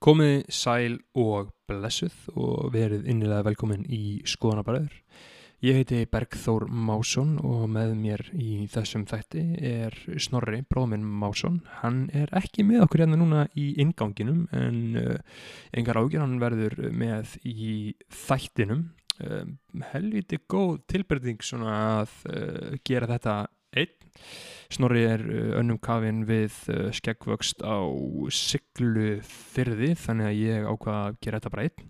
Komið sæl og blessuð og verið innilega velkomin í Skoðanabræður. Ég heiti Bergþór Másson og með mér í þessum þætti er Snorri, bróðminn Másson. Hann er ekki með okkur hérna núna í inganginum en uh, engar ágjör hann verður með í þættinum. Uh, helviti góð tilbyrðing svona að uh, gera þetta einn. Snorri er uh, önnum kafinn við uh, skeggvöxt á siglu fyrði þannig að ég ákvaða að gera þetta bara einn.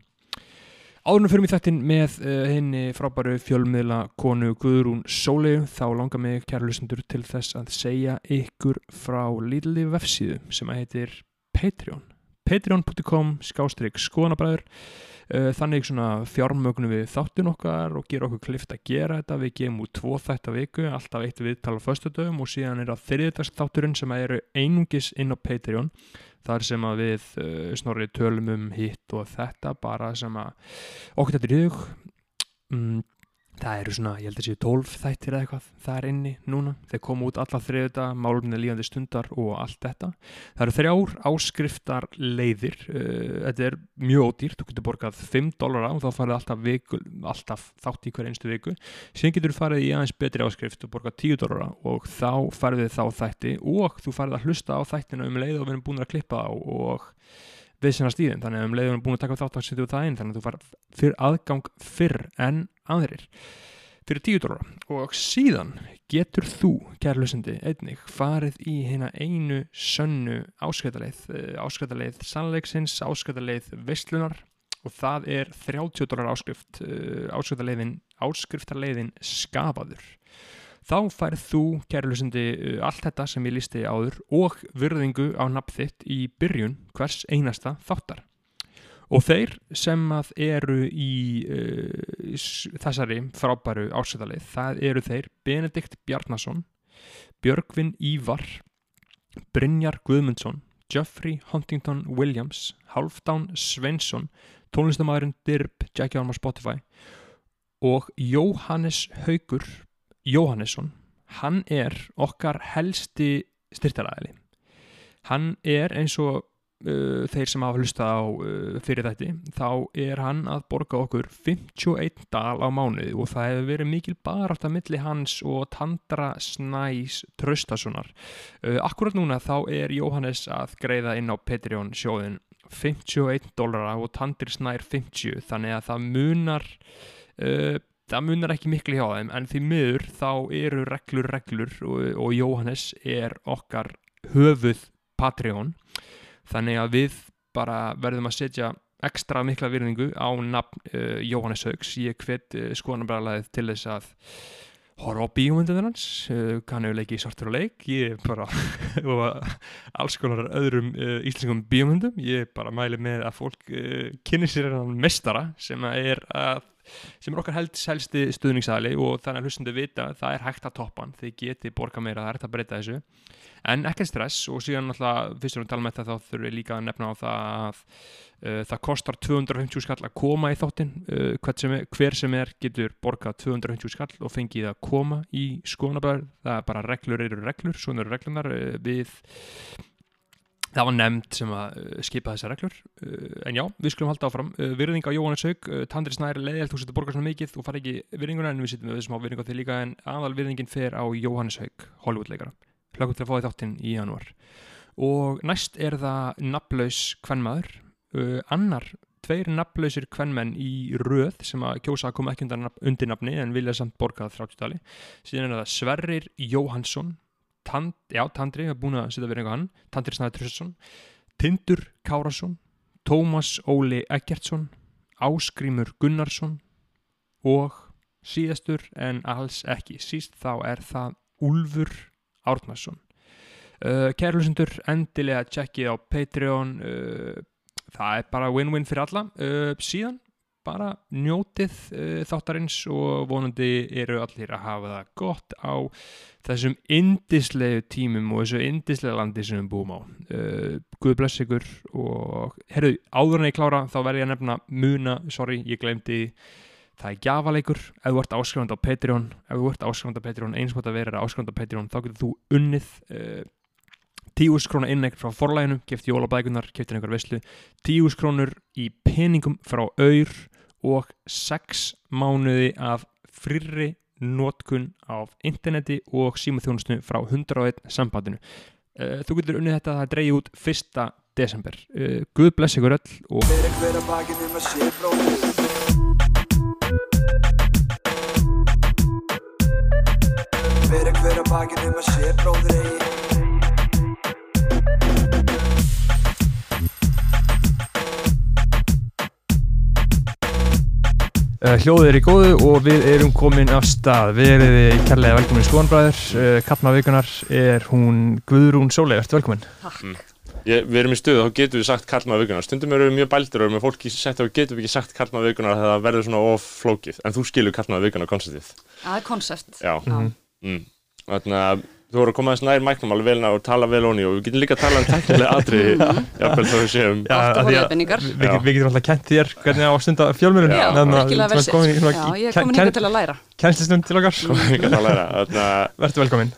Áðurnum fyrir mig þettin með uh, henni frábæru fjölmiðla konu Guðrún Sólegu þá langar mig kærlusendur til þess að segja ykkur frá lítli vefsíðu sem að heitir Patreon. Patreon.com skástrík skoðanabræður uh, þannig svona fjármögnum við þáttun okkar og gera okkur klift að gera þetta. Við gefum út tvo þætta viku alltaf eitt viðtal á föstudöfum og síðan er það þriðdags þátturinn sem eru einungis inn á Patreon. Þar sem að við uh, snorri tölum um hitt og þetta bara sem að okkur þetta er í hug. Mm, það eru svona, ég held að séu 12 þættir eða eitthvað, það er inni núna. Þeir koma út alla þriðuta, málumni líðandi stundar og allt þetta. Það eru þrjár áskriftar leiðir. Uh, þetta er mjög ódýrt, þú getur borgað 5 dólar á og þá farið alltaf, viku, alltaf þátt í hver einstu viku. Síðan getur þú farið í aðeins betri áskrift og borgað 10 dólar og þá farið þið þá þætti og þú farið að hlusta á þættina um leið og við erum búin að klippa á og við sinna stíðin, þannig að um leiðunum búin að taka þátt að setja það inn, þannig að þú far fyrir aðgang fyrr en aðrir fyrir 10 dólar og síðan getur þú, kærlusindi, einnig farið í hérna einu sönnu áskætaleið, áskætaleið sannleiksins, áskætaleið veistlunar og það er 30 dólar áskrift, áskætaleiðin áskriftarleiðin skafaður þá færð þú, kærlusindi, allt þetta sem ég lísti áður og virðingu á nafn þitt í byrjun hvers einasta þáttar. Og þeir sem að eru í uh, þessari frábæru ásætalið, það eru þeir Benedikt Bjarnason, Björgvin Ívar, Brynjar Guðmundsson, Geoffrey Huntington Williams, Halfdán Svensson, tónlistamæðurinn Dirb, Jackie Armar Spotify og Jóhannes Haugur Jóhannesson, hann er okkar helsti styrtaræðili. Hann er eins og uh, þeir sem hafa hlustað á uh, fyrir þetta, þá er hann að borga okkur 51 dal á mánuði og það hefur verið mikil barátt að milli hans og Tandra Snæs Traustasonar. Uh, akkurat núna þá er Jóhannes að greiða inn á Patreon sjóðin 51 dólara og Tandri Snær 50, þannig að það munar það munar ekki miklu hjá þeim en því miður þá eru reglur reglur og, og Jóhannes er okkar höfuð Patreon þannig að við bara verðum að setja ekstra mikla virðingu á nafn uh, Jóhannes Haugs ég hvet uh, skoðanabræðalæðið til þess að horfa á bíómynduður hans. Uh, kannu leiki í svartur og leik. Ég bara alls konar öðrum íslenskum bíómyndum. Ég bara mæli með að fólk kynni sér hann mestara sem er að sem er okkar helst helsti stuðningsæli og þannig að hlustundu vita það er hægt að toppa hann, þið geti borga meira það er hægt að breyta þessu, en ekki stress og síðan alltaf, fyrst og náttúrulega tala með þetta þá þurfum við líka að nefna á það að uh, það kostar 250 skall að koma í þáttin, uh, sem er, hver sem er getur borgað 250 skall og fengið að koma í skoðanabæður það er bara reglur eru reglur, svona eru reglunar uh, við Það var nefnd sem að uh, skipa þessar reglur, uh, en já, við skulum halda áfram. Uh, virðing á Jóhannes Haug, Tandri Snær, leiðilt, þú setur borgar svona mikið og fara ekki virðinguna en við sittum við þessum á virðingu á því líka en aðal virðingin fer á Jóhannes Haug, Hollywoodleikara. Hlökkum til að fá því þáttinn í janúar. Og næst er það nafnlaus kvennmaður, annar, tveir nafnlausir kvennmenn í röð sem að kjósa að koma ekki undir nafni en vilja samt borgað 30-tali. Síðan er það Sverrir Jóhansson Tand, já, Tandri, við erum búin að setja verið eitthvað hann. Tandri Snæður Tröstsson Tindur Kárasson Tómas Óli Eggertsson Áskrímur Gunnarsson og síðastur en alls ekki síst þá er það Úlfur Árnarsson uh, Kærlusendur, endilega tjekkið á Patreon uh, það er bara win-win fyrir alla. Uh, síðan bara njótið uh, þáttarins og vonandi eru allir að hafa það gott á þessum indislegu tímum og þessu indislega landi sem við búum á. Uh, Guð bless ykkur og herru, áður en ég klára þá verð ég að nefna muna, sorry, ég glemdi það er gafaleikur, ef þú ert áskrifand á Patreon ef þú ert áskrifand á Patreon, eins og þetta verður áskrifand á Patreon, þá getur þú unnið uh, 10.000 krónar innegn frá forlæginu, kefti jólabækunar, kefti einhver veislu, 10.000 krónur í peningum frá auður og 6 mánuði af frýrri notkun af interneti og símaþjónustu frá 101 sambandinu. Uh, þú getur unnið þetta að það dreyja út 1. desember. Uh, Guð bless ykkur öll og hljóðið er í góðu og við erum komin af stað. Við erum í kærlega velkomin í Skoðanbræður. Uh, Kallma vikunar er hún Guðrún Sóley. Ertu velkomin? Ég, við erum í stöðu, þá getum við sagt kallmaður vikunar stundum erum við mjög bældir og erum við fólki sett og getum við ekki sagt kallmaður vikunar þegar það verður svona of flókið, en þú skilur kallmaður vikunar konceptið. Það er konsept. Já, Já. mm. þannig að þú voru að koma aðeins nær mæknum alveg velna og tala vel onni og við getum líka að tala um teknilega atriði, jafnvel þá við séum að að. Við, getum alltaf kent þér hvernig á að stunda fjölmjörun. Já, virkilega sett. Já, ég er komin hingað til að læra. Kennslistund til okkar. að að Vertu velkomin.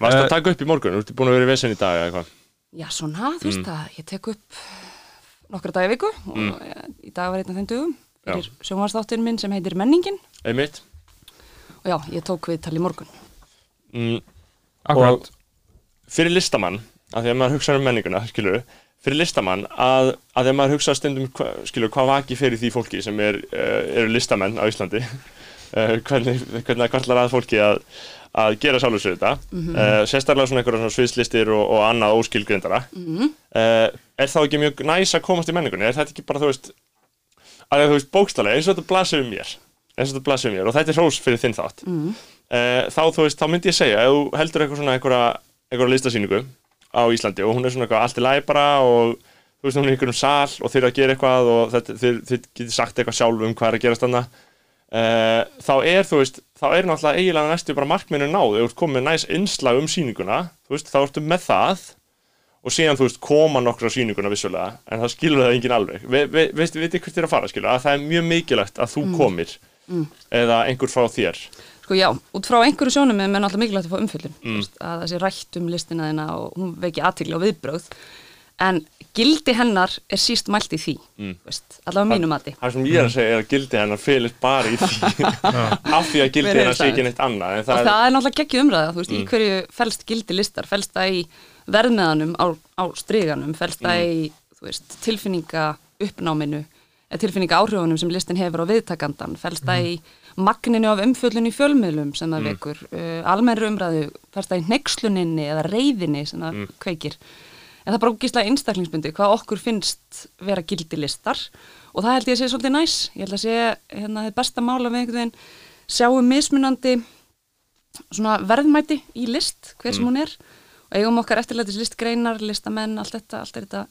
Varst Eh, að taka upp í morgun, þú ert búin að vera í vesen í dag eða eitthvað. Já, svona, þú veist Mm. það, ég tek upp nokkra daga í viku og Mm. í dag var einn af þeim dögum fyrir sjónvarsþáttin minn sem heitir Menningin akkurat. Og fyrir listamann, af því að maður hugsa um menninguna, skilur fyrir listamann að, að þegar maður hugsa stundum, hva, skilur, hvað vaki fyrir því fólki sem er, uh, eru listamenn á Íslandi, uh, hvernig, hvernig kallar að fólki að, að gera sjálfur sér þetta, uh, sérstaklega svona einhverja svona sviðslistir og, og annað óskilgrindara, Mm. uh, er þá ekki mjög næs að komast í menningunni, er þetta ekki bara, þú veist, að þú veist, bókstallega, eins og þetta blasir um mér, eins og þetta blasir um mér, og þetta er hrós fyrir þinn þátt, Mm. uh, þá, þú veist, þá myndi ég segja, ef þú heldur eitthvað svona einhverja, listasýningu á Íslandi og hún er svona eitthvað allt í lagi bara og þú veist, hún er einhverjum sal og þeir að gera eitthvað og þetta, þeir, getur sagt eitthvað sjálf um hvað er að gerast þarna uh, þá er, þú veist, þá er náttúrulega eiginlega næstu bara markminu náð, ef þú ert komið með næs innslag um sýninguna, þú veist, þá ertu með það og síðan, þú veist, koma nokkur á sýninguna vissulega, en það skilur það enginn alveg. Ve, ve, veistu, veitir hvert þér að fara, skilur, að það er mjög mikilvægt að þú komir eða einhver frá þér Sko já, út frá einhverju sjónum er náttúrulega mikilvægt að fá umfyllun, Mm. að það sé rætt um listina þina og hún veki aðtigli og viðbröð, en gildi hennar er síst mælt í því, Mm. mm. veist, allavega mínu mati. Það sem ég er að segja er að gildi hennar félist bara í því af því að gildi hennar sé ekki neitt annað og það, það er náttúrulega geggju umræða, þú veist, Mm. í hverju felst gildi listar, felst það í verðmeðanum á, á stryganum, felst það Mm. í, veist, tilfinninga uppnáminu, tilfinninga áhrifunum sem listin hefur á viðtakandan, felst það í magninu af umfjöllun í fjölmiðlum sem það Mm. vekur, uh, almennri umræðu, felst það í nexluninni eða reyðinni sem það Mm. kveikir. En það er bara ógíslega einstaklingsbundi hvað okkur finnst vera gildi listar og það held ég að sé svolítið næs. Ég held að sé hérna þið besta mála við einhvern veginn sjáum mismunandi svona verðmæti í list, hver sem Mm. hún er og eigum okkar eftirlætis listgreinar, listamenn, allt þetta, allt er þetta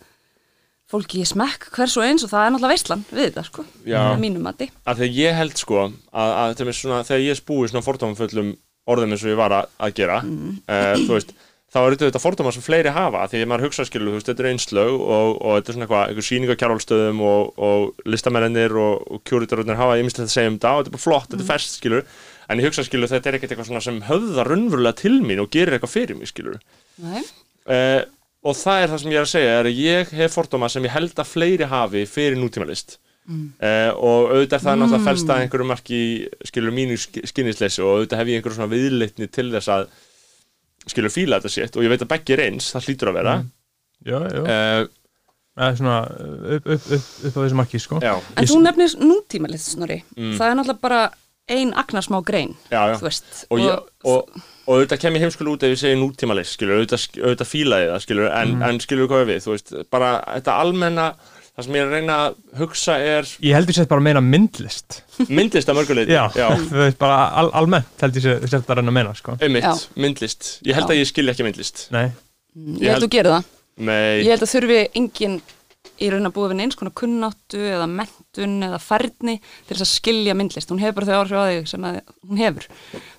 fólki í smekk hvers og eins og það er náttúrulega veistlan við þetta sko, að mínum mati. að þegar ég held sko að, að svona, þegar ég spúi svona fordómaföllum orðum eins og ég var að, að gera Mm. uh, þú veist þá er þetta fordóma sem fleiri hafa því að maður hugsa skilu, veist, þetta er einslög og, og þetta er svona eitthvað, eitthvað sýning á kjárhálstöðum og, og listamennir og, og kjúritarurnir hafa ýmislegt að segja um þetta og þetta er bara flott, þetta er ferst, skilur. En ég hugsa, skilur, þetta er ekkert eitthvað sem mín og og það er það sem ég er að segja er að ég hef fordóma sem ég held að fleiri hafi fyrir nútímalist Mm. uh, og auðvitað er það náttúrulega felst að einhverju marki skilur mínu skinnisleysi og auðvitað hef ég einhverju svona viðleitni til þess að skilur fíla þetta sitt og ég veit að beggi er eins, það hlýtur að vera Já, já. uh, Það er svona upp, upp, upp, upp á þessu marki, sko. já, En þú nefnir nútímalist, Snorri. Mm. Það er náttúrulega bara ein agnarsmá grein, já, já. þú veist. og, ég, og, og auðvitað kem ég heimskul út ef ég segi nútímalist skilur, auðvitað, auðvitað fílaði það skilur, en, Mhm. en skilur hvað við, þú veist bara þetta almenna, það sem ég er að reyna að hugsa er Ég heldur sér bara að meina myndlist. myndlist að mörguleiti Já, þú veist, bara al almennt heldur sér sér þetta að reyna að meina, sko. Já. myndlist. Ég held Já. að ég skilja ekki myndlist. Nei. Mm, ég Ég held held- að þú gerir það. Nei, Ég held að þurfi engin í raun að búa við eins konar kunnáttu eða mentun eða færni til þess að skilja myndlist. Hún hefur bara þau áhrif á þig sem að hún hefur.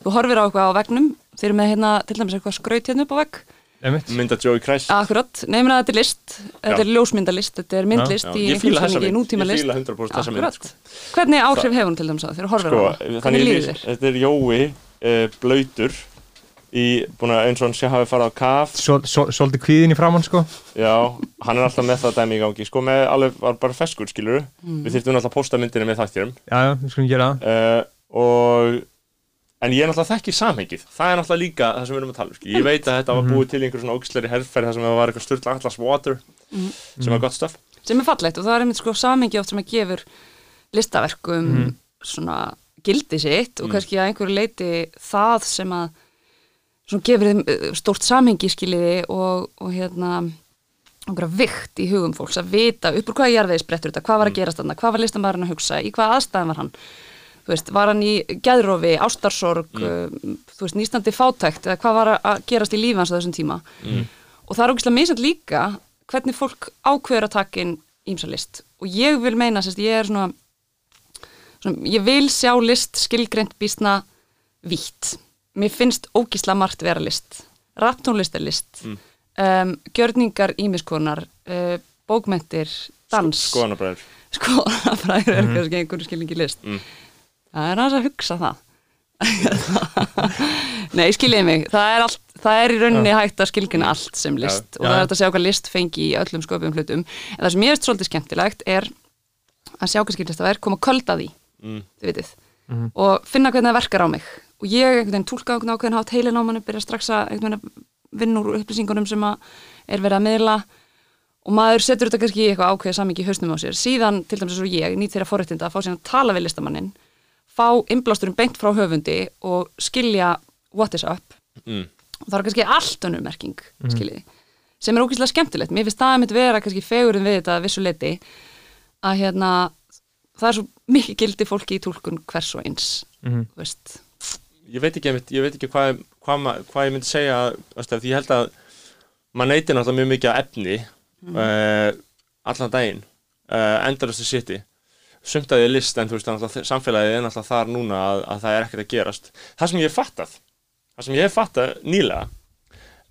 Þú horfir á eitthvað á vegnum, þeir eru með hérna til dæmis eitthvað skraut hérna upp á vegg. Mynda Joey Christ. Akkurat, nefnir að þetta er list, þetta Já. er ljósmyndalist, þetta er myndlist Já, í ég þessa samhengi, mynd. nútíma Ég list. fíla 100% þessa mynd, Akkurat. sko. Hvernig áhrif hefur hún til dæmis á þú horfir Sko, á það? þannig Hvernig ég líður þér? þetta er Jói uh, blöytur í, búin að eins og hann sé hafi farið á kaf. Svo- svo- Svolítið kvíðin í framann sko. Já, hann er alltaf með það dæmi í gangi. Sko, með alveg var bara feskur, skilur við þyrftum náttúrulega að posta myndinni með þættirum Já, já, við skulum gera það. Uh, og en ég er náttúrulega þekki samhengið. Það er náttúrulega líka það sem við erum að tala um sko. ég veit að þetta var búið til einhver svona ógisleiri herrferð þar sem það var eitthvað styrla Atlas Water sem var gott stöf sem er fallegt og það er einmitt sko samengi oft sem að gefur listaverkum svona gildi sitt og kannski að einhverju leiti það sem að svona gefur þeim uh, stórt samengi skiliði og, og hérna einhverja vikt í hugum fólks að vita upp úr hvaða jarðvegi sprettur þetta, hvað var að gerast þarna, hvað var listamæðurinn að hugsa, í hvaða aðstæðan var hann? Þú veist, var hann í gæðrofi, ástarsorg mm. þú veist, nýstandi fátækt eða hvað var að gerast í lífi hans á þessum tíma? Mm. og það er ógislega misand líka hvernig fólk ákveður að taka inn ímsa list. Og ég vil meina, sérst, ég er svona, svona ég vil sjá list skilgreint býstna vítt mér finnst ógisla margt vera list. Rapptónlist er list mm. um, gjörningar ímiskonar uh, bókmentir, dans. Skoðanabræður. Skoðanabræður er kannski einhverju skilningi list. Mm. það er aðeins að hugsa það. Nei, skiljið mig. Það er, allt, það er í rauninni hægt að skilgjuna allt sem list og Já. það er hægt að sjá hvað list fengi í öllum sköpum hlutum. En það sem ég veist svolítið skemmtilegt er að sjá hvað skilist að verð koma köld að því Mm. þið vitið og finna hvernig það verkar á mig og ég einhvern veginn tólka einhvern ákveðin hátt heilin á manni byrja strax að einhvern veginn vinna úr upplýsingunum sem að er verið að miðla. Og maður setur þetta kannski í eitthvað ákveðið samingi í hausnum á sér. Síðan til dæmis eins og ég nýtt þeirra forréttinda að fá síðan að tala við listamannin fá innblásturum beint frá höfundi og skilja what is up. Mm. og það er kannski allt önnur merking skiljiði, sem er ógeðslega skemmtilegt. Mér finnst það að mitt vera kannski fegurinn við þetta að vissu leiti að hérna það er svo mikið gildi fólki í túlkun hvers og eins Mhm. þú veist ég veit ekki, ég veit ekki hvað, hvað, ma- hvað ég myndi segja veist, því ég held að maður neytir náttúrulega mjög mikið af efni uh, allan daginn uh, endarastu siti sumt að ég list en þú veist samfélagið er náttúrulega þar núna að, að það er ekkert að gerast. Það sem ég hef fattað það sem ég hef fattað nýlega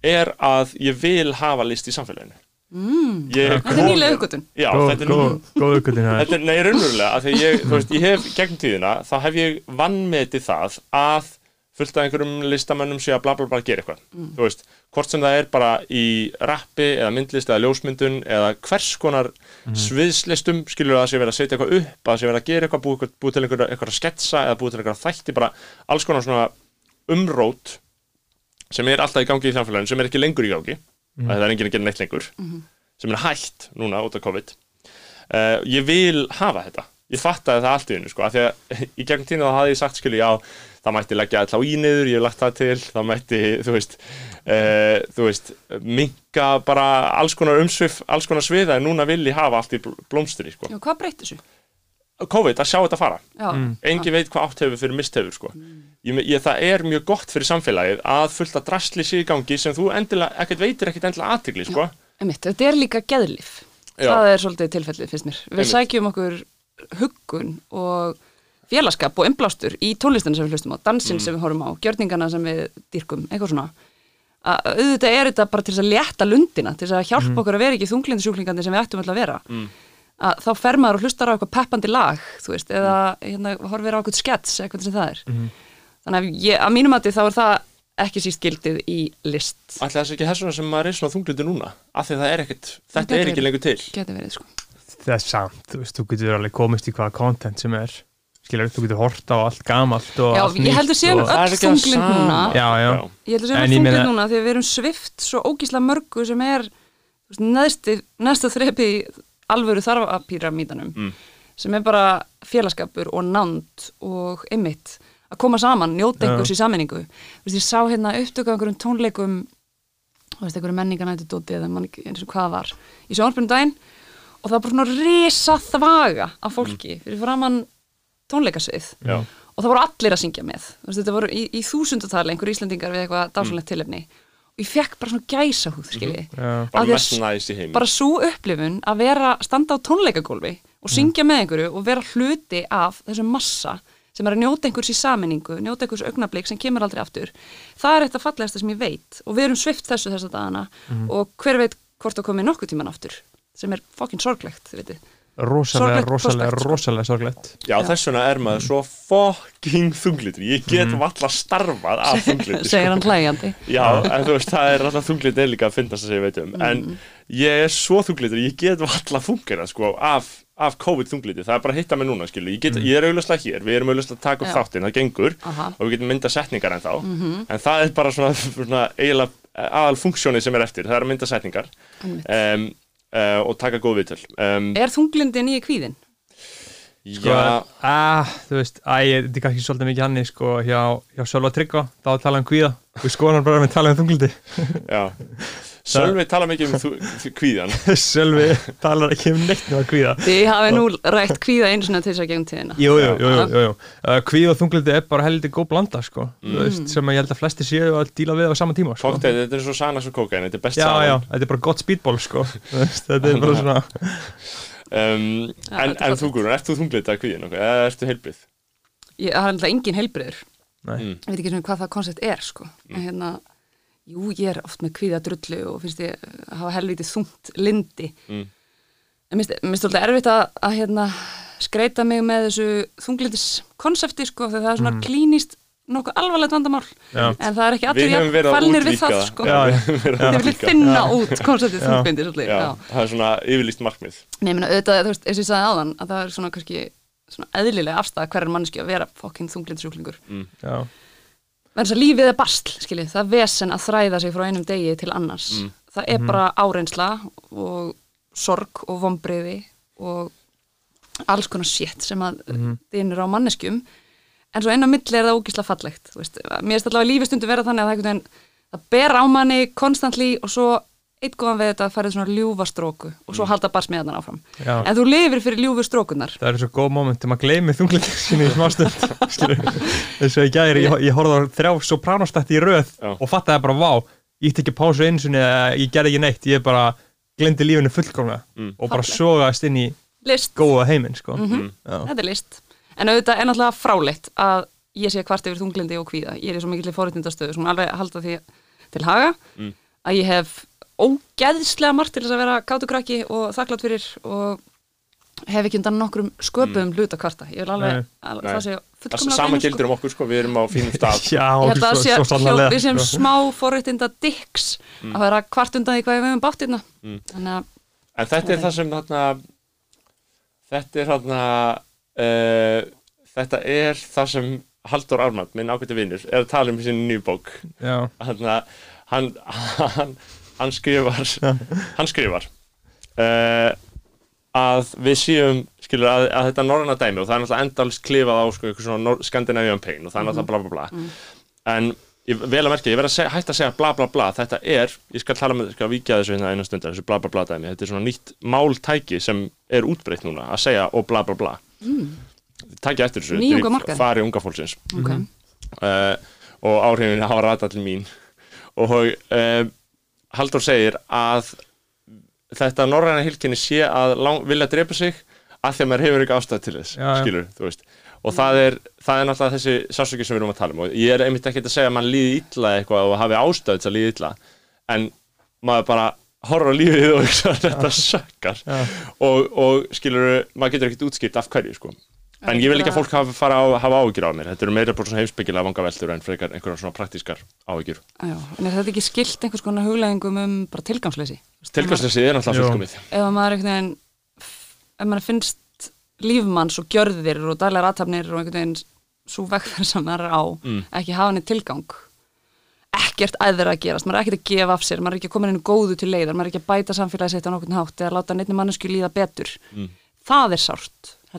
er að ég vil hafa list í samfélaginu. Mm. þetta er nýlega aukvötun Já, Góð, þetta er góð, nýlega er, nei, raunverulega, af því að ég, þú veist, ég hef gegnum tíðina, þá hef ég vannmetið það að fullt af einhverjum listamönnum sé að bla bla bla gera eitthvað. Þú veist, hvort sem það er bara í rappi eða myndlist eða ljósmyndun eða hvers konar sviðslistum skilur það sé verið að setja eitthvað upp, að það sé verið að gera eitthvað, búið, búið til einhverja, einhverja sketsa eða búið til einhverja þætti, bara alls konar svona umrót sem er alltaf í gangi í samfélaginu, sem er ekki lengur í gangi, mm. það er enginn að gera neitt lengur, sem er hægt núna út af COVID. Uh, ég vil hafa þetta. Ég fattaði það allt í hennu sko af því að í gegnum tíma þá hafði ég sagt skilju já það mætti leggja alltaf í niður, ég hef lagt það til það mætti, þú veist uh, þú veist, minka bara alls konar umsvif, alls konar sviða en núna vil ég hafa allt í bl- blómstri sko. Já, hvað breytir þessu? COVID, að sjá þetta fara Já, engin veit hvað átt hefur fyrir mist hefur sko. ég, ég, það er mjög gott fyrir samfélagið að fullt að drasli sig í gangi sem þú endilega, ekkert veitir ekkert endilega aðtigli sko. einmitt, þetta er líka geðlif Já. það er svolítið tilfellið, finnst mér við Einmitt. sækjum okkur huggun og félagskap og innblástur í tónlistinu sem við hlustum á, dansinn sem við horfum á gjörningana sem við dýrkum, eitthvað svona. Að auðvitað er þetta bara til þess að létta lundina, til þess að hjálpa okkur að vera ekki þunglindu sem við ættum alltaf að vera. Að þá fer maður og hlustar á eitthvað peppandi lag þú veist, eða hérna, horfir á eitthvað skets eitthvað sem það er. Þannig að ég, að mínum að þá er það ekki síst gildið í list. Það sé ekki þessuna sem maður er svona þunglindur núna? Af því að það er ekkert, þetta er ekki lengur til. Verið sko. Það er samt, þú veist, þú getur alveg komist í hvaða content sem er skilur, þú getur hort á allt gamalt og Já, allt ég heldur séum öll sama. núna Já, já, Ég heldur séum En öll ég þunglind meina- núna því að við erum svift svo ógísla mörgu sem er neðsti, neðsta þrepi í alvöru þarfapíramítanum Mm. sem er bara félagskapur og nánd og einmitt að koma saman, njóta Já. einhvers í sammenningu Þú veist, ég sá hérna upptöku af einhverjum tónleikum þú veist, einhverjum menninganættu dóti eða mann ekki eins og hvað var í sjónarspunum daginn og það var bara svona risa þvaga af fólki fyrir framann tónleikasvið. Já. og það voru allir að syngja með. Þú veist, þetta voru í, í þúsundatali einhver Íslandingar við eitthvað dásanlegt tilefni. Og ég fekk bara svona gæsa húð Af bara að mest næst í heimi. bara svo upplifun að vera standa á tónleikagólfi og syngja með einhverju og vera hluti af þessum massa sem er að njóta einhvers í saminningu, njóta einhvers augnablik sem kemur aldrei aftur. Það er eitt af fallegasta sem ég veit. Og við erum svift þessu þessa dagana og hver veit hvort það komið nokkuð tíman aftur sem er fokkin sorglegt, þið veitir rosalega, Sorglegt rosalega, sko. rosalega sorglegt. Já, þess vegna er maður svo fucking þunglitur. Ég get mm. valla starfað af þunglitur segir hann hlægjandi Já, en þú veist, það er alltaf þunglitur er líka að finnast að segja veit um. En ég er svo þunglitur, ég get valla þunglina sko, af, af COVID-þunglitur Það er bara að hitta mig núna, skilu Ég, get, ég er auðvitað hér, við erum auðvitað að taka upp Já. þáttinn, það gengur. Aha. Og við getum mynda setningar en þá En það er bara svona, svona eiginlega aðal funksjónið sem er eftir. Það er að mynda setningar. Um, uh, Og taka góð viðtöl. Um, er þunglindi nýja kvíðin? sko, Já, að, þú veist, æ, þetta er kannski svolítið mikið hann sko, hjá, hjá Sölva Tryggva þá að tala um kvíða, við skoðum bara með tala um þunglindi. Já Sölvi tala mikið um þú- þú- kvíðan Sölvi talar ekki um neitt með kvíða Þið hafi nú rætt kvíða einu sinna til þess að gegn tíðina Jú, jú, jú, jú, jú, jú. Uh, Kvíð og þunglindi er bara heldur góð blanda sko, þú veist, sem að ég held að flesti séu að díla við á sama tíma sko. Cocktail, þetta er svo Sanas og kókain, þetta er best Já, saman já, þetta er bara gott speedball sko. Þú veist, þetta er bara svona um, Já, En, en þú Guðrún, ert þú þunglita að kvíðin okkur, eða ertu heilbrið? Ég það er alltaf engin heilbriður Nei. Mm. Ég veit ekki svona hvað það koncept er sko. en hérna, jú ég er oft með kvíða drullu og finnst ég að hafa helvítið þungt lindi Mm. en minnst minnst alltaf erfitt að, að hérna, skreita mig með þessu þunglindis konsepti sko, þegar það er svona klínist nokkuð alvarlegt vandamál. Já. en það er ekki allir að falnir við það sko. Já, já. Við höfum verið Þið að viljið útvíkka finna út konseptið þunglindi svolítið, Já, já. það er svona yfirlýst markmið. Nei, ég meina auðvitað, þú veist, eins og ég sagði áðan að það er svona kannski svona eðlilega afstæða hverjar manneski að vera fokkin þunglindsjúklingur Já, verður þess að lífið er bastl, skiljið, það er vesen að þræða sig frá einum degi til annars. Það er bara áreynsla og sorg og vombriði og alls konar shit sem að mm dynur á manneskjum. En svo inn á milli er það ógísla fallegt þú veist, mér finnst allavega að lífið stundu vera þannig að það, það ber á manni konstantli og svo eitt góðan við þetta að færið svona ljúfa stróku og svo halda barsmiðarnar áfram já. en þú lifir fyrir ljúfu strókunar Það er svo góð moment til maður gleymi þunglindi sinni í smá stund skilur. eins og ég gæri, ég, ég horfði á þrjá sopranostætti í röð Já. og fattaði bara, vá, ég tekki pásu eins og ég gerði ekki neitt, ég bara glemdi lífinu fullkomlega Mm. og bara Fallegt. sogaðist inn í list, góða heiminn sko. Mm. Já. þetta er list en auðvitað er náttúrulega fráleitt að ég sé kvart yfir þunglindi og kvíða ég er í svo mikill fórhundastöðu, svona alveg halda því til haga, Mm. að ég hef ógeðslega margt til þess að vera kátukrakki og þakklátt fyrir og hef ekki undan nokkrum sköpum hluta kvarta, ég vil alveg að það sé Það fullkomlega sama hreinu, gildir um okkur, sko, við erum á fínum stað. Já, það svo, sé svo hljó, sannarlega við sem sko. smá forréttinda dicks að vera kvart undan því hvað við höfum bátt hérna. Mm. þannig að En þetta er það sem þarna Þetta er þarna uh, Þetta er það sem Halldór Ármann, minn ágætti vinnur er að tala um í sinni nýju bók. Já, Þarna, hann, hann, hann skrifar hann skrifar uh, að við séum skilur að, að þetta norræna dæmi og það er náttúrulega endalist klifað á sko, Scandinavian pain og það er náttúrulega bla bla bla. En ég, vel að merkja, ég verð að hætta að segja bla bla bla. Þetta er, ég skal tala með, skal víkja þessu hérna eina stundar, þessu bla bla bla dæmi. Þetta er svona nýtt máltæki sem er útbreytt núna að segja og bla bla bla. Mm. tæki eftir þessu, þetta er í markaði. fari unga fólksins. Ok, uh, og áhrifin hafa rata til mín. Og uh, Halldór segir að þetta norræna hilkinni sé að lang, vilja drepa sig að því að maður hefur ekki ástæð til þess Já, skilur, þú veist. Og það er, það er náttúrulega þessi sásöki sem við erum að tala um. Og ég er einmitt ekki að segja að mann líði illa eitthvað og hafi ástæð til að líði illa en maður bara horfir á lífið og þetta sökkar. Og, og skilur, maður getur ekkert útskipt af hverju sko En ég vil ekki að fólk hafa, fara á, hafa áhyggjur á mér. Þetta eru meira bara svona heimsbyggilega vangaveltur en frekar einhverja svona praktískar áhyggjur. já, en er þetta ekki skilt einhvers konar hugleggingum um bara tilgangsleysi Tilkvæmsleysið er Jú. fullkomið. ef að maður einhvern veginn ef maður finnst lífmanns og gjörðir og daglegar aðtapnir og einhvern veginn svo vegferð sem maður er á Mm. ekki hafa henni tilgang ekkert æðra að gerast, maður er ekkert að gefa af sér maður er ekki að koma henni góðu til leiðar maður er ekki að bæta samfélagi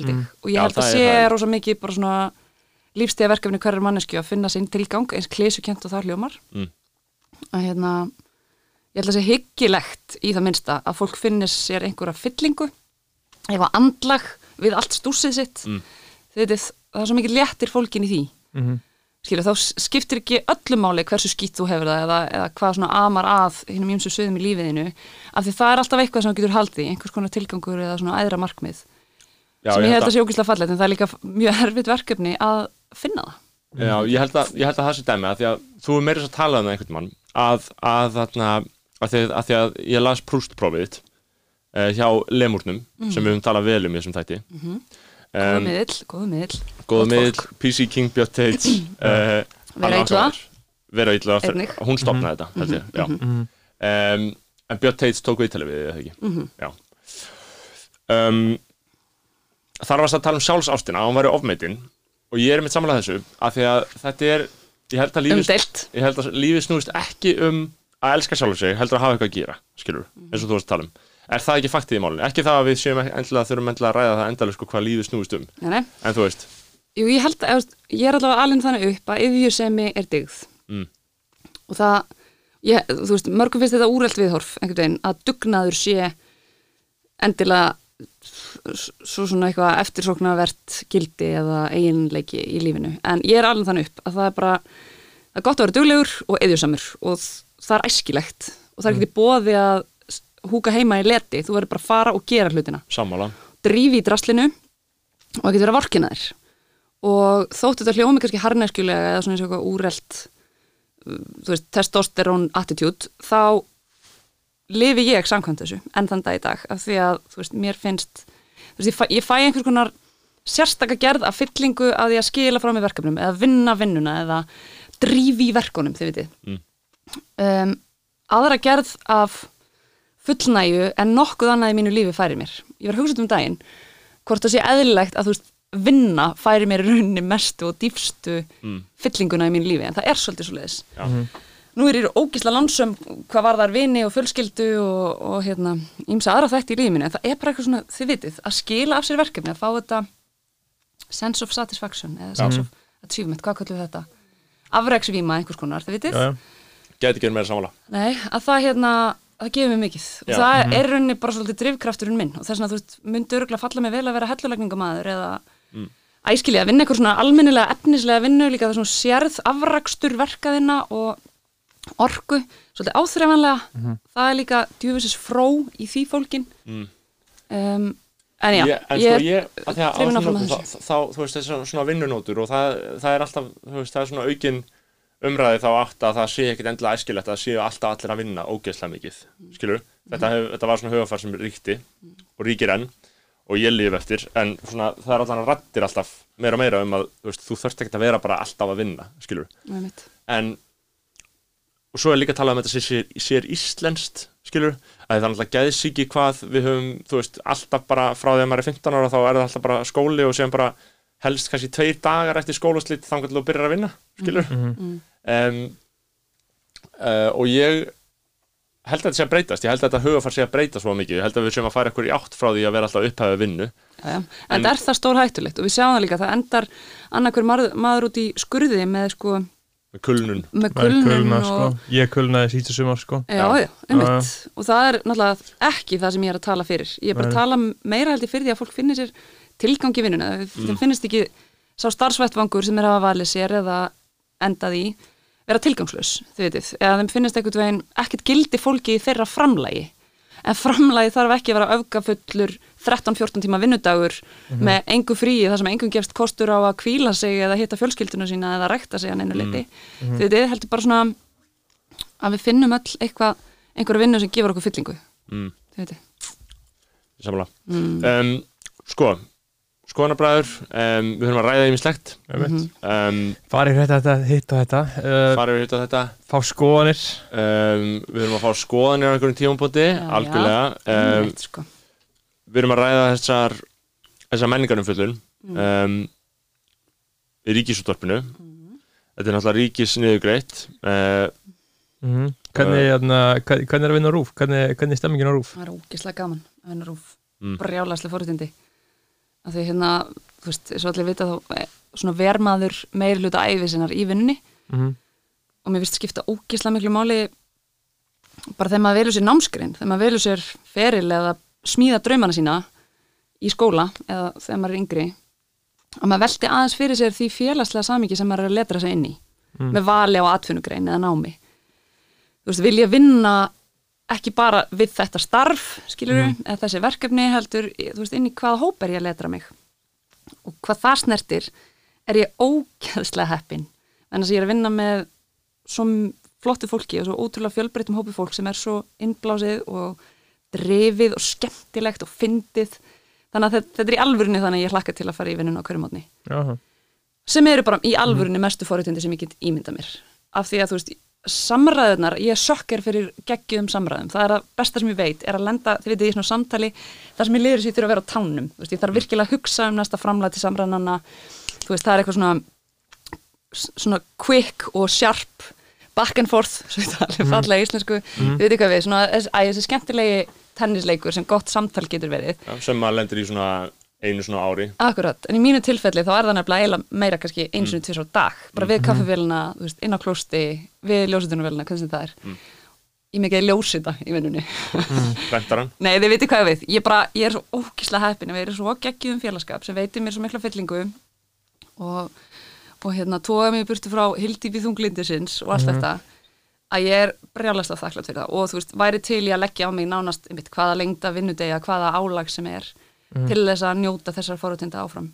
Mm. held ég og ég Já, held að það er sé rosa mikið bara svona lífstíða verkefni hverjar mannesku að finna sinn tilgang eins klísukent og það hljómar Mm. að hérna ég held að sé hyggilegt í það minnsta að fólk finnir sér einhverja fyllingu eitthvað andlag við allt stúsið sitt Mm. þið veitir, það er svo mikið léttir fólkin í því Mhm. skilur, þá skiptir ekki öllu máli hversu skýtt þú hefur það eða, eða hvað svona amar að hinnum ýmsu sviðum í lífiðinu af því það er alltaf eitthvað sem þú getur haldið einhvers konar tilgangur eða svona æðra markmið Já, sem ég held að að, sé ógislega fallegt en það er líka mjög erfitt verkefni að finna það já, ég held að, ég held að það sé dæmi að því að þú er meira svo að tala um það einhvern mann að, að þarna að því að, að því að ég las prústprófið uh, hjá lemurnum sem við höfum talað vel um í þessum þætti Mhm. góðu um, miðill, góðu miðill góða miðl. PC King Björn Tate uh, Vera áhugaverður. vera Einnig. hún stopnaði þetta held ég, já Mhm. um, en Björn Tate tók viðtalið við þið, eða ekki Mhm. já um, þar varst að tala um sjálfsástina að hún væri ofmeitin og ég er mitt samanlega þessu af því að þetta er ég held að að lífið snúist ekki um að elska sjálfur sig heldur að hafa eitthvað að gera, skilur eins og þú varst að tala um er það ekki faktið í málinu? Ekki það að við séum endilega þurfum endilega að ræða það endalega sko hvað lífið snúist um nei, nei. en þú veist, Jú, ég held að, ég er allavega alveg þannig upp að yfjusemi er dyggð Mm. og það, ég, þú veist, mörgum finnst þetta úrelt viðhorf einhvern veginn, að dugnaður sé endilega svo svona eitthvað eftirsóknarvert gildi eða eiginleiki í lífinu, en ég er alveg þannig upp að það er bara, það er gott að vera duglegur og eðjusamur og það er æskilegt. Og það er ekki bóði að húka heima í leti, þú verður bara að fara og gera hlutina. Sammála. Drífi í draslinu og það getur að vorkina þér. Og þóttu þetta hljómi kannski harneskjulega eða svona eins og eitthvað úrelt þú veist, testosterone attitude þá lifi ég samkvæmt þessu enn þann dag í dag. Af því að, þú veist, mér finnst veist, ég fæ, ég fæ einhvers konar sérstaka gerð af fyllingu að því að skila frá mig verkefnum eða vinna vinnuna eða drífi í verkunum, þið vitið Mm. um, aðra gerð af fullnæju en nokkuð annað í mínu lífi færi mér ég var að hugsa um daginn hvort það sé eðlilegt að þú veist vinna færi mér rauninni mestu og dýfstu Mm. fyllinguna í mínu lífi en það er svolítið svo leiðis Já. Nú er ég ógisla lansum hvað var þar vini og fjölskyldu og, og hérna, ímsa aðra þætti í lífi mínu en það er bara eitthvað svona, þið vitið, að skila af sér verkefni að fá þetta sense of satisfaction eða sense of achievement, hvað kallum við þetta? Afreiksvíma einhvers konar, þið vitið? Gæti ekki verið meira sammála. Nei, að það hérna, það gefur mér mikið. Og Já. það er í rauninni bara svolítið drifkrafturinn minn. Og þess vegna, þú veist, myndi örgulega falla mig vel að vera hellulegningamaður eða Mm. æskilja að vinna eitthvað svona almennilega efnislega vinnu líka það svona sérð afrakstur verkaðina og orku, svolítið áþreifanlega. Það er líka djúfisis fró í því fólkin Mm. um, en já, ég, en sko ég, að að svona áfram nótum, með þá, þú veist, þessi svona vinnunótur og það, það er alltaf, þú veist, það er svona aukin umræði þá átt að það sé ekkit endilega æskilegt að það séu alltaf allir að vinna ógeðslega mikið, skilur þetta, hef, þetta var svona höfafar sem ríkti og ríkir enn og ég lif eftir en svona, það er alltaf rættir alltaf meira og meira um að þú, veist, þú þurft ekkert að vera bara alltaf að vinna, skilur en og svo er líka að tala um þetta sem sér, sér íslenskt skilur, að það er alltaf geðsíki hvað við höfum, þú veist, alltaf bara frá því að maður er 15 ára þá er það alltaf bara skóli og séðan bara helst kannski tveir dagar eftir skólaslitt þannig að þú byrjar að vinna, skilur Mhm. um, uh, og ég held að þetta sé að breytast, ég held að þetta hugafar sé að breyta svo mikið, ég held að við séum að fara ykkur í átt frá því að vera alltaf upphæfið vinnu. Já, já. En það er það stór hættulegt og við sjáum það líka, það endar annarkur maður, maður út í skurði með sko, með kulnun með Það er kulnun kulna, og sko. Ég kulnaði síðan sumar sko. Já, Já. já, einmitt. Og það er náttúrulega ekki það sem ég er að tala fyrir. Ég er bara að tala meira held ég fyrir því að fólk finnir sér tilgang í vinnuna. Þeim finnist ekki sá starfsvettvangur sem er að hafa valið sér eða endað í vera tilgangslaus, þið veitir. Eða þeim finnist einhvern veginn ekkert gildi fólki í þeirra framlægi. En framlægi þarf ekki að vera öfgafullur 13-14 tíma vinnudagur með engu fríi þar sem engum gefst kostur á að kvíla sig eða hitta fjölskylduna sína eða rækta sig að neinu leiti. Þið veitir, heldur bara svona að við finnum öll eitthvað, einhverju vinnu sem gefur okkur fyllingu. Mm, veitir. Samla mm. um, sko, skoðanabræður um, við höfum að ræða ímislegt mm. um, Farið hitt og þetta uh, farið hitt á þetta Fá skoðanir um, við höfum að fá skoðanir á einhverjum tímapunkti, Já, algjörlega um, sko. við höfum að ræða þessar þessar menningarumfjöllun Mm. um, í ríkisúttorpinu þetta er náttúrulega ríkis niðurgreitt uh, mm. hvernig, uh, hvernig er að vinna rúf? Hvernig, hvernig er stemmingin á rúf? það er ógislega gaman að vinna rúf Mm. brjálæslega af því hérna, þú veist, eins og allir vita þá eh, svona vermaður meiri hluta æfi sinnar í vinnunni Mm. og mér finnst skipta ógislega miklu máli bara þegar maður velur sér námskrein þegar maður velur sér feril eða smíða draumana sína í skóla eða þegar maður er yngri að maður velti aðeins fyrir sér því félagslega samingi sem maður er að letra sig inn í Mm. með vali á atvinnugrein eða námi þú veist, vil ég vinna ekki bara við þetta starf skilur Mhm. eða þessi verkefni heldur, þú veist, inn í hvaða hóp er ég að letra mig? Og hvað það snertir er ég ógeðslega heppin. En þess að ég er að vinna með svo flottu fólki og svo ótrúlega fjölbreytum hópi fólk sem er svo innblásið og drifið og skemmtilegt og fyndið. Þannig að þetta, þetta er í alvörunni þannig að ég hlakka til að fara í vinnun á hverju mótni Já, sem eru bara í alvörunni mestu forréttindi sem ég get ímynda mér. Af því að þú veist, samræðunar ég sökker fyrir geggjum samræðum. Það er að besta sem ég veit, er að lenda þið veitir í svona samtali, það sem ég liður sér þurfa að vera á tánum, þú veist, ég þarf virkilega að hugsa um næsta framlega til samræðanana þú veist, það er eitthvað svona svona quick og sharp back and forth, svo þetta er alveg fallega íslensku, þið veitir hvað við, svona æ, þessi skemmtilegi tennisleikur sem gott samtal getur verið. Já, sem maður lendir í svona einu svona ári. Akkurat, en í mínu tilfelli þá er það nefnilega eiginlega meira kannski eins og tvis á dag. Bara við kaffevélina, þú veist, inn á klósti við ljósitunarvélina, hvernig sem það er. Ég mikið ljósita í vinnunni. Rentaran Nei, þið veitir hvað ég við, ég, bara, ég er svo ókíslega heppin. Við erum svo geggjum félagskap sem veitir mér svo mikla fyllingu. Og, og hérna tóða mig burtu frá hildýpi þunglindisins og allt þetta að ég er brjálast af þakklátt fyrir það. Og þú veist, væri til í að leggja á mig nánast einmitt, hvaða lengda vinnudegja, er til þess að njóta þessar forréttinda áfram.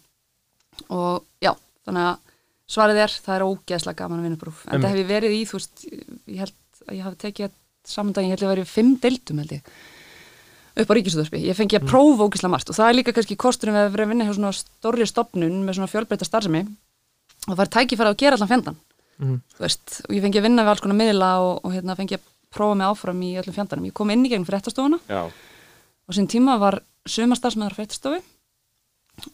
Og já, þannig að svarið er, það er ógeðslega gaman að vinnuprúf en það hef ég verið í, þú veist ég held að ég hafi tekið samandaginn, ég held að ég verið fimm deildum held ég upp á ríkisúðarpi, ég fengi að prófa ógeðslega margt og það er líka kannski kosturinn við að vera að vinna hjá svona stórri stopnun með svona fjölbreyta starfsemi og það er tækifæri að gera allan fjandan Mhm. þú veist, og ég fengi að vinna við alls konar miðla og, og hérna fengi að prófa mig áfram í öllum fjandanum, ég kom inn í gegn fréttastofuna Sumastarsmaður fréttastofu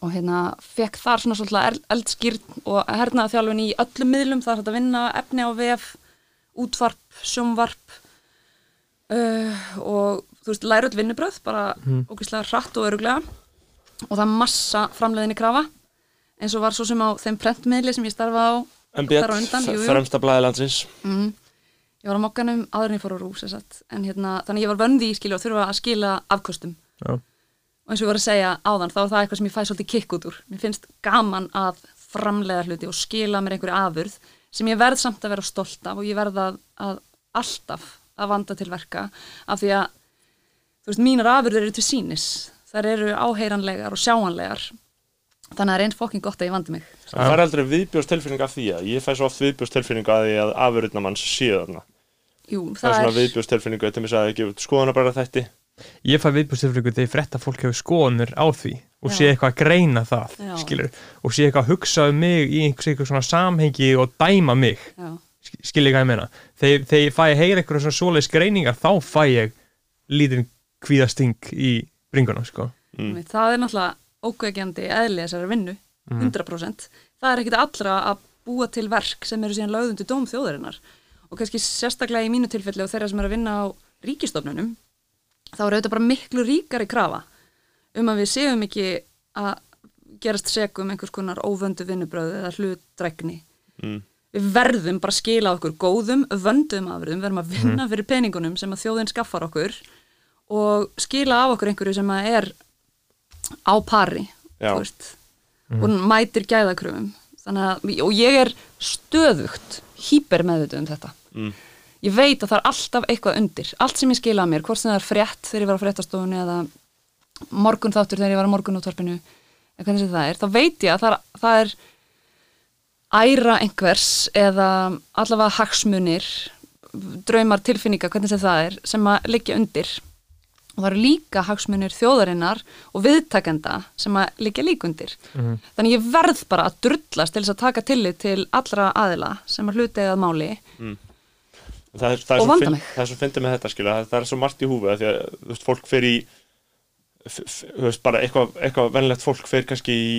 og hérna fekk þar svona svolítið eldskýrn og hernaða þjálfun í öllum miðlum, það er hægt að vinna efni á VF, útvarp, sjónvarp uh, og þú veist, læra öll vinnubröð bara mm. ógeðslega hratt og öruglega og það er massa framleiðin í krafa eins og var svo sem á þeim prentmiðli sem ég starfa á MBL, þar fremsta blæði landsins mm. ég var á mokkanum áður en ég fór á rús en hérna, þannig ég var vöndi í skilju og þurfa að skila afkostum Já. Og eins og ég var að segja áðan þá er það eitthvað sem ég fæ svolítið kikk út úr. Mér finnst gaman að framleiða hluti og skila mér einhverju afurð sem ég verð samt að vera stolt af og ég verð að, að alltaf að vanda til verka af því að þú veist, mínar afurður eru til sínis þær eru áheyranlegar og sjáanlegar. Þannig að það er einn fokkin gott að ég vandi mig. Það er aldrei viðbjóðstilfinning af því að ég fæ svo oft viðbjóðstilfinning af því að afurðna manns séu þarna. Jú, Það er svona viðbjóðstilfinningu til þess að ekki skoðana bara þetta Ég fæ viðbúrstilfringu þegar ég frétta að fólk hefur skoðanir á því og Já. sé eitthvað að greina það, skilur og sé eitthvað að hugsa um mig í einhvers eitthvað svona samhengi og dæma mig skilur hvað ég meina þegar, þegar ég fæ að heyra eitthvað svona svoleiðis greiningar þá fæ ég lítinn kvíðasting í bringuna sko. Mm. mm. það er náttúrulega ókveikjandi eðli þessari vinnu, 100% það er ekkit allra að búa til verk sem eru síðan lögðum til dóm þjóðarinnar og kannski sérstaklega í mínu tilfelli og þeirra sem eru að vinna á ríkistofnunum þá er auðvitað bara miklu ríkari krafa um að við séum ekki að gerast segum einhvers konar óvöndu vinnubröð eða hlutdrækni Mm. við verðum bara að skila okkur góðum, vöndum afurðum, verðum að vinna fyrir peningunum sem að þjóðin skaffar okkur og skila af okkur einhverju sem að er á pari veist, og mætir gæðakröfum. Þannig að, og ég er stöðugt hýper meðvituð um þetta. Mm. Ég veit að það er alltaf eitthvað undir. Allt sem ég skila að mér, hvort sem það er frétt þegar ég var á fréttastofunni eða morgun þáttur þegar ég var á morgunútvarpinu eða hvernig sem það er, þá veit ég að það er, það er æra einhvers eða allavega hagsmunir draumar, tilfinningar, hvernig sem það er sem að liggja undir. Og það eru líka hagsmunir þjóðarinnar og viðtakenda sem að liggja líka undir. Þannig ég verð bara að drullast til þess að taka tillit til allra aðila sem að hluti eða máli það er, það er Og vanda mig. það er svo fyndið með þetta skilja, það, það er svo margt í húfi af því að þú veist, fólk fer í þú veist, bara eitthvað, eitthvað venlegt fólk fer kannski í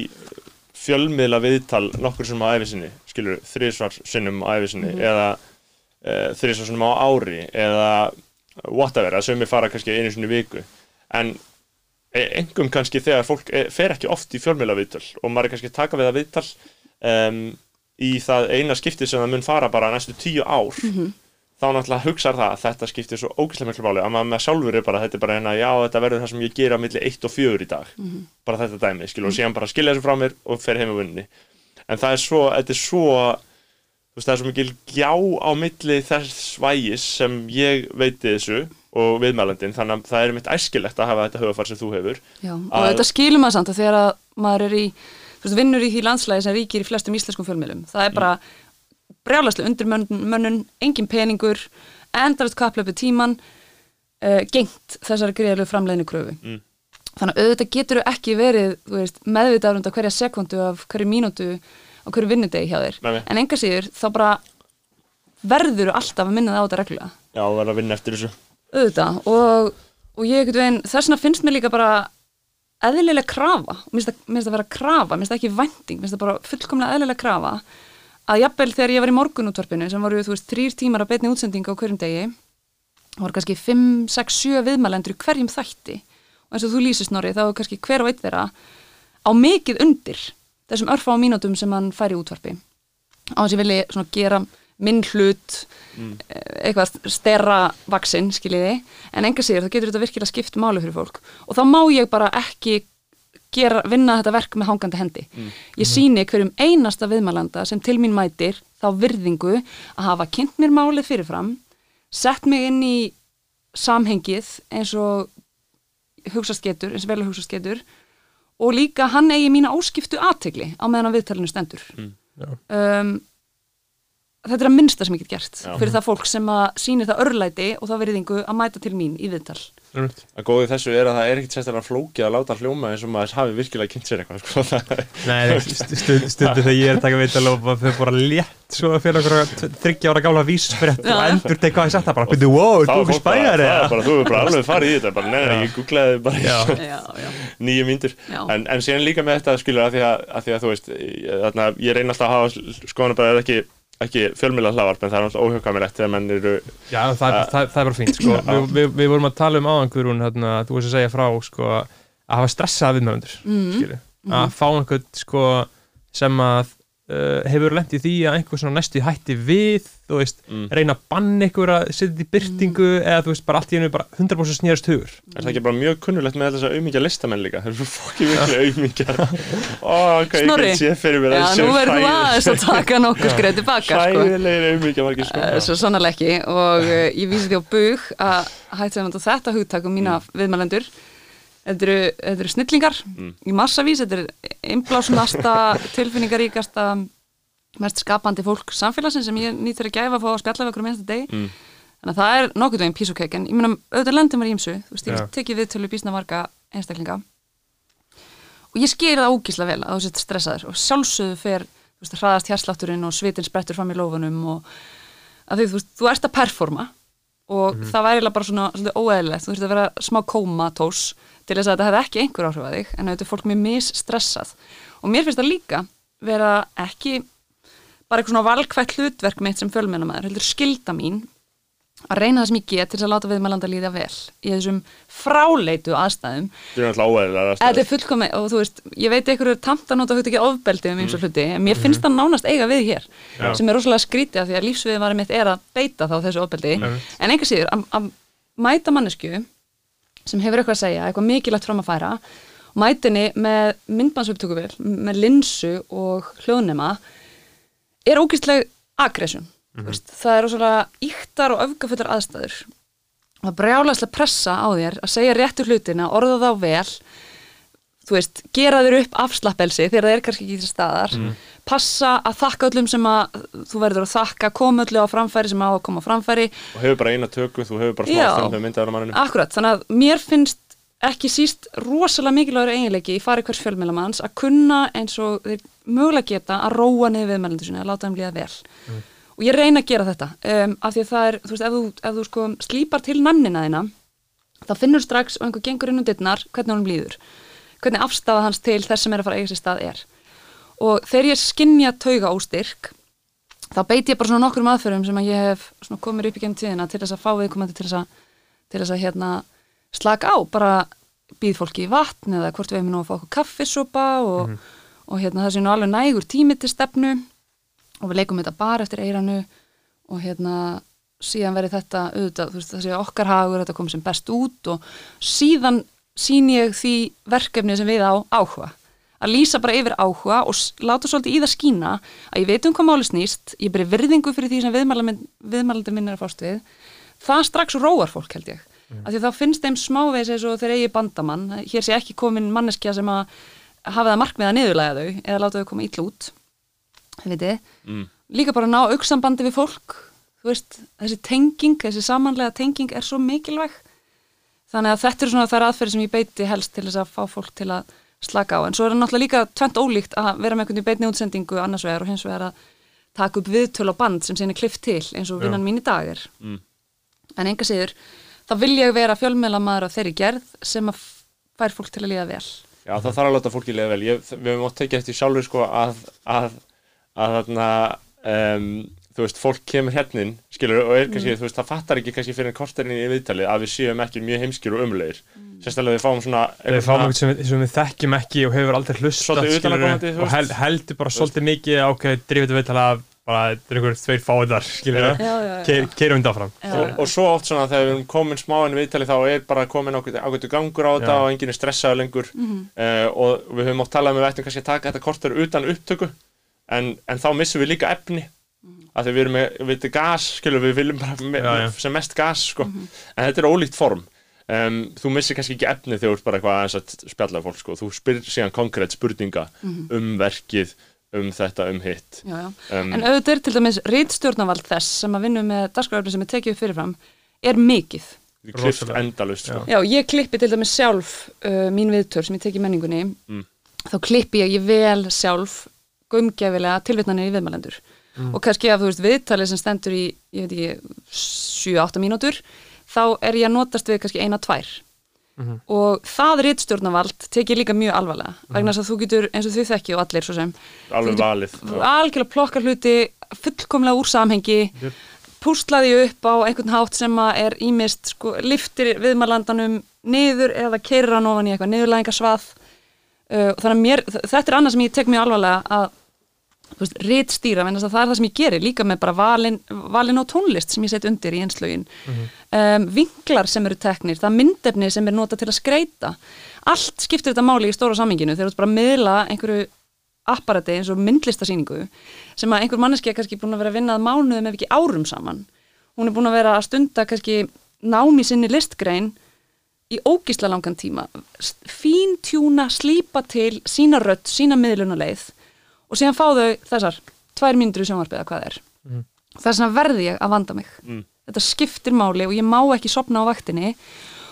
fjölmiðla viðtal nokkur sem á æfisinni skilur, þrísvar sinnum á æfisinni eða e, þrísvar sinnum á ári eða whatever, að sömi fara kannski einu sinni viku. En engum kannski þegar fólk e, fer ekki oft í fjölmiðla viðtal og maður er kannski taka við að viðtal um, í það eina skipti sem það mun fara bara næstu tíu ár þá náttúrulega hugsaður það að þetta skiptir svo ógeðslega miklu máli. Að maður með sjálfur er bara þetta er bara hérna, já þetta verður það sem ég gera á milli 1 og 4 í dag. Bara þetta dæmi, skilur, og síðan bara skilja þessu frá mér og fer heim á vinninni en það er svo, þetta er svo þú veist, það er svo mikil gjá á milli þess svægis sem ég veiti þessu og viðmælandin þannig að það er mitt æskilegt að hafa þetta höfafar sem þú hefur. Já, og Að- þetta skilur maður samt að þegar að maður er í, þú veist, vinnur í því landslægi sem ríkir í flestum íslenskum fjölmiðlum, það er bara brjálæslega undir mönnun, engin peningur, endalist kaplöpu tíman, uh, gengt þessari greiðlu framleiðinu kröfu Mm. þannig að auðvitað getur ekki verið veist, meðvitaður um þetta hverja sekundu af hverju mínútu á hverju vinnudegi hjá þér. Nei, en enga síður þá bara verður alltaf að minna það á þetta reglulega. Já, verða að vinna eftir þessu. Auðvitað. Og, og ég ekkert veginn þess vegna finnst mér líka bara eðlilega krafa, mér finnst það- það vera krafa. Mér finnst það ekki vænting, mér finnst það bara fullkomlega eðlilega krafa að jafnvel þegar ég var í morgunútvarpinu sem voru þú veist þrýr tímar að betni útsendinga á hverjum degi voru kannski 5, 6, 7 viðmælendur í hverjum þætti. Og eins og þú lýsist Norri þá er kannski hver og einn þeirra á mikið undir þessum örfá mínútum sem hann fær í útvarpi. Á þess að ég vilji gera minn hlut eh, eitthvað stera vaksin, skiljiði. En enga sér, þá getur þetta virkilega skipt máli fyrir fólk. Og þá má ég bara ekki gera, vinna þetta verk með hangandi hendi. Ég síni hverjum einasta viðmælanda sem til mín mætir þá virðingu að hafa kynnt mér málið fyrirfram sett mig inn í samhengið eins og hugsast getur, eins og vel að hugsast getur og líka hann eigi mína óskiptu aðtegli á meðan á viðtalinu stendur. Já. um, þetta er að minnsta sem ég get gert Já. fyrir það fólk sem að sýnir það örlæti og það veriðingu að mæta til mín í viðtal. Að góði þessu er að það er ekkit sérstaklega flókið að láta hljóma eins og maður hafi virkilega kynnt sér eitthvað sko. Nei, nei, st- stund, stundu þegar ég er að taka viðtal og maður fyrir bara létt svo fyrir okkur þryggja ára gála vísfrétt og endur teg hvað ég sagt það bara, byrju, wow, þá þú er bara- spæjar það er bara, Þú er bara alveg farið í þetta bara, Nei, nei, ég googlaði bara í Já. já, já. nýju mínútur Já. en, en síðan líka með þetta skilur að því að, að, því að þú veist ég, þarna, ég reyna alltaf að hafa skoðanabæðið ekki, ekki fjölmjöla hlaðvarp en það er alltaf óhjókamilegt þegar menn eru Já, það, er- það, það er bara fínt, sko. Við, við, við vorum að tala um áðan, Guðrún, hérna, þú veist að segja frá, sko að hafa stressað viðmjölendur, mm. skilju að fá einhvern, sko sem að uh, hefur lent í því að einhver svona næstu hætti við þú veist, Mm. reyna að banna ykkur að setja þetta í byrtingu eða þú veist, bara allt í hennu bara 100% snýrast hugur. Er það ekki bara mjög kunnulegt með þess að auðmyggja listamenn líka? Þeir eru fokkið virklega auðmyggja ó, ok, ég Snorri. get séð fyrir mér já að nú verður þú aðeins að taka nokkur skreið tilbaka hræðilegir auðmyggja margir sko. Eh, Svo sannarlega ekki. Og uh, ég vísi því á bug að hætti þetta um Mm. eru, þetta eru snillingar Mm. í massavís, þetta er innblásnasta tilfinningaríkasta mest skapandi fólk samfélagsins sem ég nýttur að gæfa að fá að spjalla við okkur minnsta degi Mm. þannig að það er nokkuð veginn cake en ég meina auðvitað lendum var í ýmsu þú veist, ég Já. tekið viðtölu bísna marga einstaklinga og ég skýr það ógísla vel að þú sett stressaður og sjálfsögðu fer þú veist, hraðast hérslátturinn og svitin sprettur fram í lófunum og að því, þú veist, þú ert að performa og það væri bara svona svolítið óeðlilegt, þú þurft að vera smá kómatós til þess að þetta hefði ekki einhver áhrif að þig en auðvitað er fólk mjög misstressað. Og mér finnst það líka vera ekki bara eitthvað svona valkvætt hlutverk mitt sem fjölmennamæður, heldur skilda mín að reyna það sem ég get til þess að láta viðmælanda líða vel í þessum fráleitu aðstæðum. Þetta er fullkomi og þú veist, ég veit einhverju tamt að nota hugta ekki ofbeldi um eins og hluti en mér finnst það nánast eiga við hér Já. sem er rosalega skrítið af því að lífsviðið mitt er að beita þá þessu ofbeldi. En einhver síður að, að mæta mannesku sem hefur eitthvað að segja, eitthvað mikilvægt fram að færa mætinni með myndbansuptökuvel, með linsu og hljóðnema er ógistleg aggression mm það er rosalega íktar og öfgafullar aðstæður. Það brjálæslega pressa á þér að segja réttu hlutina, orða þá vel þú veist, gera þér upp afslappelsi þegar það er kannski ekki til staðar. Passa að þakka öllum sem að þú verður að þakka, koma öllu á framfæri sem á að koma á framfæri. Og hefur bara eina tökum, þú hefur bara Já. smástund með myndaður á manninu Akkurat, þannig að mér finnst ekki síst rosalega mikilvægur eiginleiki í fari hvers fjölmiðlamanns að kunna eins og þeir mögulega geta að róa niður viðmælendur sinni, að láta þeim líða vel. Og ég reyna að gera þetta um, af því að það er, þú veist, ef þú, ef þú sko slípar til nannina þína þá finnur strax og einhver gengur inn um dittnar hvernig honum líður, hvernig afstafa hans til þess sem er að fara að eiga sér stað er. Og þegar ég skinja tauga óstyrk þá beiti ég bara svona nokkrum aðferðum sem að ég hef komið upp í genn tíðina til þess að fá viðkomandi til þess að, til þess að hérna, slaka á, bara býð fólki í vatn eða hvort við hefum nú að fá okkur kaffisopa og, og hérna, það sé nú alveg nægur tími til stefnu. Og við leikum þetta bara eftir eiranu og hérna síðan verið þetta auðvitað, þú veist, það sé okkar hagur þetta komið sem best út og síðan sín ég því verkefni sem við á áhuga. Að lýsa bara yfir áhuga og láta svolítið í það skína að ég veit um hvað máli snýst, ég beri virðingu fyrir því sem viðmælandi minn er að fást við. Það strax róar fólk held ég. Mm. af því þá finnst þeim smávegis eins og þeir eigi bandamann, hér sé ekki komin manneskja sem að hafa það markmið að niðurlæga þau eða láta þau koma illa út. Þið veitir, Mm. líka bara ná auksambandi við fólk, þú veist þessi tenging, þessi samanlega tenging er svo mikilvæg þannig að þetta er svona þær aðferði sem ég beiti helst til þess að fá fólk til að slaka á en svo er það náttúrulega líka tvent ólíkt að vera með einhvern veginn beitni útsendingu annars vegar og hins vegar að taka upp viðtöl á band sem síðan er klift til eins og vinnan mín í dag er Mm. en enga síður þá vil ég vera fjölmeðlamaður af þeirri gerð sem að fær fólk til að líða vel Já, það þarf að láta fólki liða vel. Ég, við höfum átt tekið eftir sjálfur sko að, að, að þarna, um, þú veist, fólk kemur hérnin, skilur, og er kannski, þú veist, það fattar ekki kannski fyrir en korterinn í viðtalið að við séum ekki mjög heimskir og umlegir. Sérstaklega við fáum svona... Við fáum eitthvað sem, sem við þekkjum ekki og hefur aldrei utanaðkomandi, þú og hel, veist. heldur bara svolítið mikið ákveð drifið við tala bara þetta er einhver tveir fáiðar skilur keirum þetta áfram. Já. og, og svo oft svona þegar við erum komin smá inn í viðtalið þá er bara komin ákveðtu gangur á þetta og enginn er stressaður lengur. Mhm. uh, og við höfum átt talað með við ættum kannski að taka þetta korter utan upptöku en, en þá missum við líka efni Af því við erum með, við erum gas skilur við viljum bara me, Já, já. sem mest gas sko. Mhm. en þetta er ólíkt form um, þú missir kannski ekki efni þegar þú ert bara eitthvað aðeins að spjalla við fólk sko. þú spyr síðan konkrétt spurninga um verkið, um þetta, um hitt um, En auðvitað er til dæmis rítstjórnavald þess sem að vinna með dagskraföfni sem er tekið upp fyrirfram er mikið. klift rosalega. endalust sko. Já, ég klippi til dæmis sjálf uh, mín viðtör sem ég teki í menningunni Mm. þá klippi ég, ég vel sjálf gumgefilega tilvitnanir í viðmælendur og kannski af þú veist viðtalið sem stendur í, ég veit ekki 7-8 mínútur, þá er ég að notast við kannski eina, tvær. Og það rítstjórnavald tek ég líka mjög alvarlega vegna þess að þú getur, eins og þau þekki og allir svo sem algjörlega plokka hluti fullkomlega úr samhengi Jöp. púslaði upp á einhvern hátt sem að er ímist sko, liftir viðmalandanum niður eða keirir hann ofan í eitthvað niðurlæðingasvað uh, þannig að mér, þetta er annað sem ég tek mjög alvarlega að rítstýra, menn að það er það sem ég gerir líka með bara valin, valin á tónlist sem ég set undir í einslögin. Um, vinklar sem eru teknir, það myndefni sem er notað til að skreita allt skiptir þetta máli í stóra samminginu þegar þú bara að miðla einhverju apparati eins og myndlistasýningu sem að einhver manneski er kannski búin að vera að vinna að mánuðum ef ekki árum saman. Hún er búin að vera að stunda kannski námi sinni listgrein í ógísla langan tíma. Fíntjúna, slípa til sína rödd, sína miðlunuleið og síðan fá þau þessar tvær mínútur í sjónvarpið eða hvað er Mhm. þess vegna verði ég að vanda mig Mm. þetta skiptir máli og ég má ekki sopna á vaktinni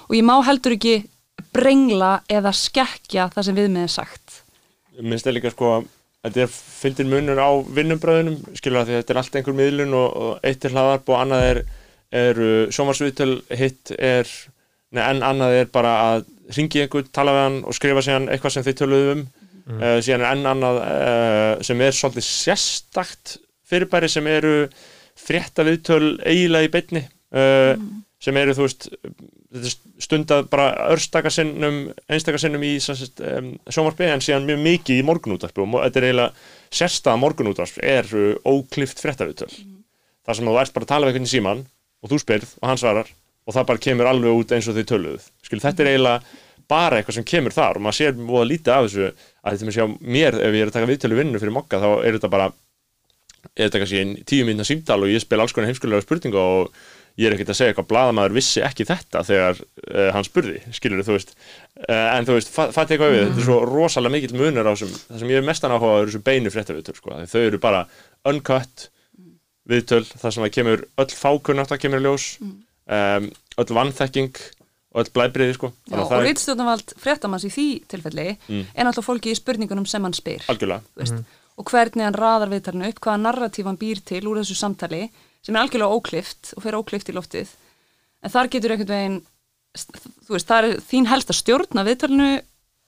og ég má heldur ekki brengla eða skekkja það sem við með er sagt minnst er líka sko að þetta er fyndin munur á vinnubröðunum skilur að þetta er allt einhver miðlun og, og eitt er hlaðarp og annað er, er sjómarsviðtöl, hitt er nei, en annað er bara að ringi einhvern, tala við hann og skrifa síðan eitthvað sem þið töluðu um mm. síðan er enn annað uh, sem er svolítið sérstakt fyrirbæri sem eru frétta viðtöl eiginlega í beinni uh, sem eru þú veist stundað bara örstakassinnum einstakassinnum í um, sjónvarpi en síðan mjög mikið í morgunútvarpi og þetta er eiginlega sérstaða morgunútvarp er uh, óklift fréttaviðtöl. Þar sem þú ert bara að tala við einhvern síman og þú spyrð og hann svarar og það bara kemur alveg út eins og þið töluðuð Skil, þetta er eiginlega bara eitthvað sem kemur þar og maður sér múið að lítið af þessu að þetta með sjá mér ef ég er að taka viðtölu vinnu fyrir mokka þá er þetta bara er þetta kannski einn tíu minna símtal og ég spil alls konar heimskulega spurninga og ég er ekkert að segja eitthvað blaðamaður vissi ekki þetta þegar uh, hann spurði, skilur þú veist. Uh, en þú veist, fa fatt eitthvað við þetta er svo rosalega mikill munur á þessum það sem ég er mestan áhuga á er þessu beinu fréttaviðtöl sko. Þau eru bara uncut viðtöl, þar sem það kemur öll fákunnátt að kemur ljós. Um, öll vannþekking og öll blæbriði sko. Já, að og það er rítstjórnavald fréttamanns í því tilfelli Mm. er náttúrulega fólki í spurningunum sem hann spyr algjörlega. þú veist, og hvernig hann raðar viðtalinu upp, hvaða narratíf hann býr til úr þessu samtali sem er algjörlega óklift og fer óklift í loftið. En þar getur einhvern veginn þú veist, það er þín helsta stjórn af viðtalinu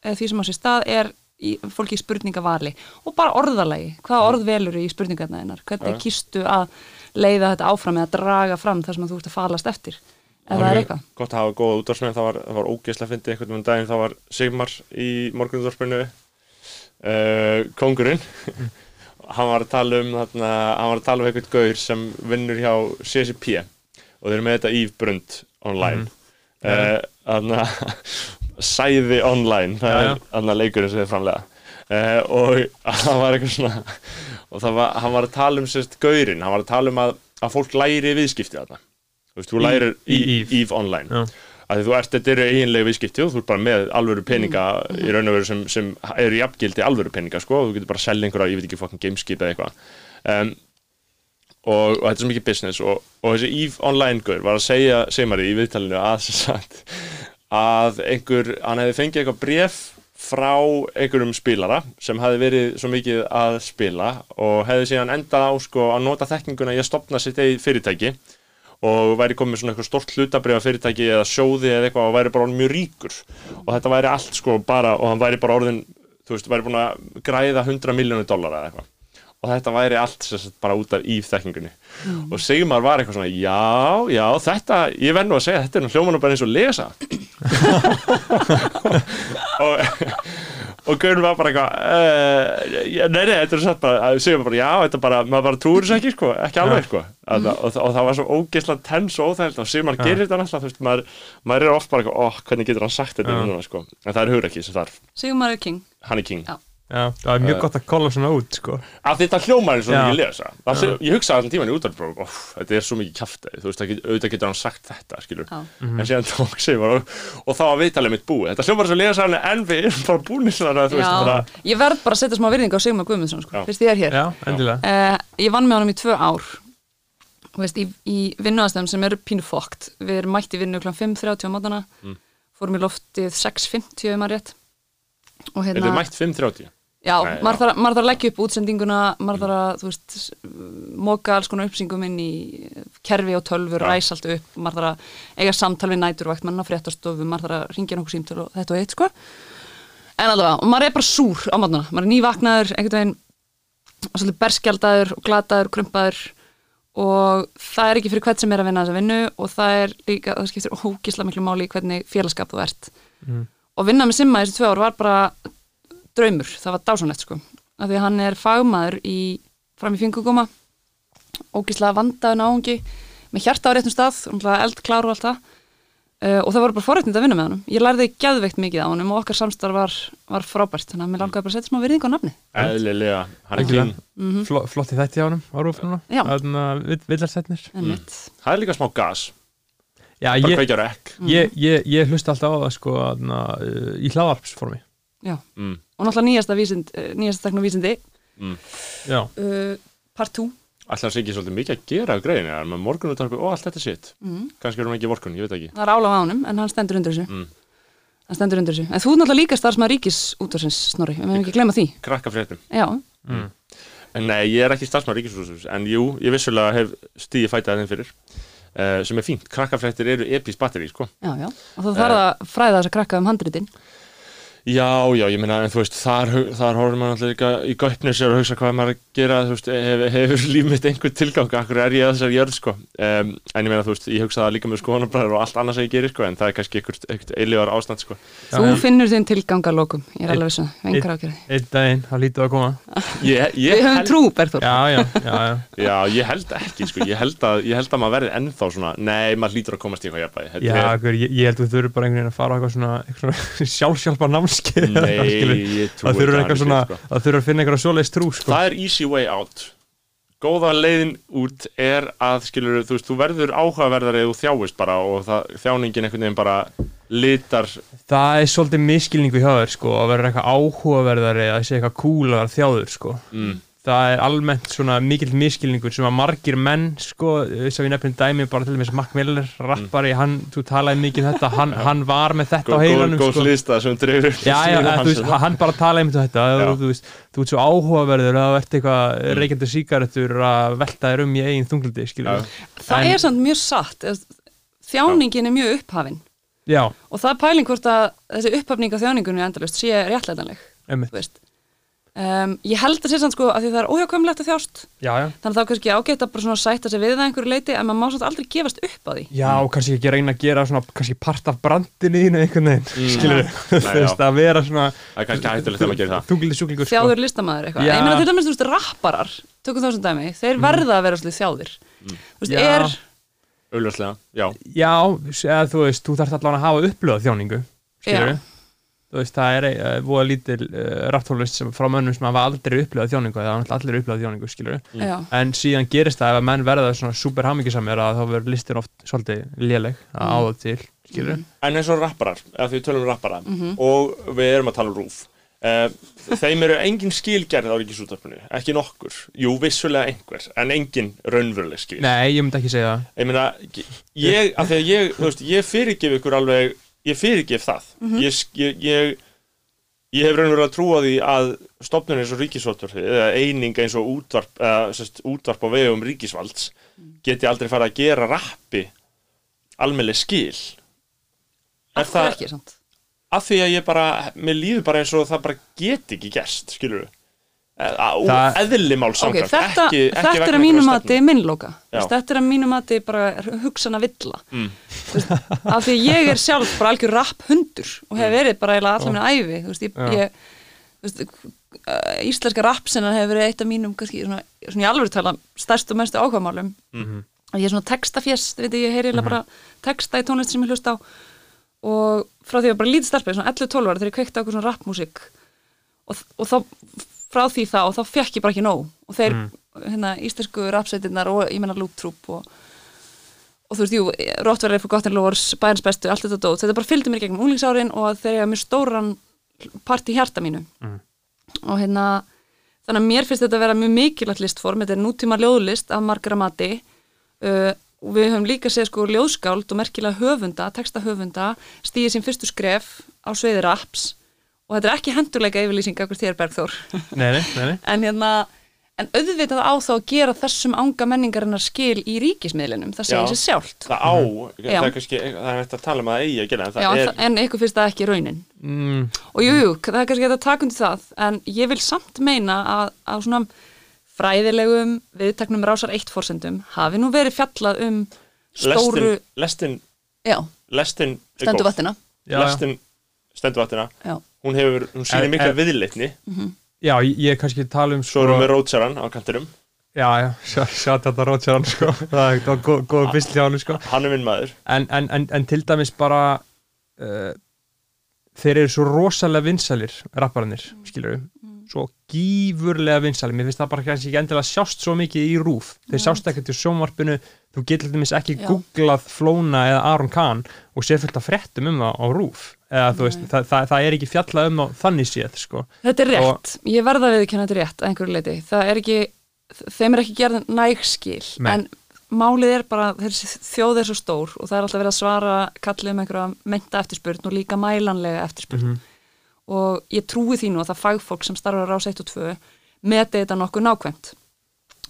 eða því sem á sér stað er í, fólki í spurningavali og bara orðalagi, hvaða orð velur í spurningarna þeinar, hvernig Já. kýstu að leiða þetta áfram eða draga fram þar sem þú ert að falast eftir það er eitthvað. gott að hafa góða útvarsmenn það var, það var ógeðslega fyndið einhvern veginn daginn. Það var Sigmar í morgunútvarpinu. Uh, kongurinn hann var að tala um þarna, hann var að tala um einhvern gaur sem vinnur hjá CCP og þeir eru með þetta Eve Brund online. Uh, þarna sæði online. Það Já, er já. þarna leikurinn sem þið framlega uh, og hann var eitthvað svona og það var, hann var að tala um sérst gaurinn, hann var að tala um að, að fólk læri viðskipti þarna þú veist, þú Í- lærir í, í í Eve. online. Að þú ert, þetta eru eiginlega viðskipti og þú ert bara með alvöru peninga í raun og veru sem, sem eru jafngildi alvöru peninga sko, og þú getur bara að selja einhverja, ég veit ekki fucking gameskip eða eitthvað. Um, og, og þetta er svo mikið business og, og þessi EVE Online gaur var að segja, maður í viðtalinu að, sagt, að einhver, hann hefði fengið eitthvað bref frá einhverjum spilara sem hefði verið svo mikið að spila og hefði síðan endað á sko að nota þekkinguna í að stopna sitt eigið fyrirtæki og væri komið svona eitthvað stort hlutabrifa fyrirtæki eða sjóði eða eitthvað og væri bara orðin mjög ríkur. Og þetta væri allt sko bara og hann væri bara orðin, þú veist, væri búin að græða 100 miljónu dollara eða eitthvað. Og þetta væri allt sagt bara út af í þekkingunni. Og Sigmar var eitthvað svona já, já, þetta, ég verð nú að segja þetta er hljóman bara eins og lesa. Og og Gaurin var bara eitthvað uh, nei, nei, þetta er satt bara Sigmar bara, já, þetta er bara, maður bara trúir þess ekki sko, ekki alveg sko. Og, og, og það var svo ógeðslega tens og óþægild og Sigmar Já. gerir þetta alltaf, þú veist, maður maður er oft bara eitthvað, óh, hvernig getur hann sagt þetta sko, en það er hugur ekki sem þarf Sigmar er king. Hann er king. Já. Já, það er mjög Uh, gott að kolla svona út sko. að þetta hljómar eins og Já. mikið lesa. Það, ég hugsaði allan tíman í útvarpróf þetta er svo mikið kjaftaði, þú veist, auðvitað getur hann sagt þetta, skilur, Já. en síðan tók sig og, og þá var viðtalið mitt búið. Þetta hljómar eins og lesa en við erum bara búinir svona, þú veist, Já, bara, ég verð bara að setja smá virðingu á Sigmar Guðmundsson sko, fyrst ég er hér. Já, endilega. Uh, Ég vann með honum í tvö ár. Þú veist, í, í vinnuaðstæðum sem eru pínu fókt Við erum mætt í vinnu kl. 5.30 á mótana Mm. Fórum í loftið 6.50 að rétt. Og er hérna þið mætt 5.30 Já, Nei, maður, þarf, maður þarf að leggja upp útsendinguna maður þarf að, þú veist móka alls konar uppsýngum inn í kerfi og tölfur, Já. ræs allt upp. Maður þarf að eiga samtal við næturvægt mann á fréttastofu, maður þarf að ringja nokkuð símtöl og þetta og eitt, sko. En allavega, og maður er bara súr á mótnana maður er nývaknaður, einhvern veginn svolítið berskjaldaður og glataður krumpaður. Og það er ekki fyrir hvert sem er að vinna þessa vinnu og það er líka, það skiptir ógisla miklu máli hvernig félagskap þú ert. Mm. og vinna með Simma þessi tvö ár var bara draumur, það var dásanlegt sko. Af því að hann er fagmaður í fram í fingugóma ógislega vandaðu náungi með hjarta á réttum stað, eldklár og allt það. Uh, og það voru bara forréttnið að vinna með honum. Ég lærði geðveikt mikið á honum og okkar samstarf var, var frábært, þannig að mér langaði bara að setja smá virðing á nafni eðlilega, hann er king mm Flo, Flott í þetta hjá honum á rúf núna. Já. Þannig að villarsetnir. Mm. það er líka smá gas, Já, ég, rekk. Ég, ég, ég hlusta alltaf á það sko þarna, uh, í hlaðarpsformi mm. Og náttúrulega nýjasta, vísind, eh, nýjasta tekn og vísindi Já, uh, part 2 alltaf sé ekki svolítið mikið að gera á greiðinu, það er með morgunúttarpi og allt þetta sitt mm. kannski erum við ekki vorkun, ég veit ekki. Það er álaf á honum en hann stendur undir þessu. Mm. hann stendur undir þessu, en þú er náttúrulega líka starfsmaður ríkis útvarsins, Snorri, við meðum ekki glemma því. Krakka fréttum. Já, mm. En nei, ég er ekki starfsmaður ríkisúsins en jú, ég vissulega hef stíði fætað þeim fyrir uh, sem er fínt, krakkafréttir eru epís batteri, sko. Já, já. Og þú þarf að fræða þess að krakka um handritin Já, já, ég meina, en þú veist, þar, þar horfum maður alltaf líka í göpni sér og hugsa hvað maður að gera, þú veist, hef, hefur líf mitt einhver tilgang, akkur er ég að þessar jörð, sko? Um, en ég meina, þú veist, ég hugsa það líka með skoðanabræður og allt annað sem ég gerir, sko, en það er kannski einhvert, eilíðar ástand, sko. Þú Já, finnur þinn tilgang að lokum ég er alveg vissu, vengar ákjörði Einn daginn, það lítið að koma. Ég, ég við höfum held- trú, Bergþór Já, já, já, já. Já, ég held ekki, sko, ég held að, ég held að maður verði ennþá svona, nei, maður lítur að komast í eitthvað eða eitthvað, Nei, ég trúi það þurfur eitthvað að svona sko. það þurfur að finna eitthvað svoleiðis trú sko. Það er easy way out Góða leiðin út er að skilur, þú veist, þú verður áhugaverðari eða þú þjáist bara og það, þjáningin einhvern veginn bara litar það er svolítið miskilningu hjá þér sko, að vera eitthvað áhugaverðari að segja eitthvað vera þjáður sko. mm. Það er almennt svona mikill miskilningur sem að margir menn sko, þess að við nefnum dæmi bara til dæmis Mac Miller, rappari, hann, þú talaði mikið um þetta, hann, hann var með þetta á heilanum góð sko. hlýstað sem dreifur upp Já, já, hans veist, hérna. hann bara talaði um þetta Já. og, þú veist, þú ert svo áhugaverður að ert eitthvað Mm. reykjandi sígarettur að velta þér um í eigin þunglindi, skilur Já. það En- er samt mjög satt eða, þjáningin er mjög upphafin Já, og það er pæling hvort að þessi upphafning af þjáningunni endalust sé réttlætanleg einmitt, þú veist um, ég held að sé samt sko að því það er óhjákvæmlegt að þjást. Já, já. Þannig að er kannski ágætt að bara svona sætta sig við það einhverju leiti en maður má svolítið aldrei gefast upp á því. Já, og kannski ekki reyna að gera svona kannski part af brandinu þínu einhvern veginn, Mm. skilur þú veist, að vera svona Það er kannski hættulegt að maður gerir það. Þunglindi sjúklingur sko. þjáður listamæður eitthvað. Ég meina til dæmis, þú veist, rapparar tökum það sem dæmi, þeir verða að vera svolítið þjáðir. Þú veist, veist, það er uh, voða lítil uh, rapptólist sem frá mönnum sem hafa aldrei upplöðað þjáningu, það hafa allir upplöðað þjáningu, skilur já, en síðan gerist það ef að menn verða svona super hamingisamir að þá verður listin oft svolítið léleg að Mm. áða til, skilur En eins og rapparar, eða því við tölum um rappara Mhm. og við erum að tala um rúf uh, þeim eru engin skilgerð á ríkisúttarpinu, ekki nokkur. Jú, vissulega einhver, en engin raunveruleg skil. Nei, ég myndi ekki segja það. Ég meina, ég, af því að ég, veist, ég fyrirgef ykkur alveg ég fyrirgef það. Mhm. ég, ég, ég, ég hef raunverulega trú á því að stofnun eins og ríkisvaldvarfi eða eining eins og útvarp, eða, sest, útvarp á vegum ríkisvalds geti aldrei farið að gera rappi almennlega skil. Af því að ég bara, mér líður bara eins og það bara get ekki gerst, skilur við Það- eðlimál Ok, samkvæmt þetta, ekki, ekki þetta er vegna að mínu mati. Veist, þetta er að mínu mati bara hugsana villa. Mm. Af því ég er sjálf bara algjör rapp hundur og hef verið bara allar minna æfi veist, ég, ég, veist, uh, íslenska rappsinnan hefur verið eitt af mínum kannski, svona, svona í alveg tala stærstu og mestu áhugamálum. Mhm. og ég er svona textafjess veit, ég, ég heyri eiginlega bara texta í tónlist sem ég hlusta á. Og frá því að ég var bara lítið stelpa, svona 11-12 ára þegar ég kveikti á okkur svona rappmúsík. Og, og þá frá því þá og þá fekk ég bara ekki nóg. Og þeir, hérna, íslensku rapsveitirnar og ég menna lúptrúp og, og þú veist, jú, Rottverðar for Gotten Lores, Bæjarns bestu, allt þetta dót. Þetta bara fylgdi mér gegnum unglingsárin og þegar ég hafði mjög stóran part í hjarta mínu. Og hérna þannig að mér finnst þetta að vera mjög mikilvægt listform. Þetta er nútíma ljóðlist af margra mati uh, og við höfum líka séð sko ljóðskáld og merkilega höfunda, textahöfunda stíði sín fyrstu skref á sveiði raps og þetta er ekki hendurleika yfirlýsing akkur þér Bergþór. Nei, nei, nei, nei. en hérna en auðvitað á þá að gera þessum anga menningarinnar skil í ríkismiðlinum það segir sér sjálft. Það á, Já. það er kannski það er hægt að tala um að eigi að gera en það Já, er, en ykkur finnst það ekki raunin. Mm, og jú, jú, það er kannski að taka undir það en ég vil samt meina að á svona fræðilegum viðtaknum rásar eitt fórsendum hafi nú verið fjallað um stóru, lestin, lestin, já, lestin stendu góð. vatnina já, já. lestin stenduvattina já, hún hefur, hún sýnir mikla viðleitni. Já, ég ég er kannski að tala um svo erum við rótsaran á kantinum. Já, já, sjá, sjá þetta rótsarann sko. það er var góð, góð bysl hjá hann sko. hann er minn maður. En, en, en, en til dæmis bara uh, þeir eru svo rosalega vinsalir rapparannir, skilur við svo gífurlega vinsalir mér finnst það bara kannski ekki endilega sjást svo mikið í rúf þeir sjást ekkert í sjónvarpinu. Þú getur til dæmis ekki Já. googlað Flóna eða Aron Kahn og sér fullt af fréttum um það á rúf eða þú veist, það, það, það er ekki fjallað um þannig séð, sko. Þetta er rétt. Ég verða að viðkynna þetta er rétt að einhverju leiti það er ekki, þeim er ekki gerð næg skil, Nei. en málið er bara, þessi þjóð er svo stór og það er alltaf verið að svara kallið um einhverja menta eftirspurn og líka mælanlega eftirspurn. Mhm. og ég trúi því nú að það fagfólk sem starfar á rás 1 og 2 meti þetta nokkuð nákvæmt.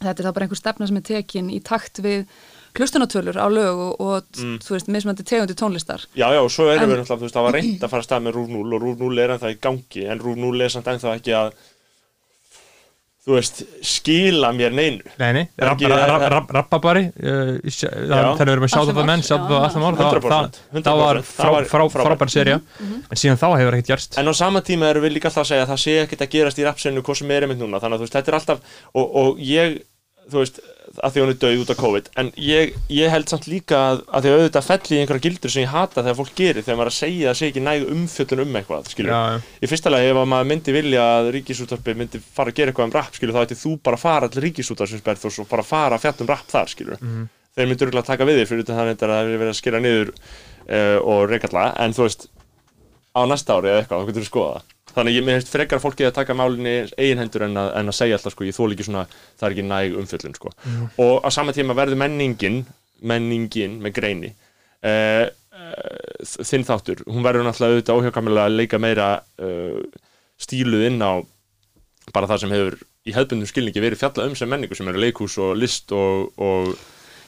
Þetta er þá bara einhver stefna sem er tekin í takt við hlustunatölur á lög og, og Mm. þú veist, mismandi tegundi tónlistar. Já, já, og svo erum En- við náttúrulega, þú veist, það var reynd að fara að stað með Rúf 0 og Rúf 0 er ennþá í gangi en Rúf 0 er samt ennþá ekki að þú veist, skila mér neinu. Nei, nei, Er rapp- ekki- rapp- rapp- rappabari Já. þegar við erum að Allir það menn, það allir mál það, 100%, það, það var 100%, frá, það var frá, frábær. frábær serja en síðan þá hefur ekkert gerst. En á sama tíma erum við líka alltaf að segja að það sé ekkert að gerast í rapsinu hvað sem er einmitt núna. Þannig að þú veist, þetta er alltaf og, og ég, þú veist, að því hún er döið út af COVID en ég, ég held samt líka að, að því að auðvitað felli í einhverja gildur sem ég hata þegar fólk gerir þegar maður er að segja að sé ekki næg umfjöllun um eitthvað, skilur Já, já. í fyrsta lagi ef að maður myndi vilja að ríkisúttarpi myndi fara að gera eitthvað um rap, skilur þá ætti þú bara að fara til ríkisúttarpinsberð og bara fara að fjalla um rap þar, skilur Mhm. þeir myndu örgulega taka við þér fyrir þannig að það er verið að skera niður uh, og reykalla, en þú veist á næsta ári eða eitthvað, þá getur við skoða það þannig ég meðist frekar að fólki að taka málinni eigin hendur en að, en að segja alltaf sko, ég þól ekki svona, það er ekki næg umfjöllun sko. og á sama tíma verður menningin menningin með greini uh, uh, þinn þáttur, hún verður náttúrulega auðvitað óhjákamilega að leika meira uh, stíluð inn á bara það sem hefur í hefðbundum skilningi verið fjalla um sem menningu sem eru leikhús og list og, og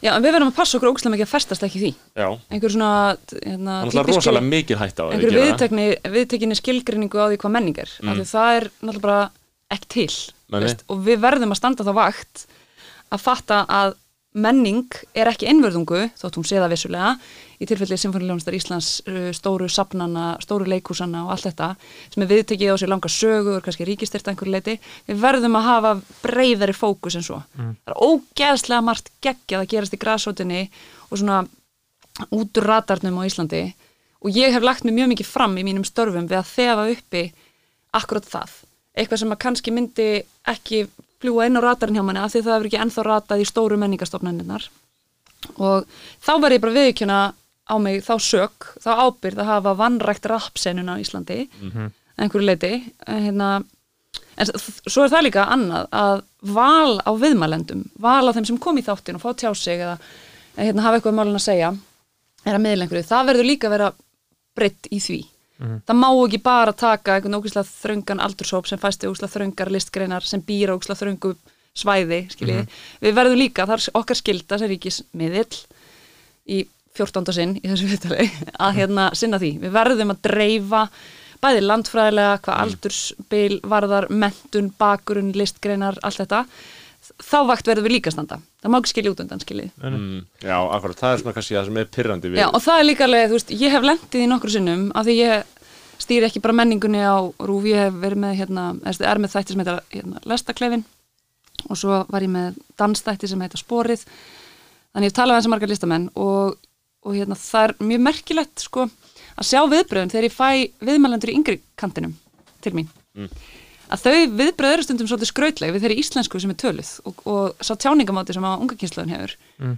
Já, en við verðum að passa okkur ógæslega mikið að festast ekki því. Já, einhver svona hérna, það er rosalega mikil hætt á að einhver það. viðtekni, viðtekinni skilgreiningu á því hvað menning er. Mm. það er náttúrulega bara ekki til veist, og við verðum að standa þá vakt að fatta að menning er ekki einvörðungu þótt hún sé það vissulega í tilfelli Sinfoniljónstar Íslands uh, stóru sapnana, stóru leikhúsana og allt þetta sem er viðtekið á sér langa sögur kannski ríkistyrta einhverju leiti við verðum að hafa breyðari fókus en svo. Það er ógeðslega margt geggjað að gerast í grasótinni og svona út úr radarnum á Íslandi. Og ég hef lagt mig mjög mikið fram í mínum störfum við að þefa uppi akkurat það. Eitthvað sem að kannski myndi ekki fljúa inn á radarinn hjá manni af því það hefur ekki ennþá ratað í stóru menningastofnaninnar og þá var ég bara viðkjöna á mig þá sök, þá ábyrð að hafa vannrækt rapsenuna á Íslandi einhverju leiti en, hérna, en svo er það líka annað að val á viðmælendum val á þeim sem kom í þáttin og fá tjá sig eða eða, hérna, hafa eitthvað málun að segja er að einhverju, það verður líka að vera breytt í því. Það má ekki bara taka einhvern ógislega þröngan aldurshóp sem fæst í ógislega þröngar listgreinar sem býra ógislega þröngu svæði skiljið, við verðum líka það er okkar skilda sem ríkismiðill í 14. sinn í þessu viðtali að hérna sinna því. Við verðum að dreifa bæði landfræðilega, hvað aldursbil varðar, mentun, bakurinn listgreinar, allt þetta. Þá vakt verðum við líka standa. Það má ekki skilja út undan skiljið mm, Já, akkurat, það er svona kannski það sem er pyrrandi við Já, og það er líka alveg, þú veist, ég hef lendið í nokkur sinnum af því ég stýri ekki bara menningunni á rúf, ég hef verið með hérna, er með þætti sem heitir hérna, Lestaklefin og svo var ég með dansþætti sem heitir Sporið. Þannig ég tala með þessi margar listamenn og, og hérna, það er mjög merkilegt sko, að sjá viðbröðun þegar ég fæ viðmælendur í yngri kantinum til mín að þau viðbröð eru stundum svolítið skrautleg við þeirri íslensku sem er töluð og, og sá tjáningamáti sem að unga kynsluðin hefur Mm.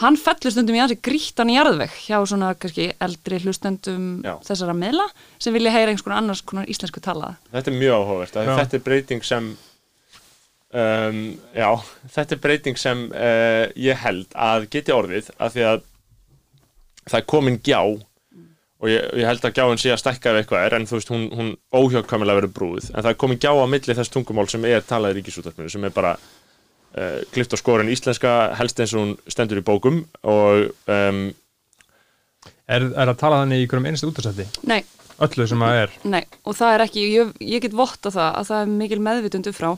hann fellur stundum í hansi grítan í jarðveg hjá svona kannski eldri hlustendum Já. þessara meðla sem vilja heyra einhvers konar annars konar íslensku talaða Þetta er mjög áhugavert, af því Já. þetta er breyting sem um, já, þetta er breyting sem uh, ég held að geti orðið af því að það er komin gjá og ég, ég held að gjáin sé að stækka ef eitthvað er en þú veist, hún, hún óhjákvæmilega verið brúið. En það er komin gjá á milli þess tungumál sem er talað í ríkisútarpinu sem er bara uh, klift á skorin íslenska helst eins og hún stendur í bókum og um, Er, er að tala þannig í hverjum einstu útastætti? Nei, Öllu sem að er? Nei, og það er ekki ég, ég get votta það að það er mikil meðvitundu frá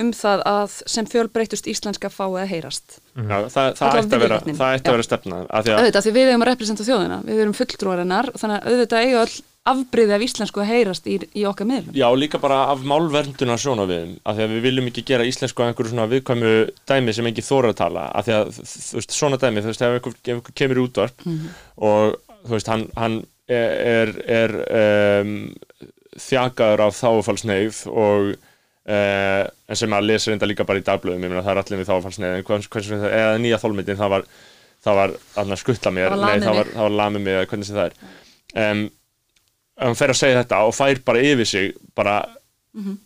um það að sem fjölbreytust íslenska fái að heyrast. Já, það, það, ætti að vera, að vera stefna af því að auðvitað því við eigum að representa þjóðina við erum fulltrúarinnar þannig að auðvitað eiga öll afbriði af íslensku að heyrast í, í okkar miðlum. Já, líka bara af málvernduna svona við af því að við viljum ekki gera íslensku að einhverju svona viðkvæmu dæmi sem ekki þóra að tala af því að þú veist, svona dæmi, þú veist, ef einhver, ef einhver kemur í útvarp og þú veist, hann, hann er, er um, þjakaður af þáfallsneið og uh, en sem að lesa reynda líka bara í dagblöðum, ég meina það er allir við þáfallsneið en hvers, hvers, eða nýja þólmyndin það var, það var að skuttla mér, Það var var, það var lamið eða hvernig sem það er. Um, hann fer að segja þetta og fær bara yfir sig bara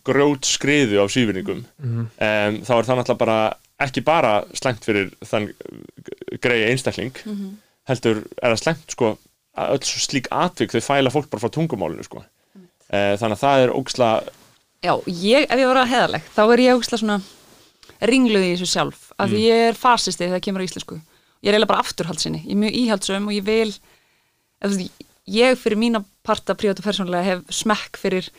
grjót skriðu af sífinningum um, þá er það náttúrulega bara ekki bara slæmt fyrir þann greiði einstakling heldur er það slæmt sko að öll slík atvik þau fæla fólk bara frá tungumálinu sko. Uh, þannig að það er ógsla Já, ég, ef ég var að heðaleg, þá er ég ógislega svona ringluð í þessu sjálf, af því ég er fasisti þegar það kemur á íslensku. Ég er eiginlega bara afturhaldsinni, ég er mjög íhaldsum og ég vil, veist, ég fyrir mína parta prívat og persónulega hef smekk fyrir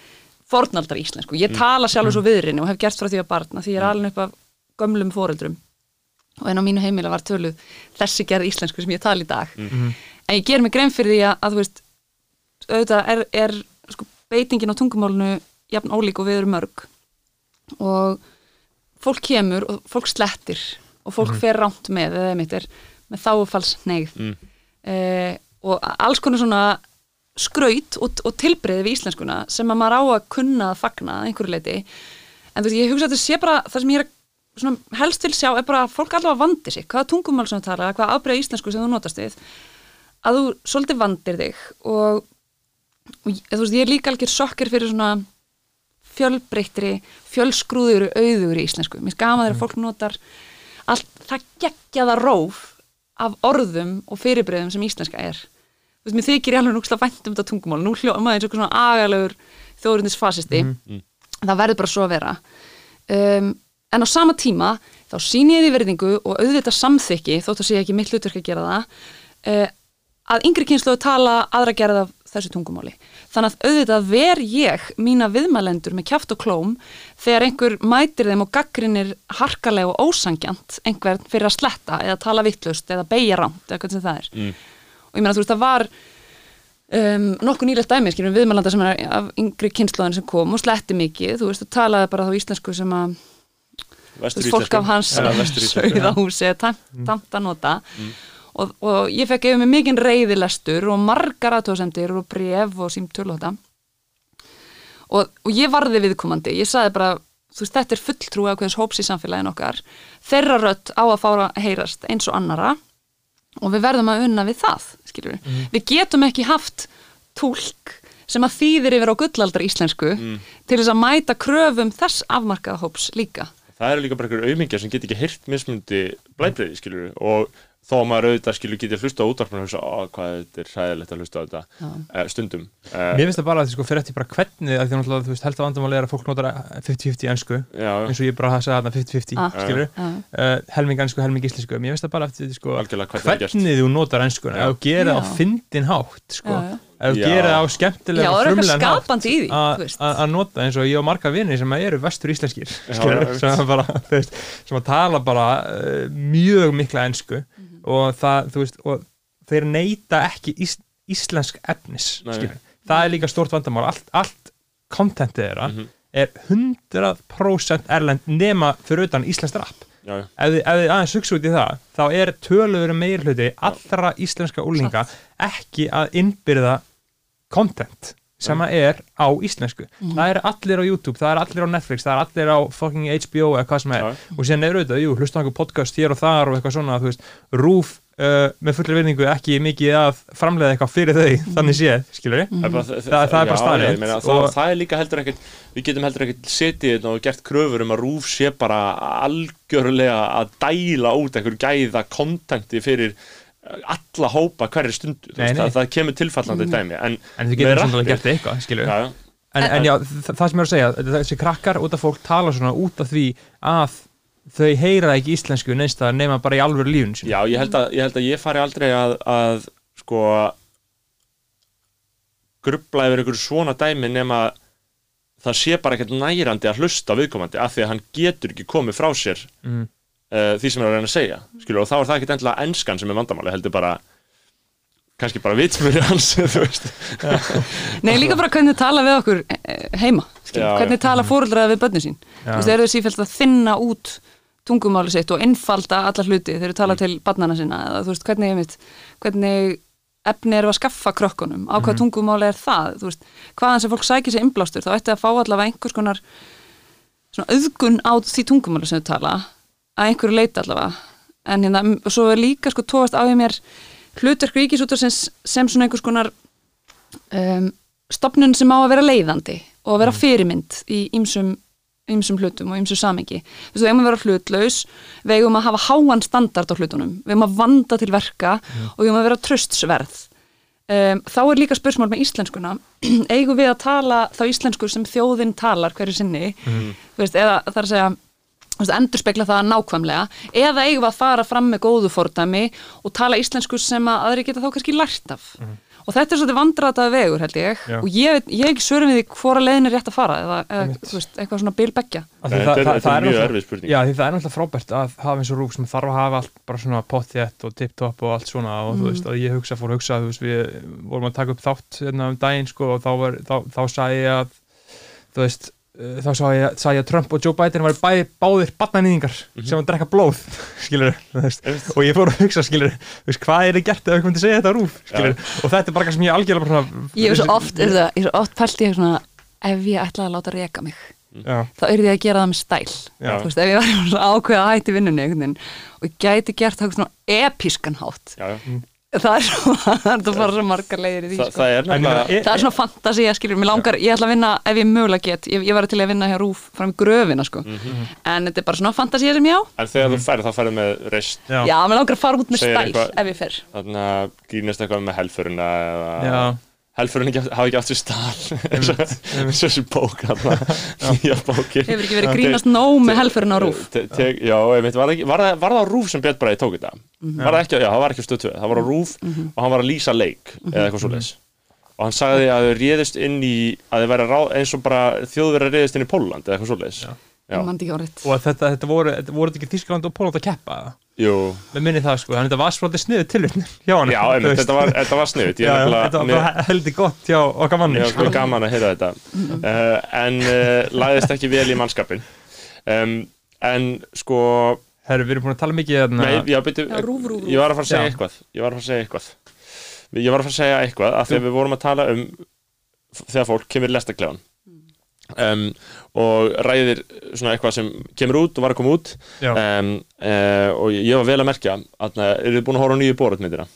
fornaldar íslensku. Ég tala sjálfur svo viðrinni og hef gert frá því að barna, því ég er alveg upp af gömlum foreldrum. Og en á mínu heimila var töluð þessi gerð íslensku sem ég tala í dag. En ég ger mig grein fyrir því að, að þú veist, auðvitað er, er sko, beitingin á tungumálinu jafn ólík og við erum mörg. Og fólk kemur og fólk slettir og fólk fer rámt með eða mitt er með þáufalls neigð Mm. eh, og alls konar svona skraut og, og tilbreyði við íslenskuna sem að maður á að kunna að fagna einhverju leiti en þú veist, ég hugsa að þetta sé bara það sem ég er að svona, helst vil sjá er bara að fólk allavega vandi sig, hvaða tungumál sem þú tala hvaða afbreyði íslensku sem þú notast við að þú svolítið vandir þig. Og, og þú veist, ég er líka algjör sokkir fyrir svona fjölbreyttri, fjölskrúður auður í íslensku. Mér skama þegar fólk notar allt það geggjaða róf af orðum og fyrirbreyðum sem íslenska er. Þú veist, mér þykir ég alveg núkslega vænt um þetta tungumál. Nú hljóma eins og eitthvað svona agalegur þjóðurindis fasisti. Það verður bara svo að vera. Um, en á sama tíma þá sín ég því verðingu og auðvitað samþykki, þótt að sé ekki mitt hlutverk að gera það, uh, að yngri kynslu tala aðra gerð af þessu tungumáli. Þannig að auðvitað ver ég mína viðmælendur með kjáft og klóm þegar einhver mætir þeim og gaggrinir harkalega og ósangjant einhvern fyrir að sletta eða tala vittlust eða beigja rámt eða hvernig það er. Mm. Og ég meina þú veist það var um, nokkuð nýlegt dæmi, skiljum viðmælanda sem er af yngri kynsluðan sem kom og sletti mikið, þú veist, og talaði bara þá íslensku sem að þú fólk af hans Ja, vestur íslensku. sauðahúsi og, og ég fekk yfir mig mikinn reyðilestur og margar aðtóðsendir og bref og símtöl og þetta. Og, og ég varði viðkomandi. Ég saði bara, þú veist, þetta er fulltrúi af hverjans hóps í samfélagin okkar. Þeirra rödd á að fára að heyrast eins og annara og við verðum að unna við það við, við getum ekki haft túlk sem að þýðir yfir á gullaldar íslensku til þess að mæta kröfum þess afmarkaða hóps líka. Það eru líka bara einhverjum auðmingjar sem get ekki heyrt mismundi blæbreyði skilur og þó að maður auðvitað skilur getið hlusta á útvarpinu og hugsa, ó, hvað þetta er hræðilegt að hlusta á þetta. Uh, stundum. Uh, Mér finnst það bara að sko, fyrir eftir bara hvernig að því að þú veist, held að vandamáli er að fólk notar 50-50 í ennsku já, eins og ég bara sagði þarna 50-50 Ah. skilur, uh, helming ennsku, helming íslensku Mér finnst það bara eftir sko, algjörlega hvernig það er þú notar ennskuna þú gerir það á fyndin hátt sko. Já, já. ef þú Já. gerir það á Já, skemmtilega það frumlegan hátt skapandi í því, þú að að- að nota eins og ég og marga vinni sem eru vestur íslenskir Já, skilur, já, sem, að bara, sem að tala bara uh, mjög mikla ensku. Mhm. Og það, þú veist, og þeir neyta ekki ís, íslensk efnis skilur. það er líka stort vandamál. Allt, allt kontentið þeirra Mhm. er 100% erlend nema fyrir utan íslenskt rap. Já, já, ef þið, ef þið aðeins hugsa út í það þá er töluður meir hluti allra íslenska úlinga ekki að innbyrða content sem að er á íslensku. Það er allir á YouTube, það er allir á Netflix það er allir á fucking HBO eða hvað sem er. Já. og síðan er auðvitað, jú, hlusta á einhver podcast hér og þar og eitthvað svona, þú veist, rúf uh, með fullri virðingu ekki mikið að framleiða eitthvað fyrir þau, þannig séð, skilur Það er bara, Það- það er bara ég meina, það, það er líka heldur ekkert við getum heldur ekkert setið hérna og gert kröfur um að rúf sé bara algjörlega að dæla út einhver gæða kontenti fyrir alla hópa hverri stundu þú Nei, nei. það, það kemur tilfallandi dæmi en, en með getur rappið- svona gert eitthvað, skilur já, já, en, en já, þa- það sem ég er að segja þessi krakkar út af fólk tala svona út af því að þau heyra ekki íslensku neins það nema bara í alvöru lífun já ég, held að, ég held að ég fari aldrei að, að sko grubla yfir einhverju svona dæmi nema það sé bara ekkert nærandi að hlusta viðkomandi af því að hann getur ekki komið frá sér mm. Uh, því sem er að reyna að segja skilur, og þá er það ekkert endilega enskan sem er vandamáli heldur bara kannski bara vitsmjöri hans þú Nei, líka bara hvernig tala við okkur eh, heima, skil, Já, hvernig tala fóröldraði við börnin sín. Þú veist, eru þau sífælt að þinna út tungumáli sitt og innfalda alla hluti. Þegar þau tala til barnana sinna eða þú veist, hvernig, veit, hvernig efni eru að skaffa krökkunum, á hvað tungumáli er það, þú veist, hvaðan sem fólk sækir sér innblástur, þá ætti að fá allavega einhvers konar svona auðgun á því tungumáli sem þau tala, að einhverju leita allavega, en hérna, m- svo er líka sko tóast á ég mér hlutverk ríkisútur sem, svona einhvers konar um, stopnun sem á að vera leiðandi og að vera fyrirmynd í ýmsum ýmsum hlutum og ýmsum samengi þú veist, við eigum að vera hlutlaus við eigum að hafa háan standard á hlutunum við eigum að vanda til verka og við eigum að vera tröstsverð um, þá er líka spursmál með íslenskuna eigum við að tala þá íslensku sem þjóðin talar hverju sinni? Þú veist, eða það er að segja endur spekla það nákvæmlega. Eða eigum að fara fram með góðu fordæmi og tala íslensku sem að aðri geta þá kannski lært af. Og þetta er svolítið vandrataði vegur held ég. Já. og ég, veit, ég er ekki svörum við því hvora leiðin er rétt að fara eða, eða veist, eitthvað svona bilbeggja Af því Nei, það- þetta er- það- er mjög erfið spurning. Já, því það er náttúrulega frábært að hafa eins og rúf sem þarf að hafa allt bara svona pottjett og tip-top og allt svona og þú veist, að ég hugsa, fór að hugsa, veist, við vorum að taka upp þátt hérna um daginn, sko, og þá, var, þá, þá sagði ég að, þú veist, þá sagði ég, sagði ég að Trump og Joe Biden var bæði, báðir barnanýðingar sem að drekka blóð, skilur, og ég fór að hugsa, skilur, hvað er þið gert ef við komum til að segja þetta rúf, skilur, og þetta er bara eitthvað sem ég algjörlega bara svona, ég er svo oft, er það, ég er svo oft pælt ég svona ef ég ætlaði að láta reka mig Já, þá er ég að gera það með stæl. Veist, ef ég var ákveða að hætti vinnunni og ég gæti gert það svona episkan hátt já, já. Það er svo, það er bara svo margar leiðir í því Þa, sko. það er ég nefnilega meina, það er svona fantasi að skilur, mér langar, ég ætla að vinna ef ég mögulega get, ég, ég var til að vinna hér rúf fram í gröfina sko, Mhm. en þetta er bara svona fantasi sem ég á, en þegar þú ferð þá ferð með reist. Já, já, mér langar að fara út með stæl ef ég fer. Þarna grínast eitthvað með helfurina eða já, helfurinn ekki, hafi ekki átt sér stað. Eins og þessi bók nýja bókin. Hefur ekki verið grínast nóg með helfurinn á rúf Já, einmitt, var, það ekki, var, það, var það á Rúf sem Björn Bræði tók þetta? Var það ekki, já, það var ekki á stöð 2 það var á Rúf og hann var að lýsa leik eða eitthvað svoleiðis. Og hann sagði að þau réðist inn í að þau ráð, eins og bara þjóðverið réðist inn í Póland eða eitthvað svoleiðis. Já, og þetta, þetta voru, þetta ekki Þískland og Póland að keppa, eða? Jú, með minni það sko, þannig að þetta var svolítið sniðu tilvinn hjá hann já einmitt, þetta var, þetta var sniðut já, já, þetta var bara heldur gott hjá okkar manni sko. gaman að heyra þetta. Uh, en uh, lagðist ekki vel í mannskapin um, en sko Herru, við erum búin að tala mikið hérna Nei, já, byrju, Já, rúf, rúf, rúf. ég var að fara að segja Já. eitthvað. Ég var að fara að segja eitthvað. Ég var að fara að segja eitthvað af því að við vorum að tala um þegar fólk kemur lestaklegan um, og ræðir svona eitthvað sem kemur út og var að koma út um, uh, og ég var vel að merkja að eru þið búin að horfa á nýju bórutmyndina?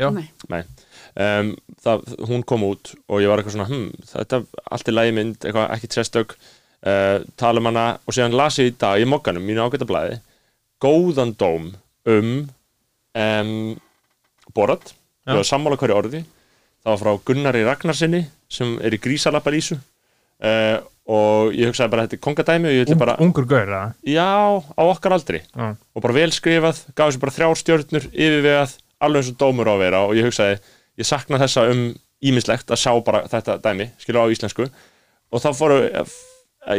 Já. Nei. Nei um, það, hún kom út og ég var eitthvað svona hm, þetta er allt í lagi mynd, eitthvað ekki sérstök uh, tala um hana og síðan las ég í dag í mokkanum, mínu ágæta blæði góðan dóm um um, Borat Já. ég var sammála hverju orði það var frá Gunnari Ragnarsinni sem er í Grísalapalísu uh, og ég hugsaði bara þetta er kongadæmi og ég Ung, bara, ungur gaur eða? já, á okkar aldri. Já. og bara vel skrifað, gaf þessu bara þrjár stjörnur yfirvegað, alveg eins og dómur á að vera. Og ég hugsaði, ég sakna þessa um ímislegt að sjá bara þetta dæmi skilur á íslensku. Og þá fóru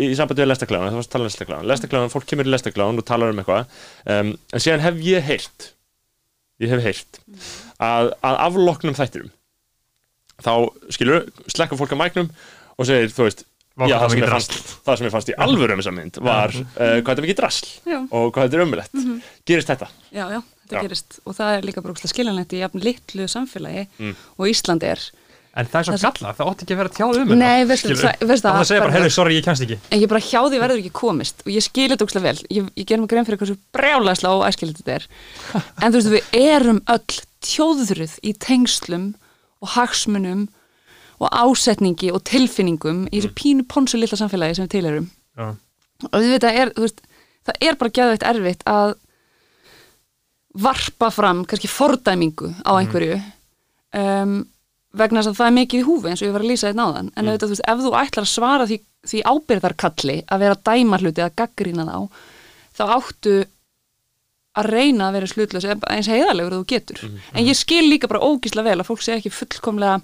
í sambandi við lestaklæðan það var að tala um lestaklæðan, lestaklæðan, fólk kemur í lestaklæðan og talar um eitthvað. Um, en síðan hef ég heyrt ég hef heyrt að, að afloknum þættinum þá skilur, slekkur fólk á mæknum og segir, þú veist já, það, sem ég fannst, það sem ég fannst í alvöru um þessa mynd var uh, hvað þetta mikið drasl Já. og hvað þetta er ömulegt gerist þetta? Já, já, þetta Já. gerist. Og það er líka bara ógeðslega skiljanlegt í jafn litlu samfélagi Mm. og Ísland er. En það er svo Það- gallað, það átti ekki að vera tjáð um Nei, veistu, það, veistu Það segja bara, bara- heyrðu, sorry, ég kemst ekki. En ég bara hjá því verður ekki komist. Og ég skil þetta ógeðslega vel. Ég, ég ger mig grein fyrir hversu brjálæslega og æskilit þetta er. En þú veist, við erum öll tjóðruð í tengslum og hagsmunum og ásetningi og tilfinningum í þessu pínu ponsu lilla samfélagi sem við tilerum Já. og við veit að er, það er bara gæðveitt erfitt að varpa fram kannski fordæmingu á einhverju um, vegna þess að það er mikið í húfi eins og ég var að lýsa þetta náðan en auðvitað, þú veist, ef þú ætlar að svara því, því ábyrðarkalli að vera að dæma hluti að gaggrína þá þá áttu að reyna að vera slutlaus eins heiðarlegur þú getur. En ég skil líka bara ógísla vel að fólk sé ekki fullkomlega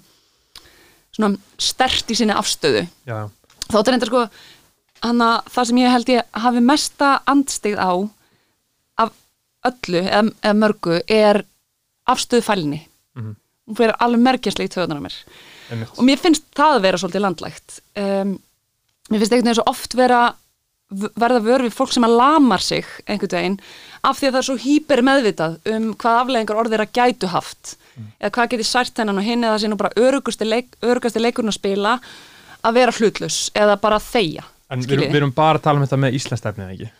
svona stert í sinni afstöðu. Já, þá er þetta sko hana, það sem ég held ég hafi mesta andstig á af öllu eða, eða mörgu er afstöðu fælni Mhm. hún fyrir alveg merkjastlega í töðunar á mér. Einmitt. Og mér finnst það vera svolítið landlægt um, mér finnst einhvern veginn svo oft vera verða vör við fólk sem að lamar sig einhvern veginn af því að það er svo hýper meðvitað um hvað afleggingar orðir að gætu haft eða hvað geti sært hennan og hinn eða það sé nú bara örugusti, leik, örugusti leikurinn að spila að vera hlutlaus eða bara þegja En við, við erum bara að tala um þetta með Íslandsstefnið, ekki?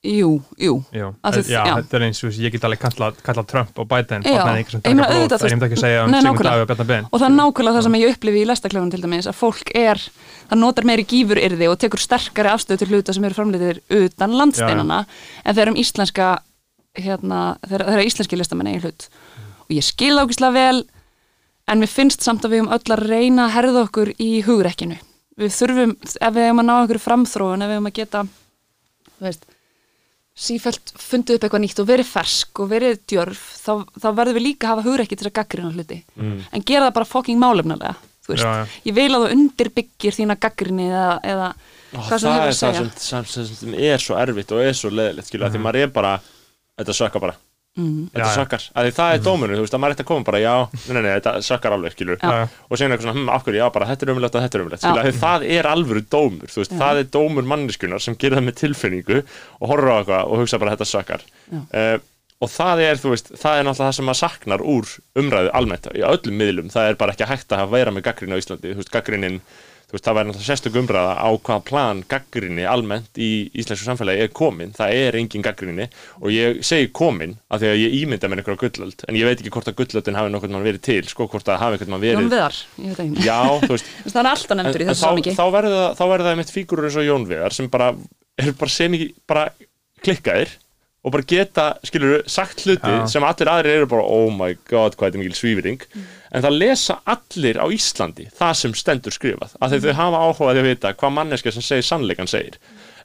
Jú, jú. Að þið- já, já. þetta er eins og ég get alveg kallað kalla Trump og Biden Já, en ég myndi ekki að segja um Sigmund. Davíð og Bjarnar Ben. Og það er nákvæmlega það sem ég upplifi í lestaklefunum til dæmis að fólk er, það notar meiri gífuryrði og tekur sterkari afstöð til hluta sem eru framleitir utan landsteinana en þeir um íslenska hérna, þeir, þeir eru íslenski listamenn eigin hlut ég skil ákvæmslega vel en mér finnst samt að við um öll að reyna að herða okkur í hugrekkinu. Við þurfum, ef við hefum að ná okkur framþróun, ef við hefum að geta þú veist sífælt fundið upp eitthvað nýtt og verið fersk og verið djörf, þá, þá verðum við líka að hafa hugrekki til að gaggrina hluti. En gera það bara fucking málefnulega þú veist, Já, já. ég vil að þú undirbyggir þína gaggrinni eða, eða Ó, hvað sem það hefur er að það segja. sem, sem, sem, sem er svo erfitt og er svo leðilegt skilur, mm. því maður er bara, þetta sökkar bara mm. þetta Já, sökkar, að því það er dómurinn þú veist að maður þetta að koma bara, já, nei, nei, nei, þetta sökkar alveg skilur, Já. Og segja eitthvað svona, hm, af hverju, já, bara, þetta er umlegt og þetta er umlegt skilur, að því það er alvöru dómur, þú veist, Já. það er dómur manneskunar sem gerir það með tilfinningu og horfir á eitthvað og hugsa bara, þetta sökkar uh, og það er, þú veist, það er náttúrulega það sem maður saknar úr umræðu almennt í öllum miðlum, það er bara ekki hægt að vera með gaggrinni á Íslandi, þú veist, gaggrinin þú veist, það væri náttúrulega sérstök umræða á hvaða plan gaggrinni almennt í íslensku samfélagi er komin, það er engin gaggrinni og ég segi komin af því að ég ímynda mér einhverja gullöld, en ég veit ekki hvort að gullöldin hafi nokkurn mann verið til, sko, hvort að hafi einhvern mann Jón verið Viðar, ég veit ekki. Já, þú veist, það er alltaf nefndur í þessu þá, samingi þá verður það, þá verður það einmitt fígurur eins og Jón Viðar sem bara eru bara sem ekki bara klikkaðir og bara geta, skilur sagt hluti Já. sem allir aðrir eru bara oh my god, hvað þetta er mikil svífring en það lesa allir á Íslandi það sem stendur skrifað, af því þau hafa áhuga því að vita hvað manneskja sem segir sannleikan segir.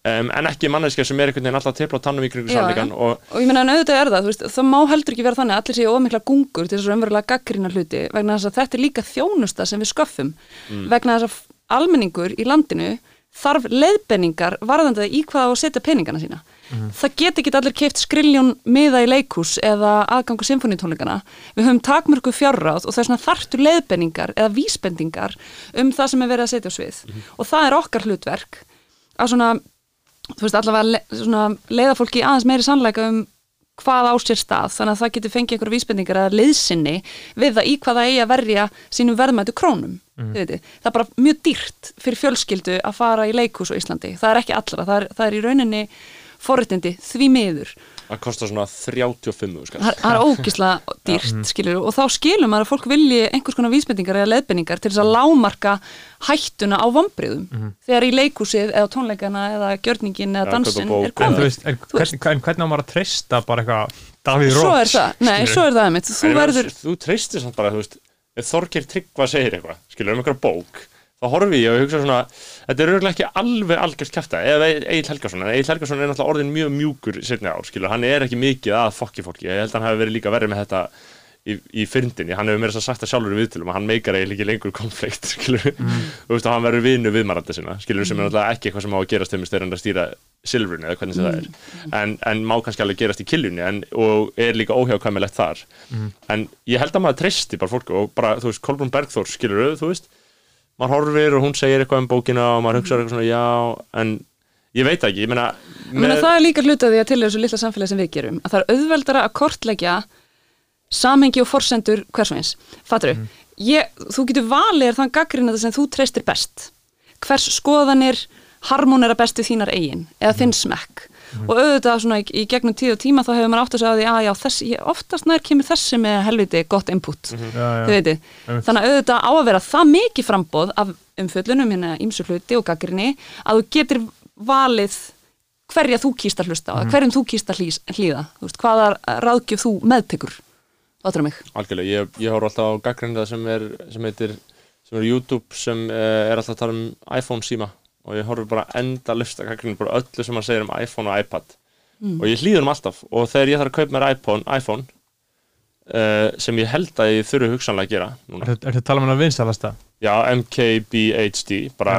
Um, en ekki manneskja sem er einhvern veginn alltaf að tepla á tannum í kringu sannleikan já. og og ég meina en auðvitað er það, þú veist, það má heldur ekki vera þannig að allir séu ómikla gungur til þess að umverulega gaggrina hluti vegna þess að þetta er líka þjónusta sem við sköffum. Vegna þess að almenningur í landinu þarf leiðbenningar varðandi það í hvað á að setja peningana sína. Það get ekki allir keift skriljón miða í leikús eða aðgangu symfónitónleikana við höfum takmörku fjárráð og þess vegna þarftu leiðbenningar eða vísbendingar um það sem er verið að setja á svið. Og það er okkar hlutverk að svona þú veist, allavega le, svona, leiða fólki aðeins meiri sannleika um hvað á sér stað, þannig að það getur fengið einhverja vísbendingar eða leiðsinni við það í hvað það eigi að verja sínum verðmætu krónum. Mm. það er bara mjög dýrt fyrir fjölskyldu að fara í leikhús á Íslandi, það er ekki allra það er, það er í rauninni forréttindi því miður það kostar svona 35 skall. það er- það er ógislega dýrt skilur, og þá skilur maður að fólk vilji einhvers konar vísbendingar eða leiðbendingar til þess að lámarka hættuna á vombriðum þegar í leikhúsið eða tónleikana eða gjörningin eða dansin bók er þú komið. Veist, en, Þú hvern, en hvernig á maður að treysta bara eitthvað Davíð svo Róts er það, nei, svo er það þú verður, þú treystir samt bara, þú veist ef Þorgeir Tryggva segir eitthvað, skilur um einhverja bók þá horfi ég og hugsa svona þetta er auðvitað ekki alveg algjört kæfta eða Egil Helgason, en Egil Helgason er náttúrulega orðin mjög mjúkur setni ár, skilur, hann er ekki mikið að fokki fólki, ég held að hann hafi verið líka verið með þetta í, í fyrndinni, hann hefur meira þess að sagt það sjálfur í viðtölum að hann meikar eiginlega ekki lengur konflikt, skilur, þú veist, og hann verður vinu viðmarandi sinna, skilur, sem er náttúrulega ekki eitthvað sem á að gerast þeim er að stýra silfrinu eða hvernig sem það er, en, en má kannski alveg gerast í kiljunni en, og er líka óhjákvæmilegt þar. En ég held að maður treysti bara fólku og bara, þú veist, Kolbrún Bergþór skilur þú veist, maður horfir og hún segir eitthvað um bókina og maður hugsaður eitthvað svona já, en ég veit ekki, ég meina Ég meina, það er líka hluta því að til þessu litla samfélagi sem við gerum að það er auðveldara að kortleggja samhengi og forsendur hvers og eins. Fattur ég, þú getur valið er þann gaggrinn sem þú treystir best. Hvers skoðanir harmonera bestu þínar eigin eða þinn Mhm. Smekk og auðvitað svona í, í gegnum tíð og tíma þá hefur maður átt að segja því að já, þess, ég, oftast nær kemur þessi með helviti gott input. Já, þið já. Einmitt. þannig að auðvitað á að vera það mikið frambóð af umfjöllunum hérna ímsu hluti og gaggrinni að þú getur valið hverja þú kýst að hlusta á, Mhm. hverjum þú kýst að hlýða, veist, hvaða ráðgjöf þú meðtekur, fattur mig algjörlega, ég, ég horf alltaf á gaggrindað sem er, sem heitir sem er YouTube sem uh, er alltaf að tala um iPhone síma og ég horf bara enda lista gaggrinda bara öllu sem hann segir um iPhone og iPad Mm. og ég hlýður um alltaf og þegar ég þarf að kaupa mér iPhone, iPhone uh, sem ég held að ég þurfi hugsanlega að gera núna. Er þetta að tala um hana vinsalasta? Já, MKBHD, bara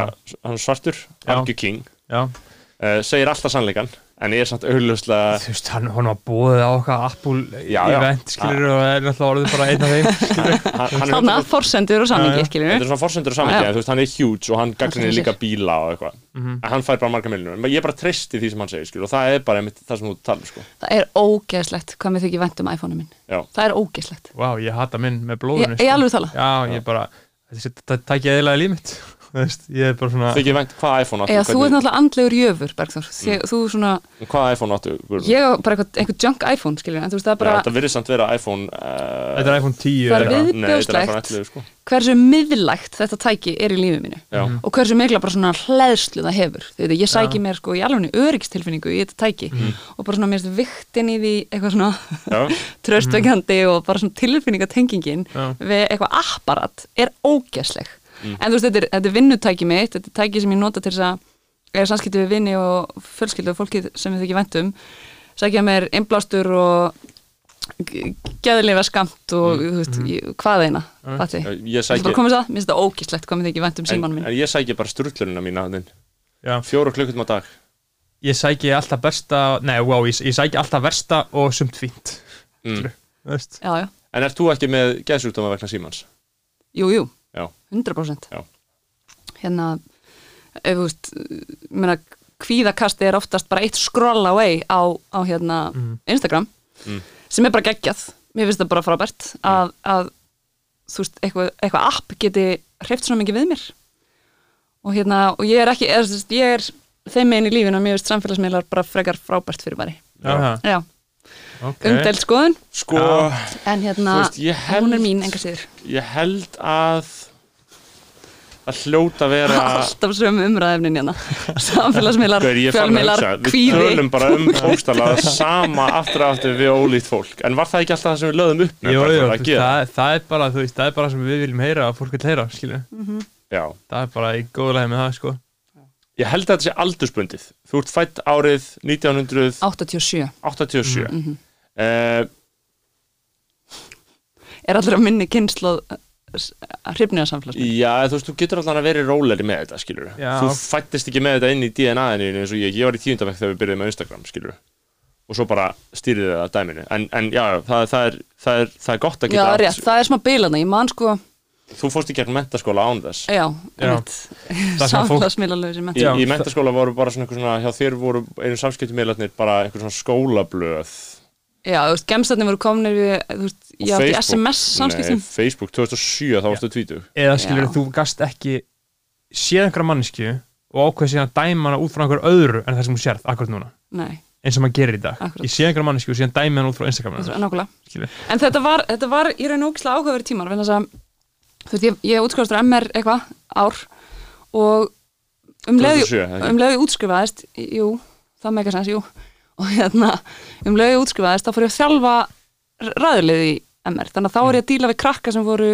hann er svartur, Já. Argu King Já uh, segir alltaf sannleikan en ég er samt augljóslega Þú veist, hann, hann var bóðið á okkar Apple Já, já. event, skilur, og er náttúrulega orðið bara einn af þeim, skilur. er Þannig að 100% forsendur og samingi, já. skiljum Þetta er svona forsendur og en þú veist, hann er huge og hann gagnir líka bíla og eitthvað Mhm. en hann fær bara marga miljonur, en ég bara treysti því sem hann segir skil, og það er bara einmitt það sem þú talar sko. Það er ógeðslegt hvað mér þykir vænt um iPhone-u minn Já. Það er ógeðslegt Vá, ég hata minn með Ég, blóðinu, ég alveg tala Já, ég bara, þetta tækja eðilega líf mitt, þú veist, ég er bara svona... Þykir vænt hvað iPhone áttu Eða þú ert náttúrulega andlegur jöfur, Bergþór. Þeg, Þú svona, Hvað iPhone áttu ég á bara eitthvað, eitthvað junk iPhone, skiljum En þú veist, það er bara Þetta virðist samt vera iPhone uh, Þetta er iPhone 10 Það er er viðbjóðslegt. 11 sko. hversu miðlægt þetta tæki er í lífið mínu. Já, og hversu mikla bara svona hleðslu það hefur. Þið veit, ég sæki Já. mér sko í alveg öryggstilfinningu í þetta tæki. Og bara svona mér finnst viktin í því eitthvað svona já, tröstökjandi og bara svona tilfinningatengingin við eitthvað apparat er ógeðsleg en þú veist, þetta er, þetta er vinnutæki mitt þetta er tæki sem ég nota til þess að eða samskipti við vinni og fjölskyldu og fólkið sem við þykir væntum sækja mér innblástur og geðlifa skamt og þú veist, ég, hvað eina ég ég ætla sæki bara að koma þess að, mér finnst þetta mér þykir vænt um en, símanum minn. en ég sæki bara strullunina mína. Fjóra klukkutum á dag. Ég sæki alltaf besta, nei, wow, ég, ég sæki alltaf versta og sumt fínt, mm. já, já, En ert þú ekki með geðsjúkdóma vegna símans? jú, jú, Já. 100% Já. hérna ef þú veist, ég meina kvíðakasti er oftast bara eitt scroll away á, á hérna Instagram Mm. sem er bara geggjað. Mér finnst það bara frábært að, að þú veist, eitthvað, eitthvað app geti hreift svona mikið við mér. Og hérna, og ég er ekki veist, ég er þeim meginn í lífinu og mér finnst samfélagsmiðlar bara frekar frábært fyrir bari Já, já, ok. umdelt skoðun. Sko, en hérna, Þú veist, ég held- hún er mín enga síður ég held að að hljóta vera alltaf sömu umræðefnin hérna. Samfélagsmiðlar, fjölmiðlar, hugsa, Við kvíði. tölum bara um póstala sama aftur og aftur við ólíkt fólk. En var það ekki alltaf það sem við lögðum upp með Jú, bara jú, fyrir þú að veist, gera? það, það er bara, þú veist, það er bara sem við viljum heyra að fólk vil heyra, skilju. Já, Það er bara í góðlega með það, sko. ég held að þetta sé aldursbundið. Þú ert fætt árið 1987 87 mm er allir að minni kynslu hrifniða samfélagsmiðl Já, þú veist, þú getur alltaf að vera róleri með þetta, skilur Já. Þú fættist ekki með þetta inn í DNA-inu eins og ég, ég var í tíundabæk þegar við byrjuðum með Instagram, skilur og svo bara stýrið það að dæminu. En, en já, það, það, er, það, er, það er gott að Já, geta rétt, það er smá bilana, ég man sko Þú fórst í gegnum mentaskóla án þess. Já, einmitt. Það sem fólk- Samfélagsmiðlalösi Í, Já, í mentaskóla voru bara svona, eitthvað svona hjá þér voru einu samskiptumiðlarnir bara eitthvað svona skólablöð Já, þú veist, gemstarnir voru komnir við, þú veist, ég átti Facebook. SMS samskiptum Nei, Facebook 2007 þá varstu tvítu Eða skilur Já. þú gast ekki séð einhverja mannesku og ákveð síðan dæma hana út frá einhver öðru en það sem þú sérð akkurat núna, Nei, eins og maður gerir í dag. Akkurat. Ég sé einhverja mannesku og síðan dæmi hana út frá Instagram þetta hennar, er nákvæmlega. En þetta var, þetta var í raun og ógislega áhugaverið tímar þess að, þú veist, ég, ég útskrifastur MR eitthvað ár og um leiði 2007, eða ekki? um leiði útskrifaðist, jú, það meika sens, jú og hérna um lögu útskrifaðist þá fór ég að þjálfa ræðulið í MR þannig að þá er ég að díla við krakka sem voru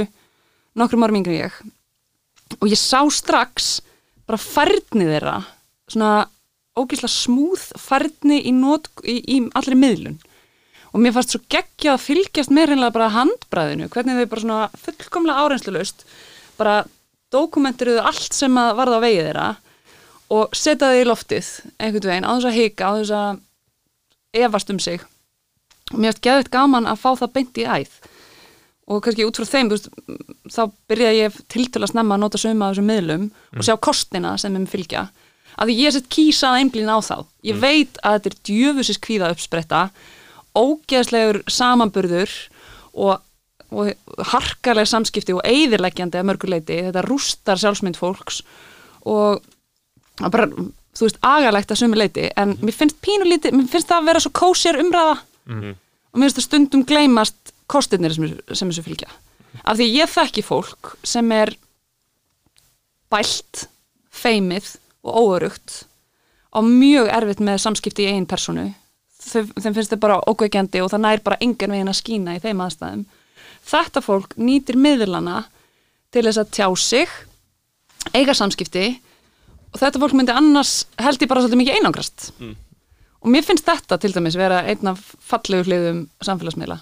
nokkrum árum yngri ég. Og ég sá strax bara færni þeirra svona ógeðslega smúð færni í, í, í allri miðlun. Og mér fannst svo geggjað að fylgjast með reynilega bara handbræðinu, hvernig þau bara svona fullkomlega áreinslulegust bara dokumenturuðu allt sem að varða á vegið þeirra og setja þau í loftið einhvern veginn, á þess að hika, á þess að efast um sig. Og mér finnst geðvitt gaman að fá það beint í æð. Og kannski út frá þeim veist, þá byrjaði ég tiltölu að snemma að nota sögum af þessum miðlum og sjá kostina sem þeim fylgja. Að því ég sett kýsa að einblíðin á þá. Ég veit að þetta er djöfusis kvíða uppspretta ógeðslegur samanburður og, og harkalega samskipti og eigðirleggjandi að mörguleiti, þetta rústar sjálfsmynd fólks og bara, þú veist, agalegt að sumi leiti en mér finnst pínulítið, mér finnst það að vera svo kósér umræða. Og mér finnst það stundum gleymast kostirnir sem, sem þessu fylgja. Af því ég þekki fólk sem er bælt, feimið og óörugt á mjög erfitt með samskipti í einn personu þeim finnst þau bara ókveikjandi og það nær bara engan veginn að skína í þeim aðstæðum. Þetta fólk nýtir miðlana til þess að tjá sig eiga samskipti og þetta fólk myndi annars held ég bara svolítið mikið einangrast. Mm. og mér finnst þetta til dæmis vera einn af fallegu hliðum samfélagsmiðla.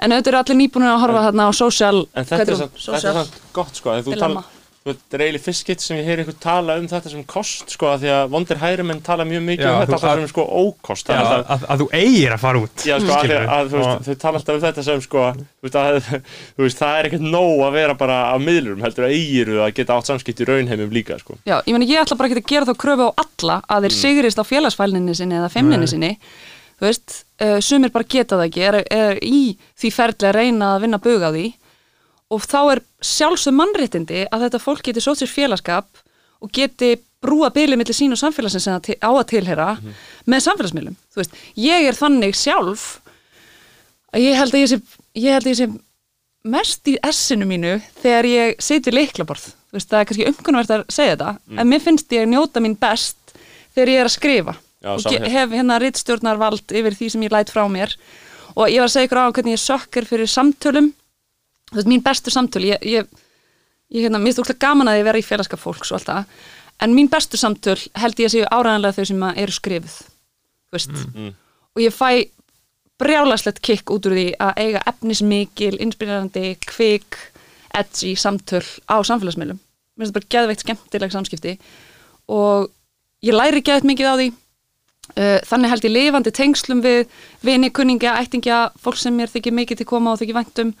En auðvitað eru allir nýbúinir að horfa þarna á social, En þetta er, samt, þetta er samt gott sko. Að þú tala, þetta er eiginlega fyrst skitt sem ég heyri ykkur tala um þetta sem kost sko að því að vondir hægri menn tala mjög mikið Já, um þú- þetta alltaf sem sko ókost. Já, það að, alltaf, að, að þú eigir að fara út. Já sko að, að, þú veist, þau tala alltaf um þetta sem sko þú veist, að, þú veist það er ekkert nóg að vera bara á miðlurum heldur að eigiru að geta átt samskipt í raunheimum líka sko. Já, ég meni ég ætla bara ekki að gera þá kröfu á alla að þeir sigrist á félagsfælninni sinni eða femninni sinni. Þú veist, uh, sumir bara geta það ekki. Er, er í því ferli að reyna að vinna bug á því og þá er sjálfsög mannréttindi að þetta fólk geti sótt sér félagskap og geti brúa bylið millir sín og samfélagsins á að tilhera með samfélagsmiðlum, veist ég er þannig sjálf að ég held að ég sé, ég held að ég sé mest í essinu mínu þegar ég siti leiklaborð veist, það er kannski umkunnvært að segja þetta en mér finnst ég njóta mín best þegar ég er að skrifa Já, og hef hérna rittstjórnarvald yfir því sem ég læt frá mér. Og ég var að segja ykkur á hvernig ég sökkar fyrir samtölum þú veist, mín bestu samtöl ég, ég, ég hérna, mér finnst úrlega gaman að ég vera í félagskap fólks og allt það en mín bestu samtöl held ég að séu áræðanlega þau sem eru skrifuð þú veist, Mm. og ég fæ brjálæslegt kikk út úr því að eiga efnismikil, inspirerandi, kvik, edgy samtöl á samfélagsmiðlum. Mér finnst það bara geðveikt skemmtileg samskipti og ég læri geðveikt mikið á því. Uh, Þannig held ég lifandi tengslum við vini, kunningja, ættingja, fólk sem mér þykir mikið til koma og þykir væntum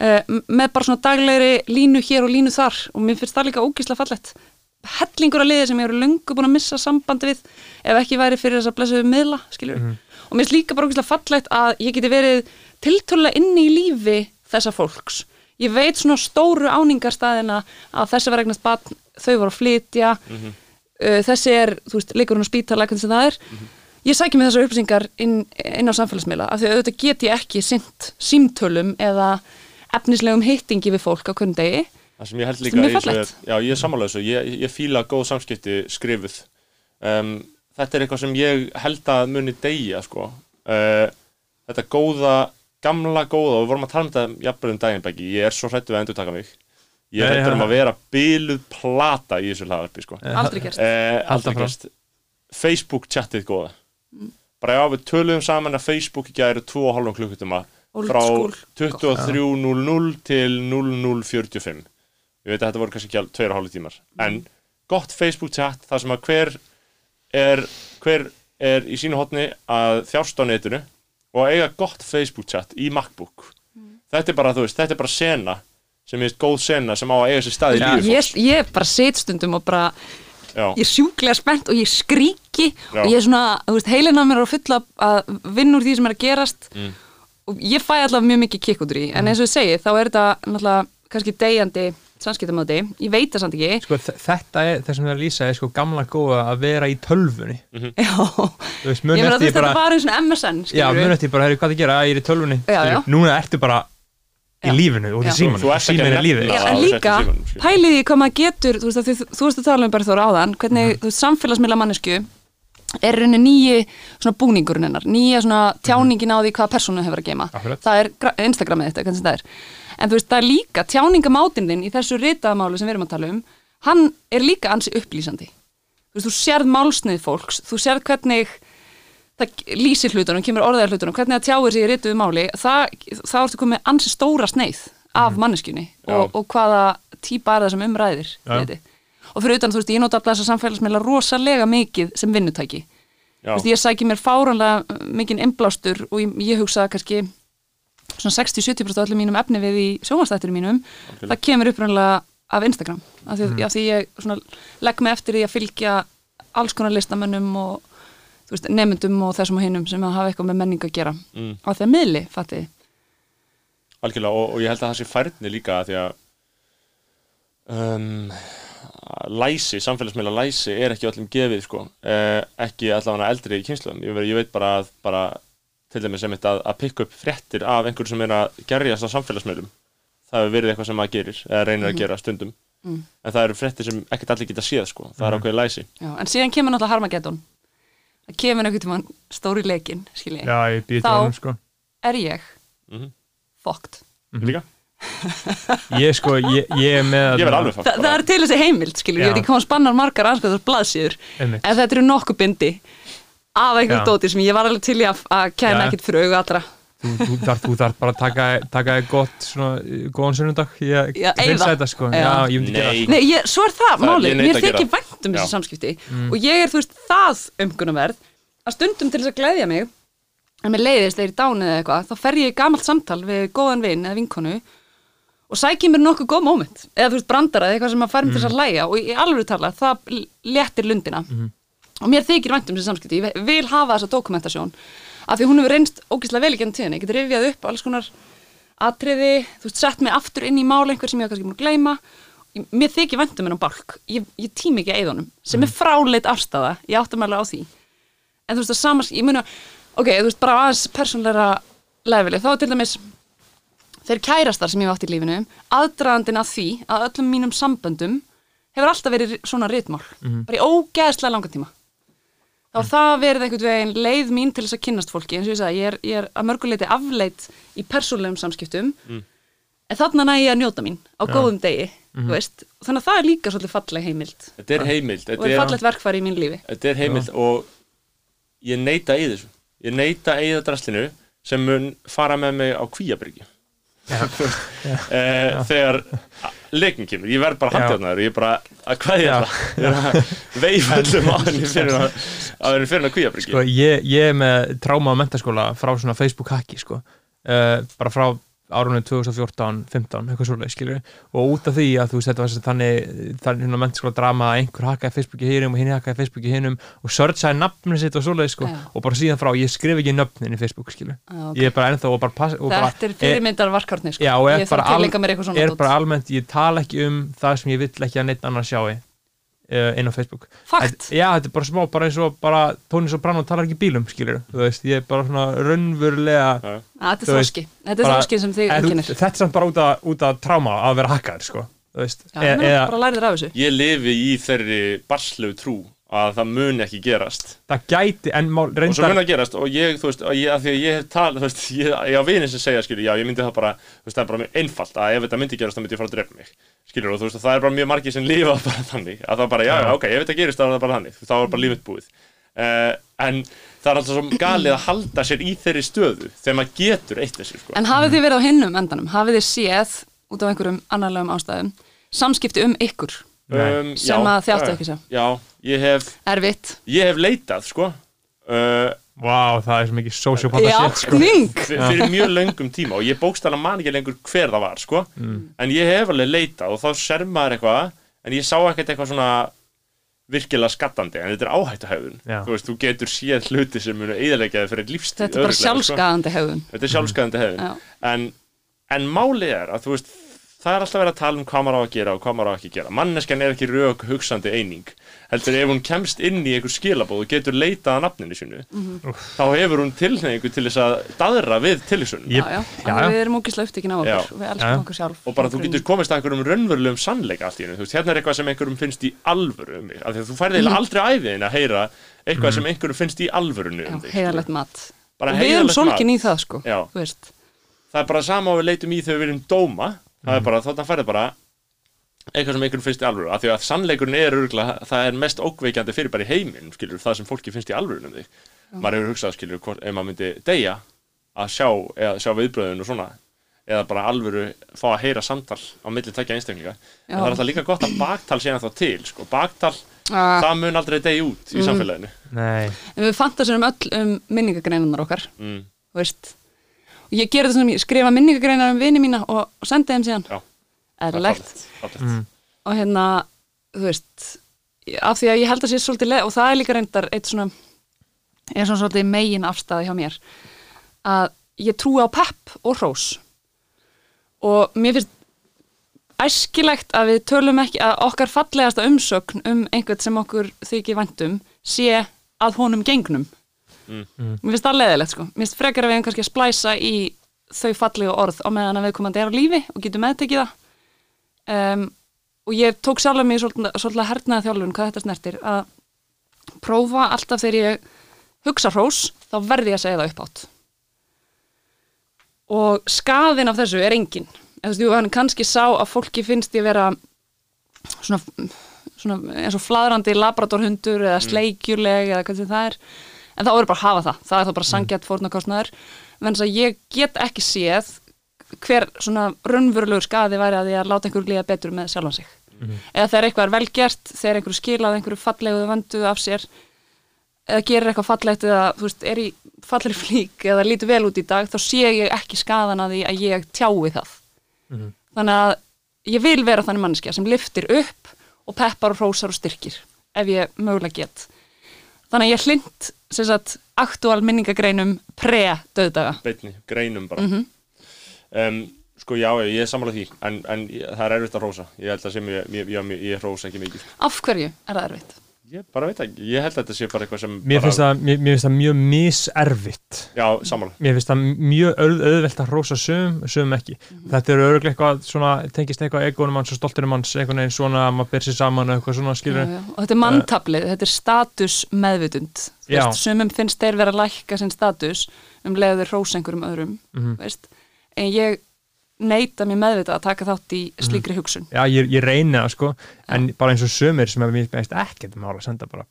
með bara svona daglegri línu hér og línu þar og mér finnst það líka ógísla fallett. Hellingur að liði sem ég eru löngu búin að missa sambandi við ef ekki væri fyrir þess að blessuðu miðla, skiljur og mér finnst líka bara ógeðslega fallegt að ég geti verið tiltölulega inni í lífi þessa fólks. Ég veit svona stóru áningarstaðina að þessi var eignast batn, þau voru að flytja, uh, þessi er, þú veist, leikur hún á spítala, hvernig sem það er. Ég sækja mig þessar upplýsingar inn, inn á samfélagsmiðla af því að auðvitað get ég ekki sint símtölum eða efnislegum hittingi við fólk á hvernig degi. Það sem ég held Sem líka er í þessu fallegt. er, já ég er sammála þessu, ég, ég fíla góð samskipti skrifuð. Um, þetta er eitthvað sem ég held að muni deyja sko. Uh, þetta góða, gamla góða og við vorum að tala um þetta jafnvel um daginn bæki, ég er svo hrættu að endur taka mig. Ég er hrættur um að vera byluð plata í þessu hlaðarpi sko. Aldrei gerst. uh, aldrei gerst. Facebook chatið góða. Bara já við töluðum saman að Facebook í gæri 2,5 klukkutuma Old frá school. 23.00 til 00.45 ég veit að þetta voru kannski ekki alveg 2,5 tímar en gott Facebook chat þar sem að hver er, hver er í sínu hotni að þjást á netinu og að eiga gott Facebook chat í MacBook þetta er bara, þú veist, þetta er bara sena sem er góð sena sem á að eiga sér stað í Já. lífi Ég, ég bara set stundum og bara Já. ég er sjúklega spennt og ég skríki Já. og ég er svona, þú veist, heilin á mér er að fulla að vinna úr því sem er að gerast Mm. Og ég fæ allavega mjög mikið kikk út úr því en eins og ég segi, þá er þetta náttúrulega kannski deyjandi samskiptamóti ég veit það samt ekki sko, þetta er það sem það er að lýsa er sko gamla góða að vera í tölvunni Já, þú veist, ég þú eftir veist, þetta bara var eins og MSN já, mun eftir bara, herri, hvað það gera, að ég er í tölvunni Já, já. núna ertu bara í Já. lífinu og Já. í símanu, Þú að síminu er lífið. Já, Já, en þú líka, pæliði hvað maður getur þú veist, að þið, þú veist að tala um bara þóra áðan hvernig, Mhm. þú veist, samfélagsmiðla mannesku er rauninni nýji svona búningurinn hennar, nýja svona tjáningin á því hvaða persónu hefur að geima Akkurat. það er gra- Instagramið þetta, hvernig það er en þú veist, það er líka tjáningamátinn þinn í þessu ritaðamáli sem við erum að tala um hann er líka ansi upplýsandi þú veist, þú sérð málsnið fólks þú sérð hvernig það lýsir hlutunum, kemur orðaðar hlutunum hvernig það tjáir sig í rituðu máli það, það ertu komið ansi stóra sneið af manneskjunni og, Já. og hvaða típa er það sem umræðir Já. Og fyrir utan, þú veist, ég nota alltaf þessa samfélagsmeila rosalega mikið sem vinnutæki. Veist, ég sæki mér fáranlega mikinn innblástur og ég, ég hugsa kannski svona 60-70% af öllum mínum efni við í sjónvastættunum mínum það kemur upprænlega af Instagram. Af því, mm. af því ég svona, legg mig eftir því að fylgja alls konar listamönnum og veist, nemyndum og þessum og hinnum sem að hafa eitthvað með menning að gera. Mm. á því að miðli, fatti algjörlega og, og ég held að það sé færni líka af því að um, læsi, samfélagsmeila læsi er ekki öllum gefið sko. Eh, ekki allavega eldri í kynsluðum ég, ég veit bara að bara, til dæmis sem að, að pikka upp fréttir af einhverju sem er að gerjast á samfélagsmeilum það hefur verið eitthvað sem maður gerir eða reynir að gera stundum. Mm. en það eru fréttir sem ekkert allir geta séð sko. Það er ákveðið læsi. Já, en síðan kemur náttúrulega Harmageddon. Það kemur einhvern tímann stóri leikin skilji, Já, ég býði Þá- honum sko. er ég Mhm. fucked. Líka, Ég sko, ég, ég er með ég alveg Þa, það er til þessi heimild, skilju, ég veit ekki hvað spannar margar anskoðar blaðsíður, Einmitt. en þetta eru nokkuð bindi af einhverjum Já. dóti sem ég var alveg til í að, Já. ekkert fyrir auga allra. Þú, þú, þarf, þú þarf bara að taka, taka þér gott svona, eh, góðan sunnundag eyða. hreinsa þetta sko Já. Já, ég myndi gera Nei. það Nei, ég, svo er það, Það- ég málið, mér þykir vænt um þessi samskipti og ég er, þú veist, það umgunarverð að stundum til þess að gleðja mig að mér leiðist þegar ég dánið eða eitthvað, þá fer ég í gamalt samtal við góðan vin eða vinkonu og sæki mér nokkuð góð moment. Eða þú veist, brandara eða eitthvað sem að færum mm. til þess að læja og í alveg tala, það léttir lundina. Og mér þykir vænt um þessi samskipti. Ég vil hafa þessa dokumentasjón. Af því hún hefur reynst ógeðslega vel í gennum tíðin ég get rifjað upp alls konar atriði, þú veist, sett mig aftur inn í mál einhver sem ég kannski múin að gleyma. Mér þykir vænt um hennan bálk. Ég, ég tími ekki að eða honum, sem er fráleit afstafa, ég áttum alveg á því. En þú veist, það samars, ég muna ok, þú veist, bara aðeins persónleira leveli, þá til dæmis þeir kærastar sem ég átt í lífinu aðdraðandinn að því að öllum mínum samböndum hefur alltaf verið svona ritmál, bara í ógeðslega langan tíma. Þá mm. það verið einhvern veginn leið mín til þess að kynnast fólki. Eins og ég sagði, ég er, ég er að mörguleiti afleit í persónlegum samskiptum. En þarna næ ég að njóta mín á góðum degi, þú veist. Þannig að það er líka svolítið falleg heimild. Þetta er heimild og þetta er fallegt verkfæri í mín lífi. Þetta er heimild og ég neita í þessu. Ég neita í það draslinu sem mun fara með mig á kvíabryggju. eh, þegar leikin kemur, ég verð bara Já. handjáðnaður ég er bara að kveðja Já. það ég að veifa öllum á henni fyrir að henni fyrir að kvíabryggju sko, ég, ég er með tráma á mentaskóla frá svona Facebook hacki sko. uh, bara frá árunni 2014-15 eitthvað svoleið skilur og út af því að þú veist þetta var sem þannig þannig hérna mentaskóla drama að einhver hakkaði Facebooki hinum og hinn hakkaði Facebooki hinum og searchaði nafninu sitt og svoleið sko Já. og bara síðan frá ég skrif ekki nöfnin í Facebook skilur Já, ok. ég er bara ennþá og bara, pass, og bara Þetta er fyrirmyndar varkárni sko. Já, er Ég þarf að al, tilengja mér eitthvað svona er dót. bara almennt, ég tala ekki um það sem ég vill ekki að neitt annar sjái uh, inn á Facebook. Fakt. Þetta- Já, þetta er bara smá, bara eins og bara Tóni Soprano talar ekki bílum, skilur þú veist, ég er bara svona raunverulega. Að Þetta er þroski, þetta er þroski sem þig En þú- kynir Þetta er samt bara út af, út af tráma að vera hakkaður, sko Já, af þessu. Ég lifi í þeirri barslegu trú að það mun ekki gerast það gæti, en mál, og svo reyndar mun það gerast og ég, þú veist, að ég, að því að ég hef tal, þú veist, ég, ég á vinið sem segja, skilur, já, ég myndi það bara, þú veist, það er bara mjög einfalt að ef þetta myndi gerast, þá myndi ég fara að drepa mig, skilur, og þú veist, það er bara mjög margir sem lifa bara þannig, að það bara, já, já, ok, ef þetta gerist, þá er það bara þannig, þá er bara lífið búið. Uh, en það er alltaf svo galið að halda sér í þeirri stöðu þegar maður getur eitt þessu, sko. En hafið þið verið á hinnum endanum, hafið þið séð út af einhverjum annarlegum ástæðum samskipti um ykkur Um, sem að þið áttu ekki að sjá. Já, ég hef, erfitt. Ég hef leitað, sko, uh, Vá, það er svo mikið sociopata shit, sko. fyr- fyrir mjög löngum tíma og ég bókstala man ekki lengur hver það var sko. en ég hef alveg leitað og þá ser maður eitthvað en ég sá ekkert eitthvað svona virkilega skattandi en þetta er áhættuhæðun Já. þú veist, þú getur séð hluti sem munu eðalegjaði fyrir lífstíð Þetta er bara örugglega, sko. sjálfskaðandi hegðun. Þetta er sjálfskaðandi hefðun Já. en, en málið er að þú veist það er alltaf verið að tala um hvað maður á að gera og hvað maður á ekki að gera. Manneskjan er ekki rök hugsandi eining heldur ef hún kemst inn í einhver skilabóð og getur leitað að nafninu sinu þá hefur hún tilhneigingu til þess að daðra við tilhugsunum Ég- já, já, við erum ógislega upptekinn á okkur. Við elskum okkur sjálf. Og bara þú getur komist að einhverjum raunverulegum sannleika allt í hennu, þú veist, hérna er eitthvað sem einhverjum finnst í alvöru um mig, af því að þú færði eiginlega aldrei æfiðin að heyra eitthvað sem einhverjum finnst í alvörunu um þig, við erum solkin í það sko Já. þú veist. Það er bara sama og við leitum í þegar við erum dóma það er bara, þarna færði bara eitthvað sem einhverjum finnst í alvöru, af því að sannleikurinn er örgulega, það er mest ókveikjandi fyrir bara í heiminn, skilur, það sem fólki finnst í alvöru um þig, maður hefur hugsað, skilur, hvort, ef maður myndi deyja að sjá, eða sjá viðbröðun og svona eða bara alvöru fá að heyra samtal á milli tekja einstaklinga. En það er alltaf líka gott að baktal sé þá til sko. baktal, Ah, það mun aldrei deyja út í samfélaginu. Nei, en við fantasirum öll um minningagreinarnar okkar. Mm. veist og ég gera þetta svona, ég skrifa minningagreinar um vini mína og, og sendi þeim síðan. Fallegt. Mm. og hérna, þú veist af því að ég held að sé svolítið leið og það er líka reyndar eitt svona er svona svolítið megin afstæði hjá mér að ég trúi á pepp og hrós. Og mér finnst æskilegt að við tölum ekki að okkar fallegasta umsögn um einhvern sem okkur þykir væntum sé að honum gengnum Mm. mér finnst það leðilegt sko. Mér finnst frekar að við hefum kannski að splæsa í þau fallegu orð á meðan að við komandi er á lífi og getum meðtekið það. Um, og ég tók sjálf mig svolítið, að hernaða þjálfun hvað þetta snertir að prófa alltaf þegar ég hugsa hrós þá verði ég að segja það upp átt og skaðin af þessu er engin eða þú veist, kannski sá að fólki finnst ég vera svona, svona eins og fladrandi labradorhundur eða sleikjuleg eða hvað sem það er en þá er bara að hafa það, það er þá bara sangjart fórnarkostnaður, en þess að ég get ekki séð hver svona raunverulegur skaði væri að því að láta einhverju líða betur með sjálfan sig. Eða þegar eitthvað er vel gert, þegar einhverju skilað einhverju fallegu vöndu af sér eða gerir eitthvað fallegt eða veist, er í fallegri flík eða lítur vel út í dag, þá sé ég ekki skadan að því að ég tjái það. Þannig að ég vil vera þannig manneskja sem liftir upp og peppar og hrósar og styrkir ef ég mögulega get. Þannig að ég hlind sagt aktúal minningagreinum pre-döðdaga beinni, greinum bara Mhm. um, sko já, ég er sammála því en, en það er erfitt að hrósa ég held að sem ég, ég, ég, ég, hrósa ekki mikið af hverju er það erfitt? Ég bara veit ekki, ég held að þetta sé bara eitthvað sem mér finnst það, mér, mér finnst það mjög miserfitt já, sammála Mér finnst það mjög auð, auðvelt að hrósa sum, sum ekki. Þetta er öruglega eitthvað svona, tengist eitthvað egonum hans og stoltunum hans, einhvern veginn svona að maður ber sér saman og eitthvað svona Já, skilur. já. og þetta er manntablið, þetta er status meðvitund Þú Já. veist, sumum finnst þeir vera að lækka sinn status um leiður hrós einhverjum öðrum Mhm. veist? en ég neita mér meðvitað að taka þátt í slíkri hugsun Já, ég, ég reyni það sko, en bara eins og sumir sem mér finnst ekkert mála að senda bara.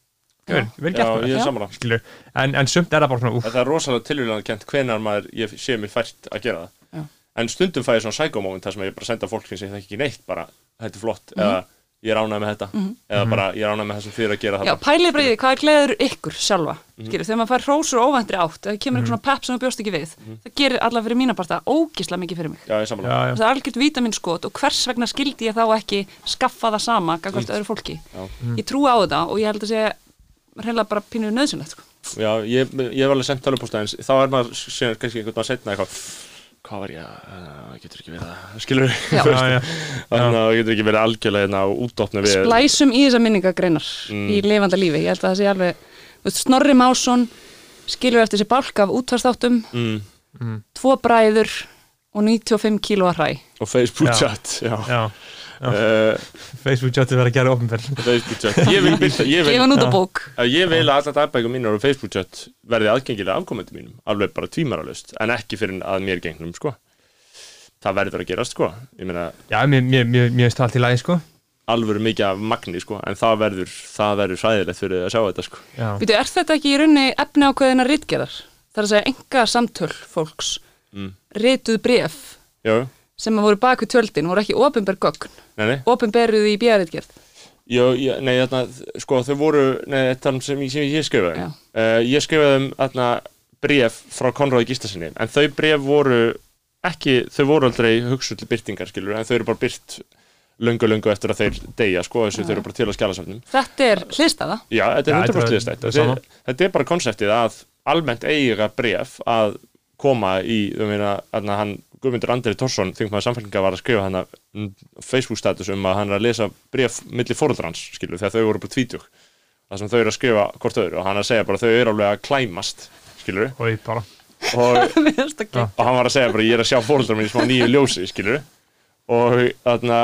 Já. Vel, vel já, gert ég það, er Já. En, en sumt er það bara svona, úf, það er rosalega tilvíðan kent hvenar maður ég sé mér fært að gera það Já. en stundum fæ ég svona psycho-moment þar sem ég bara senda fólk sem ég þekki ekki neitt bara, þetta er flott, Mhm. eða ég er ánægð með þetta. Eða bara ég er ánægð með það sem er að gera Já, þetta pælið bara í því, hvað er gleður ykkur sjálfa? Mhm. skilur, þegar maður fær hrósur og óvæntri átt eða kemur eitthvað svona pepp sem þú bjóst ekki við Mhm. það gerir alla fyrir mína parta ógislega mikið fyrir mig. Já, ég sammála. Já, já. það er algjört vítaminskot og hvers vegna skildi ég þá ekki skaffa það sama gagvart öðru fólki? Já. ég trúi á þetta og ég held að sé reynilega bara pínuð nöðsynlegt sko. Já, ég, ég hvað var ég að, uh, getur ekki verið að skilur já. þannig að það getur ekki verið algjörlega hérna á útdóttnu við splæsum í þessa minningagreinar Mm. í lifanda lífi, ég held að það sé alveg Snorri Másson skilur eftir sér bálk af útvarstáttum mm, tvo bræður og 95 kíló að hræ og Facebook Já. chat já. já. Uh, Facebook chatið verið að gera ofnverð. Facebook chat. Ég vil, byrta, ég vil, gefa hann út á bók. Að ég vil að allar dagbækum mínar og Facebook chat verði aðgengilega afkomandi mínum. Alveg bara tvímaralust en ekki fyrir að mér gengnum sko. Það verður að gerast sko. Ég meina Já, mér, það allt í lagi sko. alvöru mikið af magni sko en það verður, það verður sæðilegt fyrir að sjá þetta sko. Já, Býtu, er þetta ekki í raunni efni ákveðina ritgerðar? Það er að segja enga samtöl fólks. Mm. Sem að voru bak við tjöldin, voru ekki opinber gögn. Nei, nei. Opinberuð í björðitgerð Já, já, nei, þarna, sko, þau voru, nei, þetta sem, ég- sem ég skrifaði. Uh, ég skrifaði um, þarna, bref frá Konráði Gíslasinni, en þau bref voru ekki, þau voru aldrei hugsuð til byrtingar, skilur, en þau eru bara byrt löngu eftir að þeir deyja, sko, þessu þau eru bara til að skjálasafnum. Þetta er hliðstæða? Já, þetta er Já, 100% þetta er- liðstætt. þetta er bara konseptið að almennt eiga bref að koma í, þú meina, þarna, hann Guðmundur Andri Tórsson, þingmaður samfélninga var að skrifa hann að Facebook status um að hann er að lesa bref milli fóröldrans, skilur, þegar þau voru bara tvítug. Það sem þau eru að skrifa hvort öðru og hann er að segja bara að þau eru alveg að klæmast skilur, og og, og hann var að segja bara ég er að sjá fóröldrar mín í smá nýju ljósi, skilur og þarna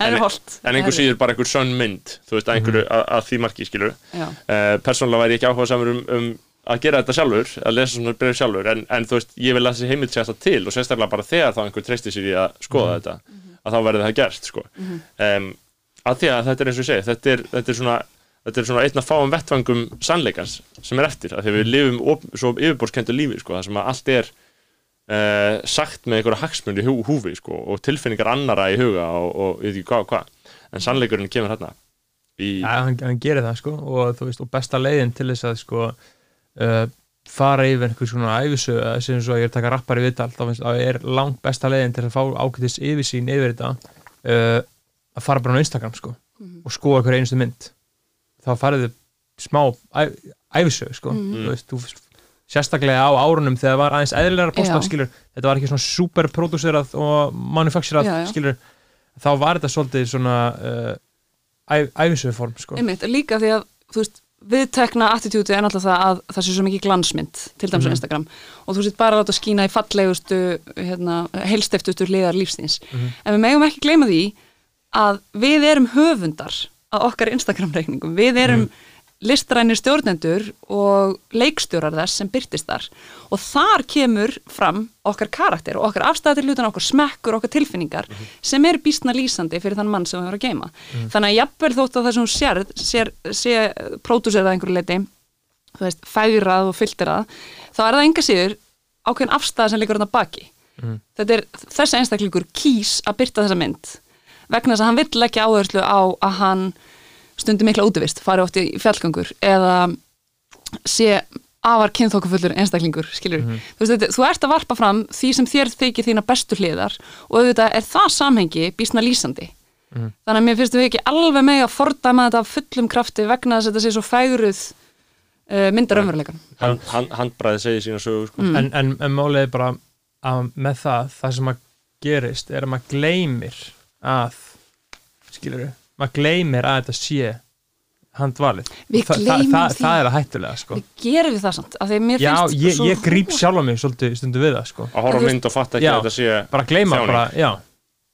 er holdt. en einhver síður bara einhver sönn mynd þú veist, að einhverju að, að því marki, skilur uh, persónulega væri ég ekki áhuga samur um, um að gera þetta sjálfur, að lesa svona bref sjálfur en, en þú veist, ég vil að þessi heimild sé alltaf til og sérstaklega bara þegar þá einhver treystir sér í að skoða þetta, að þá verði það gert sko. um, að því að þetta er eins og ég segi, þetta er, þetta er svona þetta er svona einn að fáum vettvangum sannleikans sem er eftir, að því við lifum op, svo yfirborðskendu lífi, sko, það sem að allt er uh, sagt með einhverja hagsmundi hú, húfi, sko, og tilfinningar annara í huga og, og ég veit ekki hvað og hvað. En sannleikurinn kemur hérna í, Já, hann, hann uh, fara yfir einhver svona æfisögu, sem svo ég er að taka rappar í viðtal, þá er langt besta leiðin til að fá ákveðis yfirsýn yfir þetta uh, að fara bara á Instagram sko og skoða hver einustu mynd þá farið þið smá æ, æfisögu sko, þú veist, þú sérstaklega á árunum þegar það var aðeins eðlilega að posta, Já. skilur, þetta var ekki svona super producerað og já. skilur þá var þetta svolítið svona uh, æfisögu form sko. Einmitt, líka því að, þú veist, viðtekna attitúti er náttúrulega það að það sé svo mikið glansmynd til dæmis á Instagram. Og þú sett bara að láta skína í fallegustu hérna, heilstiftustu hliðar lífstíns en við megum ekki gleyma því að við erum höfundar að okkar Instagram-reikningum, við erum listrænir stjórnendur og leikstjórar þess sem byrtist þar og þar kemur fram okkar karakter og okkar afstæði til hlutan, okkar smekkur, okkar tilfinningar sem eru býstna lýsandi fyrir þann mann sem við hefur að geima. Þannig að jafnvel þótt sem hún sér, sér, sé pródúserað að einhverju leiti, þú veist, færað og fylltirað, þá er það enga síður ákveðin afstæða sem liggur þarna baki. Þetta er, þessi einstaklingur kýs að byrta þessa mynd vegna þess að hann vill ekki áherslu á að hann stundi mikla útivist, fari oft í fjallgangur eða sé afar kynþókufullur einstaklingur skilur, þú, veist, þetta, þú ert að varpa fram því sem þér þykir þína bestu hliðar og auðvitað er það samhengi býsna lýsandi. Þannig að mér finnst við ekki alveg með að fordæma þetta af fullum krafti vegna þess að þetta sé svo fæguruð uh, myndar ömveruleikan hann, hann, handbræði segir sína sögu sko. Mm. en, en, en málið er bara að með það, það sem að gerist er að maður gleymir að skilur við, maður gleymir að þetta sé handvalið Þa- það, það, það er að hættulega sko. við gerum við það samt, já, ég, svo ég rosa- sjálf á mig svolítið stundu við það sko. að horfa mynd og fatta ekki Já. að þetta sé bara gleyma, bara, já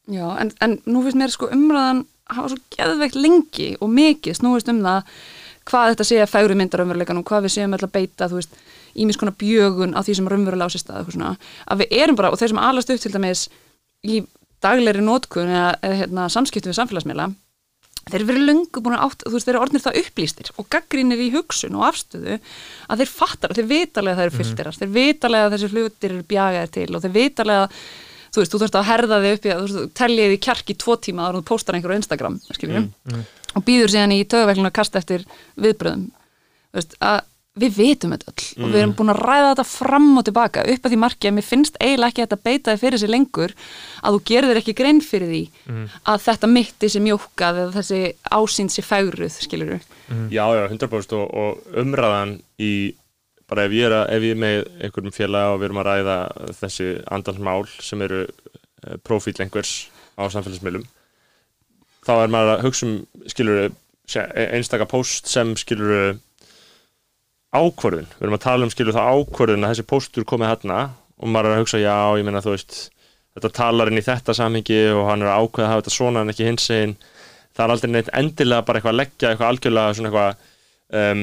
Já, en, en nú finnst mér sko umræðan hafa svo geðveikt lengi og mikið snúist um það hvað þetta sé að færu myndar raunveruleikan og hvað við séum alltaf beita, þú veist, ímis konar bjögun á því sem raunverulega á sér stað, að við erum bara, og þeir sem alast upp til dæmis í daglegri nótkun eða, eða hérna, samskipti við samfélagsmiðla, þeir eru verið löngu búin að átt, þú veist, þeir eru orðnir það upplýstir og gaggrínir í hugsun og afstöðu að þeir fattar, þeir vitalega að það eru fylltirar, þeir vitalega að þessi hlutir eru bjagaðir til og þeir vitalega þú veist, þú þarfst að herða þig upp í þú veist, teljið í kjark í tvo tíma áður en þú postar einhverju á Instagram, skiljum og býður síðan í tögaveglinu að kasta eftir viðbröðum þú veist, að við vitum þetta öll og við erum búin að ræða þetta fram og tilbaka upp að því marki að mér finnst eiginlega ekki að þetta beita þig fyrir sig lengur að þú gerir þér ekki grein fyrir því að þetta mitti sé mjókkað eða þessi ásýnd sé fægruð, skiljur Já, já, 100% og, og umræðan í bara ef ég er, að, ef ég er með einhverjum félag og við erum að ræða þessi andalsmál sem eru uh, profíl einhvers á samfélagsmiðlum þá er maður að hugsa um skilur einstaka post sem skilur ákvörðun, við erum að tala um skilur það ákvörðun að þessi postur komið hérna og maður er að hugsa, já, ég meina þú veist þetta talar inn í þetta samhengi og hann er að ákveða að hafa þetta svona en ekki hins einn það er aldrei neitt endilega bara eitthvað að leggja eitthvað algjörlega svona eitthvað um,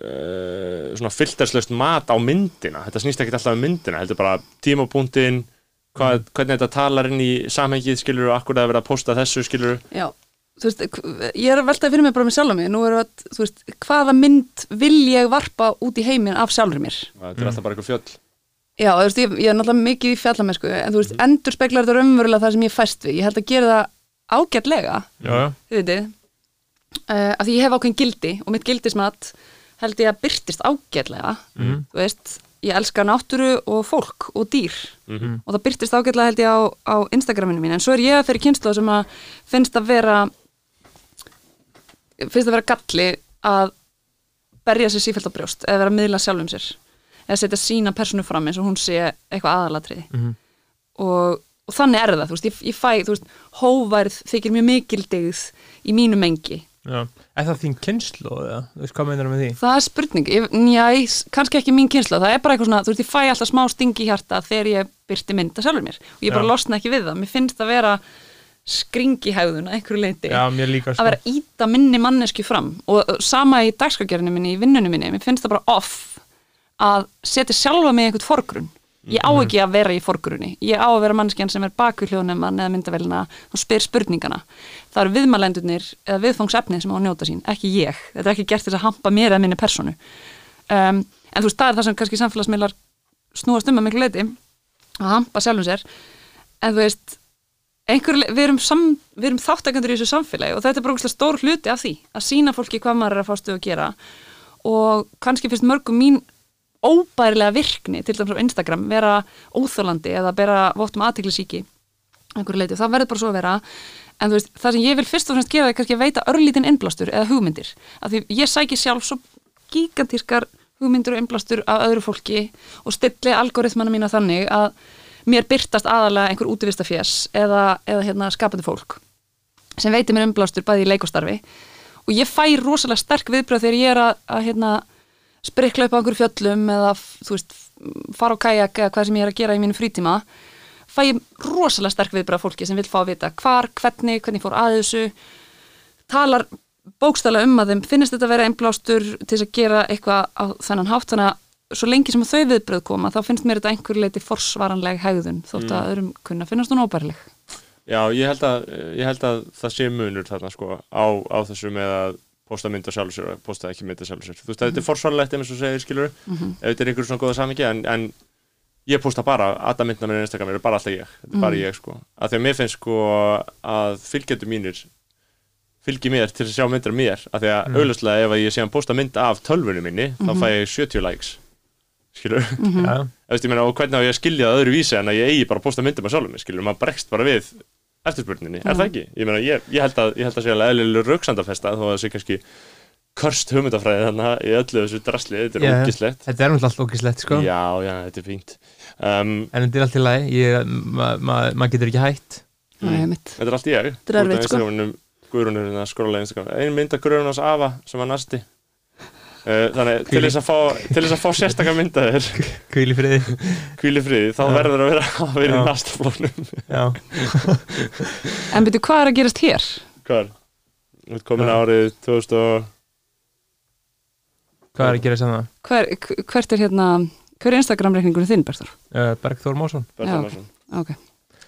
uh, svona filterslaust mat á myndina. Þetta snýst ekki alltaf um myndina heldur bara tímapunktin hvað, hvernig þetta talar inn í samhengið skilur og akkur það er verið að posta þessu skilur. Já, þú veist, ég er að veltaði fyrir mig bara með sjálf mig, nú er að, þú veist, hvaða mynd vil ég varpa út í heiminn af sjálfur mér? þetta er alltaf bara eitthvað fjöll. Já, þú veist, ég, ég er náttúrulega mikið í fjallamennsku, en þú veist, endur speklar þetta raunverulega það sem ég fæst við, ég held að gera það ágætlega, þið veitir, uh, að því ég hef ákveðin gildi og mitt gildismat held ég að byrtist ágætlega, þú veist, ég elska náttúru og fólk og dýr. Og það byrtist ágætlega held ég á, á Instagraminu mín, en svo er ég að þeirri kynslu sem að finnst að vera finnst að vera galli að berja sér sífælt á brjóst eða vera að miðla sjálfum sér. Eða setja sína personu fram eins og hún sé eitthvað aðalatriði. Og, og þannig er það, þú veist, ég, ég fæ veist, hóværð þykir mjög mikildegð í mínu mengi. Já. Er það þín kynslu? Það er spurning, ég, njá, kannski ekki mín kynsla, það er bara eitthvað svona, þú veist, ég fæ alltaf smá stingi hjarta þegar ég byrti mynda sjálfur mér. Og ég bara Já. losna ekki við það, mér finnst það vera skringi hægðun að einhverju leiti Já, sko. að vera að íta minni mannesku fram. Og sama í dagskagerinu minni, í vinnunum minni, mér finnst það bara off að setja sjálfa mig í einhvern forgrunn. Ég á ekki að vera í forgrunni. Ég á að vera manneskjan sem er baku hljónum eða myndavélina og spyr spurningana. Það eru viðmælendurnir eða viðfangsefnið sem á að njóta sín, ekki ég. Þetta er ekki gert þess að hampa mér eða minni personu um, en þú veist, það er það sem kannski samfélagsmiðlar snúast um að miklu leiti að hampa sjálfum sér. En þú veist einhver, við erum, erum þáttakandur í þessu samfélagi og þetta er bara stór hluti af því að sína fólki hvað maður er að fá stuð að gera. Og kannski finnst mörgum mín óbærilega virkni til dæmis á Instagram vera óþólandi eða bera vottum aðtiklisíki einhverju leiti og það verður bara svo að vera. En þú veist, það sem ég vil fyrst og fremst gera er kannski að veita örlítinn innblástur eða hugmyndir. Af því ég sæki sjálf svo gigantískar hugmyndir og innblástur af öðru fólki og stilli algoritmana mína þannig að mér byrtast aðalega einhver útivistafjess eða, eða hérna, skapandi fólk sem veitir mér umblástur bæði í leikostarfi. Og ég fæ rosalega sterk viðbröð þegar ég er að, að hérna, sprikla upp á einhverju fjöllum eða veist, fara á kajak eða hvað sem ég er að gera í mínu frítíma fæ ég rosalega sterk viðbröð fólki sem vil fá að vita hvar, hvernig, hvernig fór að þessu. Talar bókstælega um að þeim finnst þetta að vera einblástur til að gera eitthvað á þennan hátt. Þannig að svo lengi sem þau viðbröð koma þá finnst mér þetta einhver leiti forsvaranleg hegðun þótt að öðrum kunna finnast hún óbærileg. Já, ég held að, ég held að það sé munur þarna sko á, á þessu með að posta mynda sjálfur sér og posta ekki mynda sjálfur sér. Þú veist, þetta er forsvarlegt eins og segir, skilur, ef þetta er einhver svona góða samingi, en, en ég posta bara, alla myndina mér í Instagram eru bara alltaf ég, þetta er bara ég sko. Að því að mér finnst sko að fylgjendur mínir fylgi mér til að sjá myndir af mér, að því að mm. auðvitað ef að ég sé að posta mynd af tölvunni minni, þá fæ ég 70 likes, skilur. Já, Þú veist, ég meina, og hvernig á ég að skilja það öðru vísi en að ég eigi bara að posta myndum af sjálfum mig, skilur, maður bregst bara við eftirspurninni, er það ekki? Ég meina, ég, ég held að, ég held að sé alveg eðlilega rauksandafesta þó að það sé kannski körst hugmyndafræði þannig í öllu þessu drasli, þetta er Já. ógislegt. þetta er náttúrulega allt ógislegt sko Já, já, þetta er fínt. Um, En þetta er allt í lagi, ég- ma- ma- maður getur ekki hætt Það er mitt þetta er allt í ég. Þetta er erfitt, sko. Guðrún er að skróla í Instagram. Ein mynd af Guðrún hans afa sem var nasti. Uh, þannig, til þess, að fá, til þess að fá sérstakar myndaðir Kvíl í friði kvíli friði, þá Já. verður að vera að vera í Já. nastaflónum Já, En byrju, hvað er að gerast hér? Hvað er? Þú ert komin árið 2000 og hvað er að gera sem það? Hver, hvert er hérna hver er Instagram-reikningunum þinn, Berður? Uh, Bergþór Másson Bergþór Ok,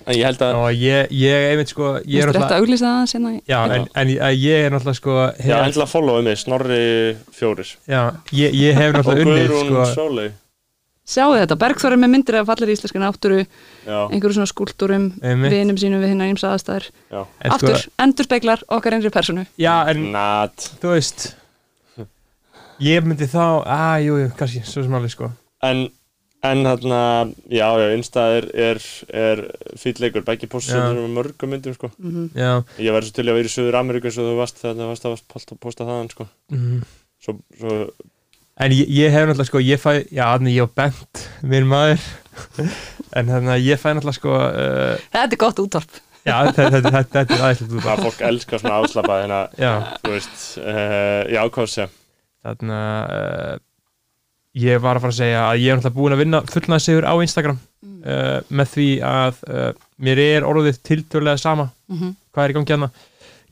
En ég held að Og ég, ég einmitt sko Ég er auglýsa það sinna Já, en, en ég- er náttúrulega sko Já, hef, endilega followa mig, Snorri Fjóris já, ég, ég hef náttúrulega unnið sko. Sjáu þetta, Bergþór er með myndir af fallir íslenska náttúru, Já, einhverju svona skúltúrum Einmitt. vinum sínum við hinnar ímsa aðstæður. Já. En sko, Aftur, endur speklar okkar einri personu Já, en Nat. Þú veist Ég myndi þá, að, jú, jú, kannski Svo sem alveg sko. En, en þarna, já, já, Insta er, er, er fýll leikur. Beggi Já. postur með mörgum myndum, sko. Mm Já, Ég væri svo til að vera í Suður Ameríku eins og þú varst þegar þú varst að posta, posta þaðan, sko. Mm. Svo, svo, En ég, ég hef náttúrulega sko, ég fæ, já, þannig ég og Bent, minn maður. En þannig að ég fæ náttúrulega sko uh, Þetta er gott útvarp. Já, þetta, þetta, þetta, þetta er aðeinslega út það fólk elskar svona afslappa Þannig að, Já, þú veist, uh, já, hvað sé þannig að uh, Ég var að fara að segja að ég er náttúrulega búin að vinna fullnaði sigur á Instagram uh, Með því að uh, mér er orðið tiltölulega sama mm -hmm. Hvað er í gangi hérna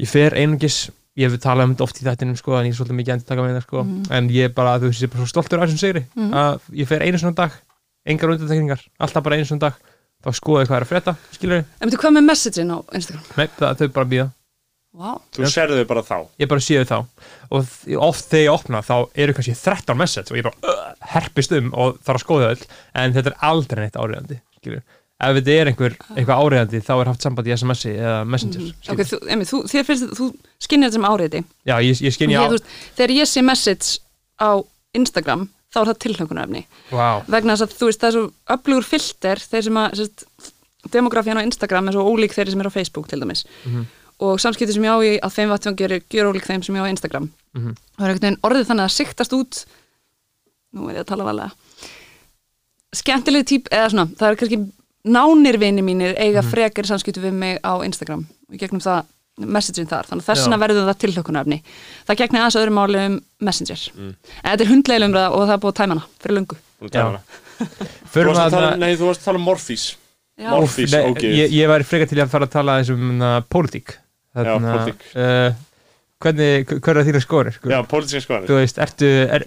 Ég fer einungis, ég hef talað um þetta oft í þættinum sko, En ég er svolítið mikið endur taka með það sko Mhm. En ég er bara, þú veist, ég er bara svo stoltur af þessum sigri Mhm. Að ég fer einu svona dag Engar undantekningar, alltaf bara einu svona dag Þá skoða ég hvað er að frétta, skilur En veitu hvað með messagein á Instagram? Nei, það, þau bara býða Vá, Þú serðu þau bara þá. Ég bara séu þá. Og oft þegar ég opna þá eru kannski 13 message Og ég bara uh, herpist um og þarf að skoða öll. En þetta er aldrei neitt áriðandi Ef þetta er einhver, eitthvað áriðandi þá er haft samband í SMS-i eða Messenger Mhm. skilur. ok, þú, emi, þú, þér finnst þú skinnir þetta sem áriði Já, ég, ég skinn Ég, veist, Þegar ég sé message á Instagram þá er það tilhlökunarefni Vá, vegna þess að þú veist það er svo öflugur filter þeir sem að demografían á Instagram er svo ólík þeirri sem er á Facebook til dæmis. Mhm. Og samskipti sem ég á í að þeim vatnfangi er gjör ólík þeim sem ég á á Instagram. Mhm. það er einhvern veginn orðið þannig að siktast út. Nú er ég að tala valega skemmtileg típ eða svona, það er kannski nánir vini mínir eiga frekar samskiptu við mig á Instagram og í gegnum það messagein þar, þannig að þess vegna Já. verður það tilhlökunarefni það gegnir aðeins öðru máli um messenger en þetta er hundlega umræða og það er búið að tæma hana fyrir lungu. Þú varst að tala Nei, þú varst að tala um. Morphís, Nei, ok. ég, ég væri frekar til að fara að tala um uh, pólitík Já, pólitík. uh, hvernig, hver er þína skorir sko? Já, pólitíska skoðanir þú veist, ertu er,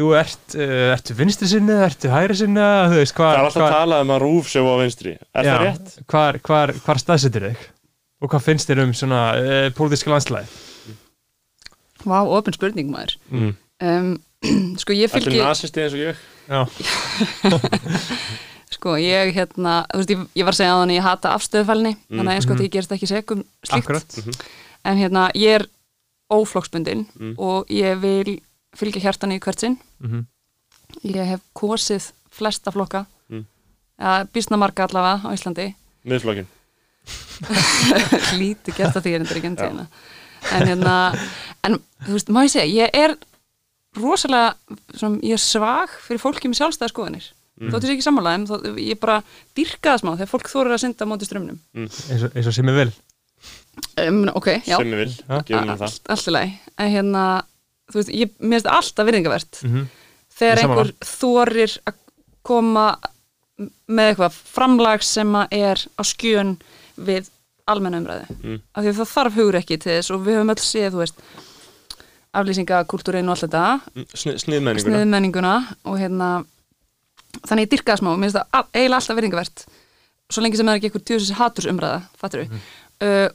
þú ert, uh, ertu vinstri sinni ertu hægri sinni, þú veist Það er alltaf hvar, talað um að rúf sem á vinstri Er það rétt? hvar, hvar, hvar staðsetur þig og hvað finnst þér um svona uh, pólitíska landslæði Vá, ofin spurning maður Mm. um, Sko ég Ætli fylgi nasisti eins og ég? já, Sko ég hérna, þú veist, ég, ég var að segja á þannig ég hata afstöðufælni, þannig að eins gott ég gerst ekki segum slíkt. Mhm. akkurat en hérna, ég er óflokksbundin Mm. og ég vil fylgja hjartan í hvert sinn. Mhm. ég hef kosið flesta flokka. Mm. ja, býsna marga allavega á Íslandi. Miðflokkin lítið gert að því er endur ekki enn en hérna en þú veist, má ég segja, ég er rosalega, svona, ég er svag fyrir fólki með sjálfstæða skoðanir Mm. þóttu sér ekki sammála þeim, þó, ég bara dyrka það smá þegar fólk þórar að synda móti strömmnum eins og, eins og sem ég vil. Um, ok, já, Sem ég vil, gefum við það. Allt, allt í lagi. En hérna, þú veist, ég, það alltaf virðingavert mm þegar Ég sammála. einhver þorir að koma með eitthvað framlag sem að er á skjön við almenna umræðu. Mm. af því að það þarf hugur ekki til þess og við höfum öll séð, þú veist aflýsingakultúrin og allt þetta. Sni, Sniðmenninguna sniðmenninguna og hérna þannig ég dyrka það smá, mér finnst það eiginlega alltaf virðingavert. Svo lengi sem það er ekki eitthvað tjóðsins hatursumræða, fattur við uh,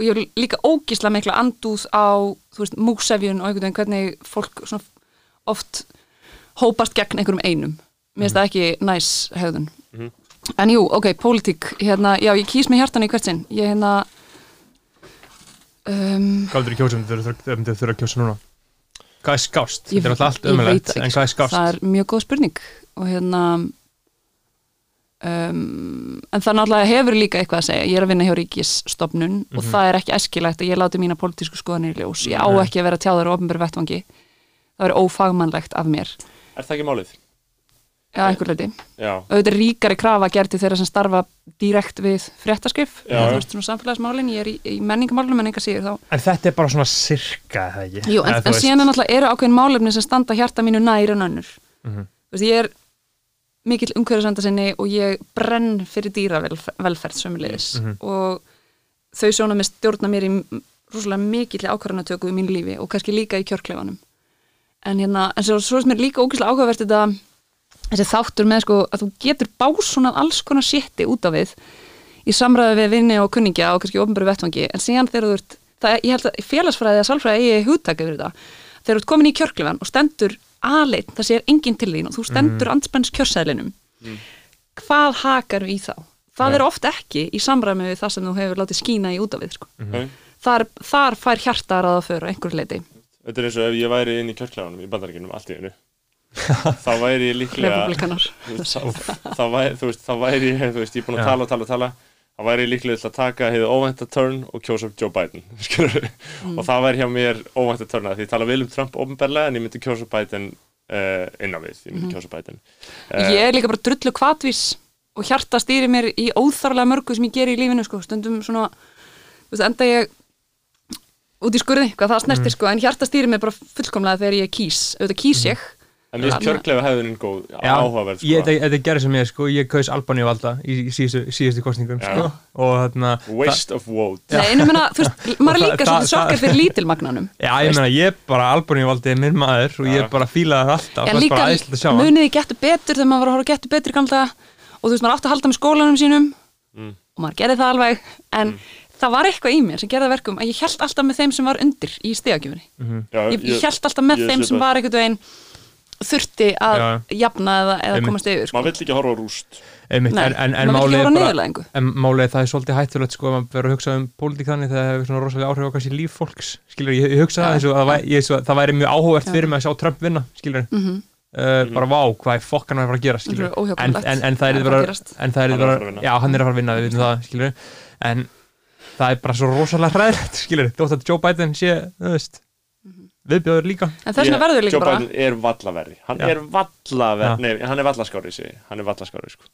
og ég vil líka ógísla mikla andúð á, þú veist, múksefjun og einhvern veginn hvernig fólk svona oft hópast gegn einhverjum einum. Mér finnst það ekki næs hegðun. Mhm. en jú, ok, pólitík. Hérna, já, ég kýs með hjartan í hvert sinn. Ég hérna um, hvað er kjósa um þau þurfa að kjósa núna? Hvað er skást, þetta er alltaf ekki, en hvað er skást? Það er mjög góð spurning og hérna um, en það náttúrulega hefur líka eitthvað að segja, ég er að vinna hjá ríkisstofnun og Mhm. það er ekki æskilegt að ég láti mína pólitísku skoðanir í ljós, ég á ekki að vera tjáður á ofnbæru vettvangi, það er ófagmannlegt af mér, Er það ekki málið? já, einhver leiti Já, auðvitað ríkari krafa gerði þeirra sem starfa direkt við fréttaskrif Já. þú veist, svona samfélagsmálin, ég er í, í menningamálunum en enga síður þá en þetta er bara svona sirka, það ekki Jú, en, Eða, en síðan er náttúrulega eru ákveðin málefni sem standa hjarta mínu nær en önnur. Mhm. Þú veist, ég er mikill umhverfisenda sinni og ég brenn fyrir dýravelferð sömulegis Mhm. og þau sjóna með stjórna mér í rosalega mikill ákvarðanatöku í mínu lífi og kannski líka í kjörkleifanum. En hérna, en svo, svo er mér líka ógeðslega áhugavert þetta þessi þáttur með sko að þú getur básonað alls konar sétti út af við í samræði við vinni og kunningja og kannski ofnbæru vettvangi en síðan þegar þú ert, það, ég held að félagsfræði að sálfræði eigi hugtaka yfir þetta þegar þú ert komin í kjörklifan og stendur aðleitt, það sér enginn til þín og þú stendur mm. anspennst kjörsæðlinum hvað hakar í þá? Það Nei. er oft ekki í samræmi við það sem þú hefur látið skína í út af við sko. Nei. þar, þar fær hjarta að ráða fyrir einhver leiti Þetta er eins og ef ég væri inn í kjörklæðunum í bandaríkinum allt í einu þá væri ég líklega þá væri, þú veist, þá væri ég, þú veist, ég er búin að tala og tala og tala þá væri til að taka hefði óvænta turn og kjósa upp Joe Biden. Mm. og það væri hjá mér óvænta turn að því ég tala vel um Trump ofnberlega en ég myndi kjósa Biden uh, innan við, ég myndi kjósa Biden uh, Ég er líka bara drullu kvatvís og hjarta stýri mér í óþarlega mörgu sem ég geri í lífinu sko. stundum svona veist, enda ég út í skurði, hvað það snertir sko, en hjarta stýri mér bara fullkomlega þegar ég kýs auðvitað kýs ég en mér finnst kjörklæðu hefðunin góð, Já, áhugaverð sko. ég, þetta, þetta gerir sem ég sko, ég kaus Albaníu valda í, síðustu, síðustu kostningum sko, og þarna waste of vote Nei, en ég meina, þú veist, maður er líka svolítið sokkar það- fyrir lítilmagnanum. Já, ég meina, ég bara Albaníu valdi minn maður og ég bara fílaði það alltaf. En líka bara æðislegt að sjá hann. muniði getur betur þegar maður var að horfa getur betur daga og þú veist, maður átti að halda með skólanum sínum. Mm. og maður gerði það alveg. En það var eitthvað í mér sem gerði það verkum að ég held alltaf með þeim sem var undir í stegagjöfunni Já, ég, ég held alltaf með ég þeim sem var einhvern veginn þurfti að Já. jafna eða, eða komast yfir sko. maður vill ekki horfa rúst. Einmitt, Nei, en, en, en málið er er það er svolítið hættulegt sko að maður verður að hugsa um pólitík þannig þegar það hefur svona rosalega áhrif á kannski líf fólks skilur, ég, ég hugsa það eins og að það væri, ég, svo, það væri mjög áhugavert fyrir mig að sjá Trump vinna skilur, mm -hmm. uh, bara vá, hvað er fokkan að fara að gera skilur, en, en, en það er bara gerast. en það er Hann er að bara, fara að vinna. já, hann er að fara að vinna við veitum það, skilur, en það er bara svo rosalega hræðilegt, skilur þótt að Joe Biden sé, þú veist viðbjóður líka en þess vegna verður líka Joe bara Biden er vallaverri hann Já. er vallaverri, Já. nei, hann er vallaskári hann er vallaskári sko.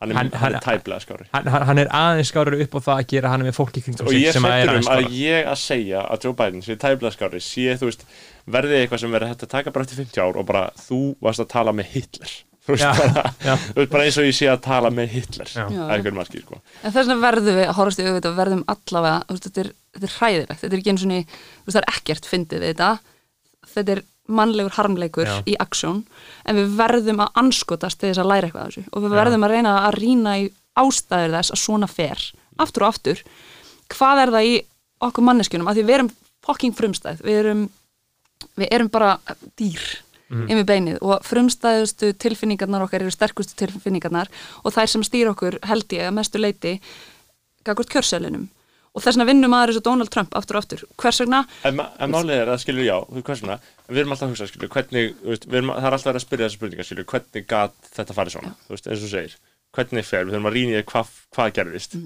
hann er, Hann- hann, er tæplega skári hann, hann hann er aðeins skárur upp á það að gera hann með fólki kringum og sig ég sem að settur aðeins um að ég að segja að Joe Biden sé tæplega skári sé þú veist verði eitthvað sem verði hægt að taka bara eftir 50 ár og bara þú varst að tala með Hitler þú veist, Já, bara, já. þú veist bara eins og ég sé að tala með Hitler að einhverjum marki sko. En þess vegna verðum við að horfast í auðvitað verðum allavega, þú veist, þetta er, þetta er hræðilegt, þetta er ekki eins og niður, það er ekkert fyndið við þetta, þetta er mannlegur harmleikur Já. í aksjón, en við verðum að anskotast til þess að læra eitthvað af þessu. Og við verðum að reyna að rýna í ástæður þess að svona fer, aftur og aftur, hvað er það í okkur manneskjunum, af því við erum fucking frumstæð, við erum, við erum bara dýr mm. yfir beinið. Og frumstæðustu tilfinningarnar okkar eru sterkustu tilfinningarnar. Og þær sem stýra okkur held ég að mestu leiti gagvart kjörselinum og þess vegna vinnum maður eins og Donald Trump aftur og aftur. Hvers vegna, en, en málið er að skilur já svona, en við erum alltaf að hugsa skilur hvernig, veist, erum, það er alltaf að spyrja þessa spurningar skilur, hvernig gat þetta farið svona? Þú veist, eins og segir, hvernig fer? Við þurfum að rýna í hvað, hvað gerðist.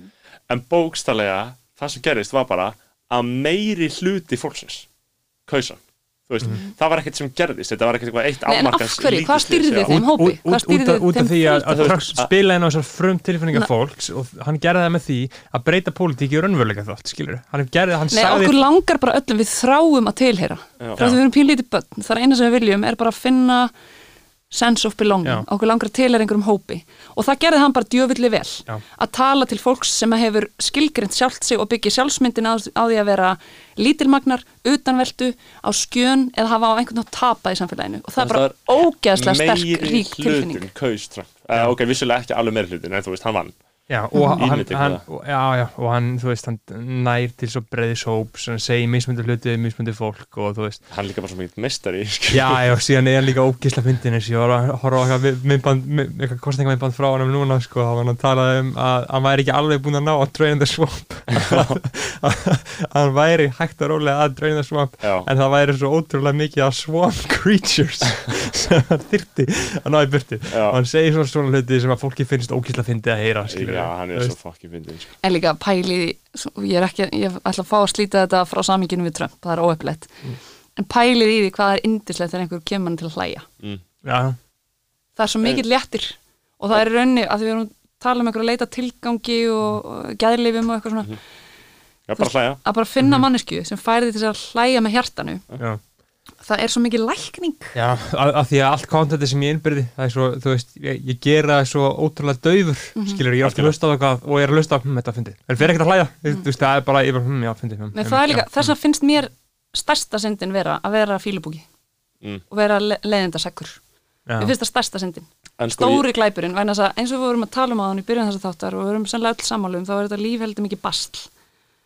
En bókstallega, það sem gerðist var bara að meiri hluti fólksins kausan þú veist, það var ekkert sem gerðist þetta var ekkert eitthvað eitt Nei, en af hverju? Hvað lítið stýrði slys, já. þeim hópi? út, Hvað út, stýrði út, út þeim af því að, að? Trump spila inn á þessar frum tilfinningar fólks og hann gerði það með því að breyta pólitíki og raunveruleika þátt, skilur hann gerði, hann Nei, okkur langar bara öllum, við þráum að tilheyra Já. frá því við erum pínlítið börn, það er eina sem við viljum er bara að finna sense of belonging, Já. okkur langar til er einhverjum hópi. Og það gerði hann bara djöfulli vel. Já. að tala til fólks sem hefur skilgrind sjálft sig og byggja sjálfsmyndin á, á því að vera lítilmagnar, utanveldu á skjön eða hafa á einhvern veginn tapa í samfélaginu. Og það er bara ógeðslega sterk, meiri rík tilfinning. hlutin kaus Trump. Uh, ok, vissulega ekki alveg meiri hlutin en þú veist, hann vann Já, og hann, hann, og, já, já, og hann, þú veist, hann nær til svo breiði sóp, sem segir mismundi hluti, mismundi fólk og þú veist, hann líka bara svo mikið mestari já, já, síðan er hann líka ógisla fyndin eins og ég var að horfa á eitthvað kostningamindband frá hann núna, sko, þá var hann að tala um að hann væri ekki alveg búin að ná að swamp. Að hann væri hægt og rólega að swamp Já. en það væri svo ótrúlega mikið af swamp creatures sem hann þyrti að ná í burtu. Já. og hann segir svona svona hluti sem að fólki finnst ógisla fyndið að heyra, skilur já, hann er svo fucking fyndin sko. en líka pælið, ég er ekki ég ætla að fá að slíta þetta frá saminginu við Trump það er óöflegt, en pælið í því hvað er indislegt þegar einhver kemur hann til að hlæja. Já, það er svo mikill léttir og það er í raunni að við erum að tala um einhver að leita tilgangi og, og gæðlifum og eitthvað svona. Já, bara hlæja. að bara finna mannesku sem því til þess að hlæja með hjartanu. Já það er svo mikið lækning. Já, að, að því að allt kontenti sem ég innbyrði það er svo, þú veist, ég, ég gera það svo ótrúlega daufur, skilur, ég er að hlusta á eitthvað og ég er að hlusta á, hm, þetta fyndi en fyrir ekkert að hlæja, þú veist, það er bara, ég bara, hm, já, fyndi hm, Nei, það er líka, þess að finnst mér stærsta syndin vera að vera fílubúki Mm. og vera le leiðindaseggur. Já, mér finnst það stærsta syndin. Sko, stóri glæpurinn, vegna þess að eins og við vorum að tala um á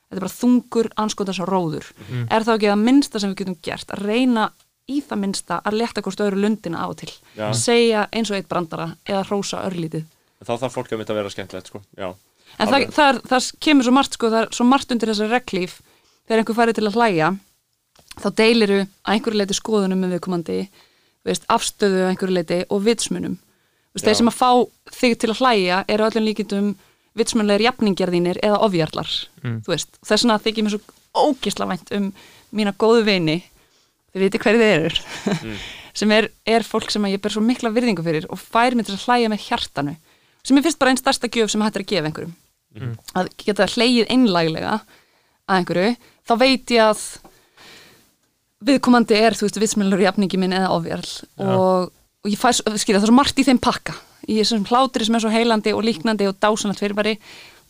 þetta er bara þungur, anskotans og róður. Mhm. er þá ekki það minnsta sem við getum gert að reyna í það minnsta að leta hvort öðru lundina á til. Já. segja eins og eitt brandara eða hrósa örlítið. Þá þarf fólk að mitt að vera skemmtilegt sko. en það, það, er, það kemur svo margt sko, það er svo margt undir þessari reglíf þegar einhver farið til að hlæja þá deiliru að einhverju leiti skoðunum með viðkomandi veist, afstöðu að einhverju leiti og vitsmunum. Veist, þeir sem að fá þig til að hlæja eru öllum líkindum vitsmunleir jafningjarðínir eða ofjarlar. Mm. þess vegna þykir mér svo ógisla vænt um mína góðu vini þið viti hverju þið eru sem er, er fólk sem ég ber svo mikla virðingu fyrir og fær mér til að hlæja með hjartanu sem ég finnst bara einn stærsta gjöf sem hættir að gefa einhverjum. Að geta hlegið einlæglega að einhverju, þá veit ég að viðkomandi er, þú veist, vitsmjölur jafningi minn eða ofjarl og, og ég fæ, skilja, það er svo margt í þeim pakka í þessum hlátri sem er svo heilandi og líknandi og dásanlegt fyrirbæri,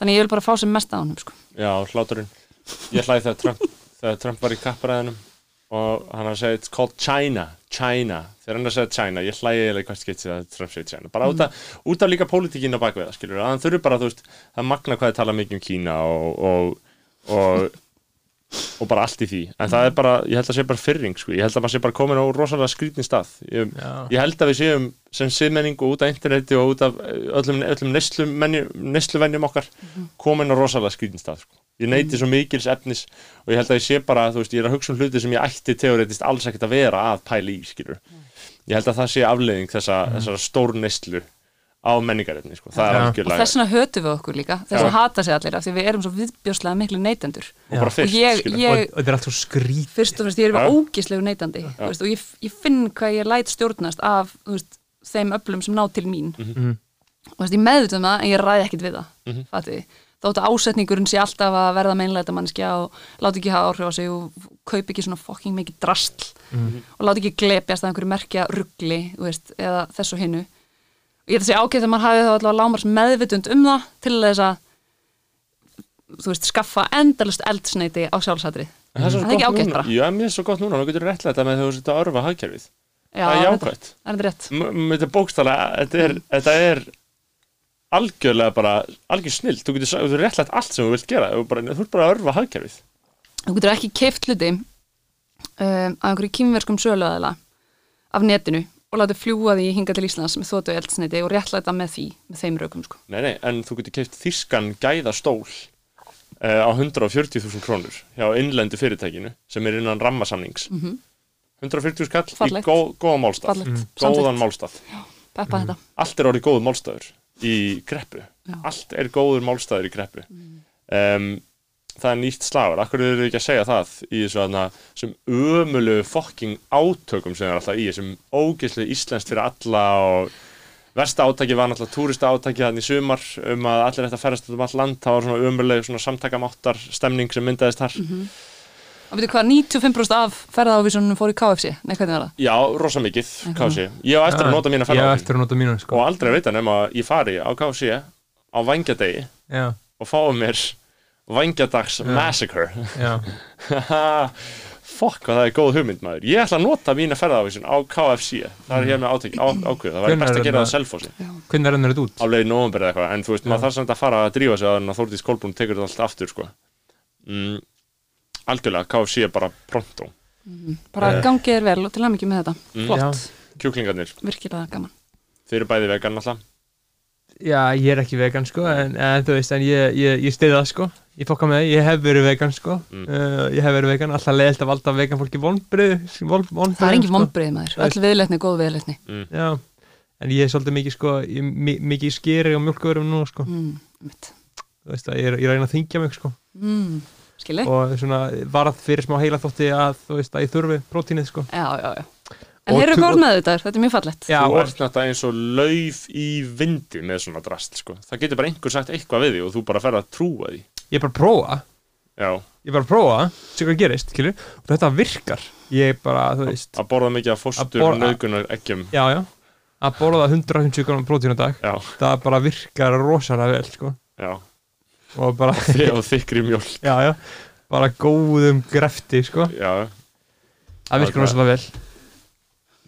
þannig ég vil bara fá sem mest að honum, sko. já, hláturinn. Ég hlæði þegar Trump, þegar Trump var í kapparæðinum og hann að segja it's called China, China. Þegar hann að segja China, ég hlæði eða hvert skipt að Trump segja China, bara af, út af líka pólitíkinn á bakveða, hann þurfi bara þú veist, það magna hvað þið tala mikið um Kína og, og, og og bara allt í því, en það er bara ég held að sé bara fyrring, sko, ég held að maður sé bara komin á rosalega skrýtnin stað. Ég, ég held að við séum sem siðmenning og út af interneti og út af eh, öllum, öllum neysluvenjum okkar komin á rosalega skrýtnin stað sko. ég neyti svo mikils efnis og ég held að ég sé bara, þú veist, ég er að hugsa um hluti sem ég ætti teoretist alls ekkert að vera að pæla í, skilur ég held að það sé afleiðing þessa, þessara stór neyslu á menningarefni, sko, er. Og þess vegna hötum við okkur líka, þess að hata sig allir af því við erum svo viðbjóslega miklu neytendur. og bara fyrst, og ég, og, ég og þetta er allt svo skrít fyrst og fremst, ég er bara ógislegu neytandi veist, og ég, ég finn hvað ég læt stjórnast af veist, þeim öflum sem ná til mín. Mhm. og þú veist, ég meðvita um það en ég ræði ekkit við það, mm þótt að ásetningurinn sé alltaf að verða meinlega mannskja og láti ekki hafa áhrif á sig og kaupi ekki svona fucking mikið drastl og láti ekki glepjast að einhverju merkja ruggli, eða þessu hinnu og ég ætla að segja ágætt að maður hafi þá allavega lámars meðvitund um það til þess að þú veist, skaffa endalust eldsneiti á sjálfsætri En það er er ekki núna. bara. Já, mér er svo gott núna, þú getur réttlega þetta með þegar þú setja að örfa hagkerfið. Já, Það er jákvæmt er þetta er bókstala, þetta er, þetta er algjörlega bara algjör snill, þú getur, réttlega allt sem þú vilt gera, þú, bara, þú ert bara að örfa hagkerfið. Þú getur ekki keift hluti um, af einhverju kýmverskum söluaðila af netinu og látið fljúa því hinga til Íslands með þóttu eldsneiti og réttlæta með því, með þeim rökum sko. Nei, nei, en þú getur keift þískan gæðastól uh, á 140.000 krónur hjá innlendu fyrirtækinu sem er innan rammasamnings 140 skall í Mhm. Fallegt. gó, góðan málstað Fallegt, góðan samþykkt. málstað Peppa þetta allt er orðið góður málstaður í kreppu Já. allt er góður málstaður í kreppu um, það er nýtt slagur. Akkur eru þið ekki að segja það í þessu aðna sem ömulu fokking átökum sem er alltaf í þessum ógeðslu íslenskt fyrir alla og versta átaki var náttúrulega túrista átaki þannig í sumar um að allir þetta ferðast út um all land, það var svona ömuleg svona samtakamáttar stemning sem myndaðist þar. Og veitu hvað, 95% af ferðaávísunum fór í KFC nei, hvernig var það? já, rosa mikið, KFC ég á eftir að nota mína Ég á ferðaáætlun eftir að nota mínu sko. og aldrei að vita nema að ég fari á KFC á vangjadegi Já, og fáum mér vangjadags massacre. Já, fokk hvað það er góð hugmynd maður. Ég ætla að nota mína ferðavísun á KFC það er hér með átek, á, ákveð, það væri best að gera það? selfossi. Hvernig er þetta út? á leiði nóvember eða eitthvað, en þú veist, maður þarf samt að fara að drífa sig að hann að Þórdís Kolbrún tekur þetta allt aftur sko. mm, algjörlega, KFC er bara pronto. Bara gangið er vel og til að mikið með þetta. Mm. flott, kjúklingarnir, virkilega gaman. Þeir eru bæði vegan alltaf Já, ég er ekki vegan sko en, en þú veist, en ég, ég, ég stiði það sko. Ég fokka með það, ég hef verið vegan sko. Mm. uh, ég hef verið vegan, alltaf leiðilt að valda vegan fólki vonbrið von, það er engin sko. vonbrið maður, öll viðleitni, góð viðleitni. Já, en ég er svolítið mikið sko ég, mi- mikið í skeri og mjölkuverum nú sko. Mm, þú veist að ég, er- ég reyna að þingja mig sko. Mm, skilji, og svona varð fyrir smá heila þótti að þú veist að ég þurfi prótínið sko. Já, já, já en heyrðu tu- hvað með þetta, þetta er mjög fallett Já, þú ert náttúrulega eins og lauf í vindi með svona drast sko. það getur bara einhver sagt eitthvað við því og þú bara fer að trúa því. Ég er bara að prófa. Já, ég er bara að prófa, sé hvað gerist skilur, og þetta virkar. Ég bara, þú veist, að borða mikið af fóstur borða- nöðgunar eggjum já, já. Að borða 150 gráðum prótín á dag já, það bara virkar rosalega vel sko. Já, og bara, og þykri mjólk. Já, já. Bara góðum grefti sko. Já, það virkar Ok. rosalega vel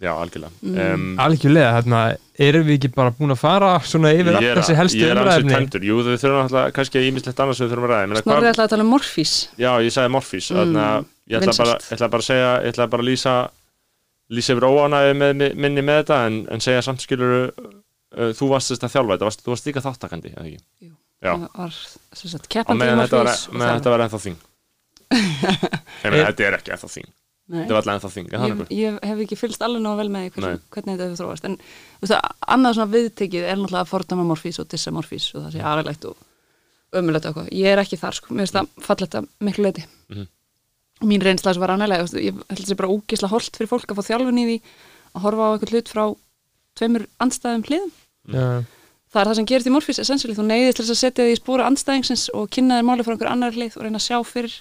já, algjörlega Mm. um, algjörlega, hérna, erum við ekki bara búin að fara svona yfir ég allt er, þessi helstu ég er ansið umræðefni tæmdur jú, þau þurfum alltaf kannski ímislegt annars sem við þurfum að ræða Snorri hvað- ætlaði að tala um morfís já, ég sagði morfís Mm, mm, ég, ætla bara, ætla bara að segja ég ætla bara að lýsa lýsa yfir óánæði með, minni með þetta en, en segja samt skilur uh, þú varst þess að þjálfa þetta, varst, þú varst líka þáttakandi eða ekki? Jú. Já. Það var sem sagt, og keppandi morfís þetta var ennþá þing þetta er ekki ennþá þing. Þetta var alltaf ennþá þing, það ég, ég hef ekki fylgst alveg nóg vel með hversu, hvernig þetta hefur þróast. En þú veist, að annað svona viðtekið er náttúrulega að fordama morfís og dissa morfís og það sé aðræðlegt og ömulegt og eitthvað. Ég er ekki þar sko, mér finnst það fallegt að miklu leiti Mhm. og mín reynsla sem var annarlega ég held að það sé bara ógisla holt fyrir fólk að fá þjálfun í því að horfa á eitthvað hlut frá tveimur andstæðum hliðum. Já, það er það sem gerist í morfís essentially, þú neyðist til þess að setja því í spóra andstæðingsins og kynna þér máli frá einhver annar hlið og reyna að sjá fyrir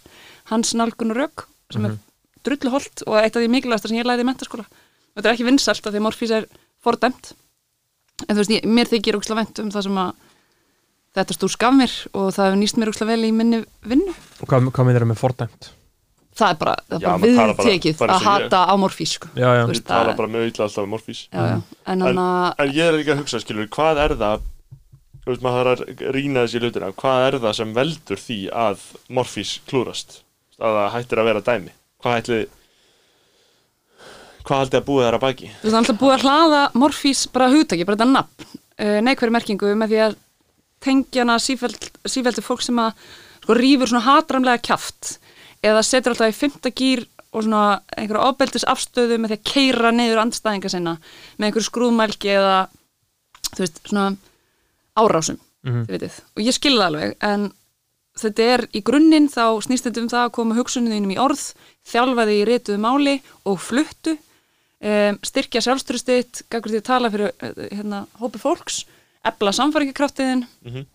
hans nálgun og rök sem er drullu holt og eitt af því mikilvægasta sem ég læði í mentaskóla og þetta er ekki vinsælt af því að morfís er fordæmt. En þú veist, ég, mér þykir úksla vent um það sem að þetta stúr skaf mér og það hefur nýst mér úksla vel í minni vinnu. Og hvað, hvað með þeirra með fordæmt? Það er bara, það er bara viðtekið að og ég. hata á morfís sko. já, já, Þú Ég veist, tala það- bara mjög illa alltaf um morfís. Já, já. en hann að En ég er líka að hugsa, skilur, hvað er það Þú veist, maður þarf að rýna þessi hlutina. Hvað er það sem veldur því að morfís klúrast að það hættir að vera dæmi Hvað ætli Hvað haldið að búið þar að baki? Þú veist, alltaf búið að hlaða morfís bara hugtaki, bara þetta nafn, uh, neikværi merkingu með því að tengja hana sífælt, sífæltu fólk sem að sko rýfur svona hatramlega kjaft eða setur alltaf í fymta gýr og svona einhverja ofbeldis afstöðu með því að keira niður andstæðinga sinna með einhverju skrúðmælgi eða þú veist, svona árásum, þið vitið. Og ég skilði það alveg, en þetta er í grunninn þá snýst þetta um það að koma hugsuninum í orð, þjálfa því í rituðu máli og fluttu um, styrkja sjálfströstiðt, gaggur því að tala fyrir uh, hérna, hópi fólks, ebla samfæringakraftiðin Mhm.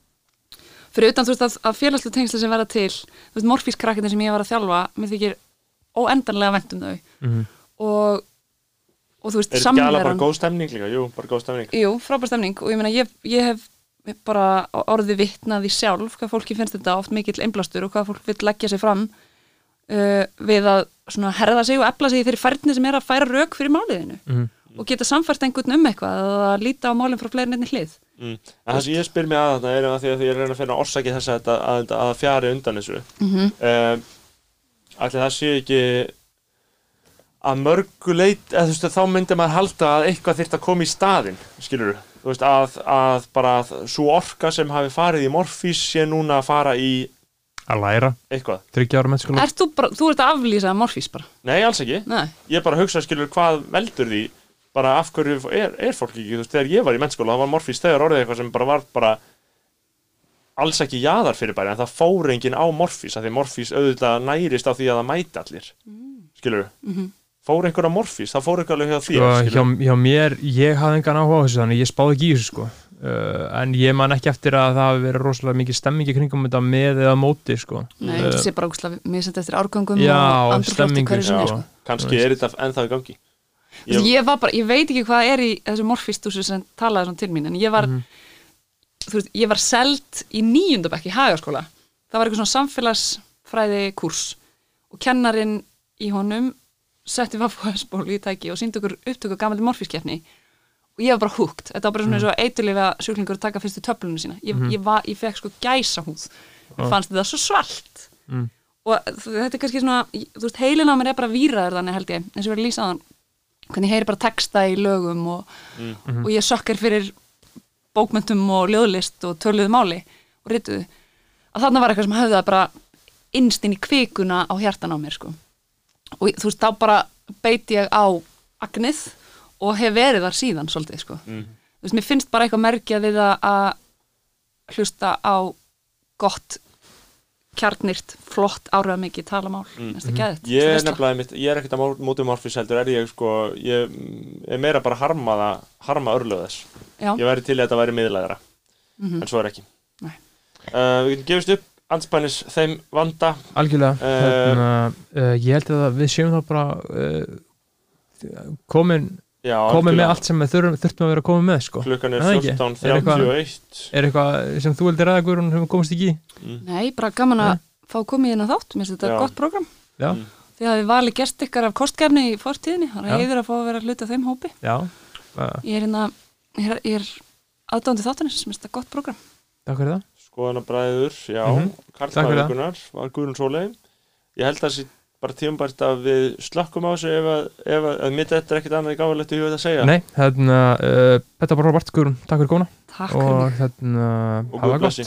fyrir utan þú veist að, að félagslu tengsli sem verða til þú veist morfískrakkinni sem ég var að þjálfa mér þykir óendanlega vent um þau Mhm. og, og þú veist Er þetta ekki alveg bara góð stemning líka? Jú, bara góð stemning Jú, frábær stemning og ég meina ég, ég hef bara orði vitnað í sjálf hvað fólki finnst þetta oft mikill einblastur og hvað fólk vil leggja sig fram uh, við að svona herða sig og efla sig í þeirri færni sem er að færa rauk fyrir máliðinu Mhm. og geta samfært einhvern um eitthvað að líta á málinn frá fleiri nefnir hlið mm. En það sem ég spyr mig að þarna er að því að ég að reyna að finna orsaki þess að, þetta- að, að, að fjari undan þessu mm -hmm. um, Ætli það sé ekki að mörgu leit eða þú veist þá myndi maður halda að eitthvað þyrft að koma í staðinn skilur þú veist að, að bara svo orka sem hafi farið í morfís sé núna að fara í að læra, eitthvað. Þryggja ára mennskóla Ert þú bara, þú ert að aflýsa morfís bara? Nei, alls ekki. Nei, ég bara hugsa skilur hvað veldur því? Bara af hverju er, er fólk ekki þú veist, þegar ég var í mennskóla, það var morfís þegar orðið eitthvað sem bara var bara alls ekki jaðar fyrir bæri en það fór enginn á morfís af því morfís auðvitað nærist á því að það mæti allir. Skilur Mhm. Fór einhver á morfís, það fór einhver alveg hjá því sko, hjá, hjá mér, ég hafði engan áhuga á þessu þannig ég spáði ekki í þessu sko uh, en ég man ekki eftir að það hafi verið rosalega mikið stemmingi kringum þetta með eða móti sko nei, Uh, þetta sé bara úkslega mér sendi eftir árgangum Já, og andrúrslofti stemmingu, hverju sinni já. sko. kannski er þetta ennþá í gangi Ég, ég, var bara, ég veit ekki hvað er í þessu morfístúsu sem talaði svona til mín en ég var, Mhm. þú veist, ég var selt í níundabekk í hagaskóla setti vaffuhæsból í tæki og síndi okkur upptöku gamaldi morfískeppni. Og ég var bara húgt, þetta var bara svona eins og eitulifa sjúklingur að taka fyrstu töflunum sína. Ég, ég, var, ég fekk sko gæsa húð og fannst þetta svo svalt. Mm. og þetta er kannski svona þú veist, heilin á mér er bara víraður þannig held ég eins og erum lýsaðan hvernig ég heyri bara texta í lögum og, og ég sökkar fyrir bókmöntum og ljóðlist og töluðu máli og rituðu. Að þarna var eitthvað sem höfði það bara innst inn í kvikuna á hjartan á mér sko. Og þú veist, þá bara beiti ég á agnið og hef verið þar síðan svolítið sko. Mhm. þú veist, mér finnst bara eitthvað merkja við að- hlusta á gott kjarnirt, flott áraða mikið talamál, mm. næsta geðið ég er nefnilega einmitt, ég er ekkert að mó- móti morfís heldur er ég sko ég mm, er meira bara að harma það harma örlöð þess Já, ég væri til að þetta væri miðlæðara Mhm. en svo er ekki Nei. uh, við getum gefist upp anspænis þeim vanda. Algjörlega. Eh, hérna, uh, ég held að við séum það bara uh, komin, já, komin með allt sem við þurfum, þurftum að vera komin með sko. klukkan er Það ekki? 14.31 er eitthvað sem þú vildi ræða Guðrún sem við komast ekki í? Nei, bara gaman að fá komið inn á þátt, mér finnst þetta Já. gott program já, Mm. Þið hafið valið gert ykkar af kostgefni í fortíðinni, þannig að heiður að fá að vera hluti af þeim hópi. já, uh, Ég er hérna, ég er, ég er aðdándi þáttanins, sem finnst þetta gott program. takk fyrir það skoðanabræður, já. Karl Takk fyrir það. Maðurkunar var Guðrún Sólei ég held að það sé bara tímabært að við slökkum á þessu ef að, ef að, að mitt þetta er ekkert annað í gáðalegt í hugað að segja. Nei, hérna, uh, þetta var Robert Guðrún, takk fyrir góna Takk fyrir og hérna, og hafa Guð gott. blessi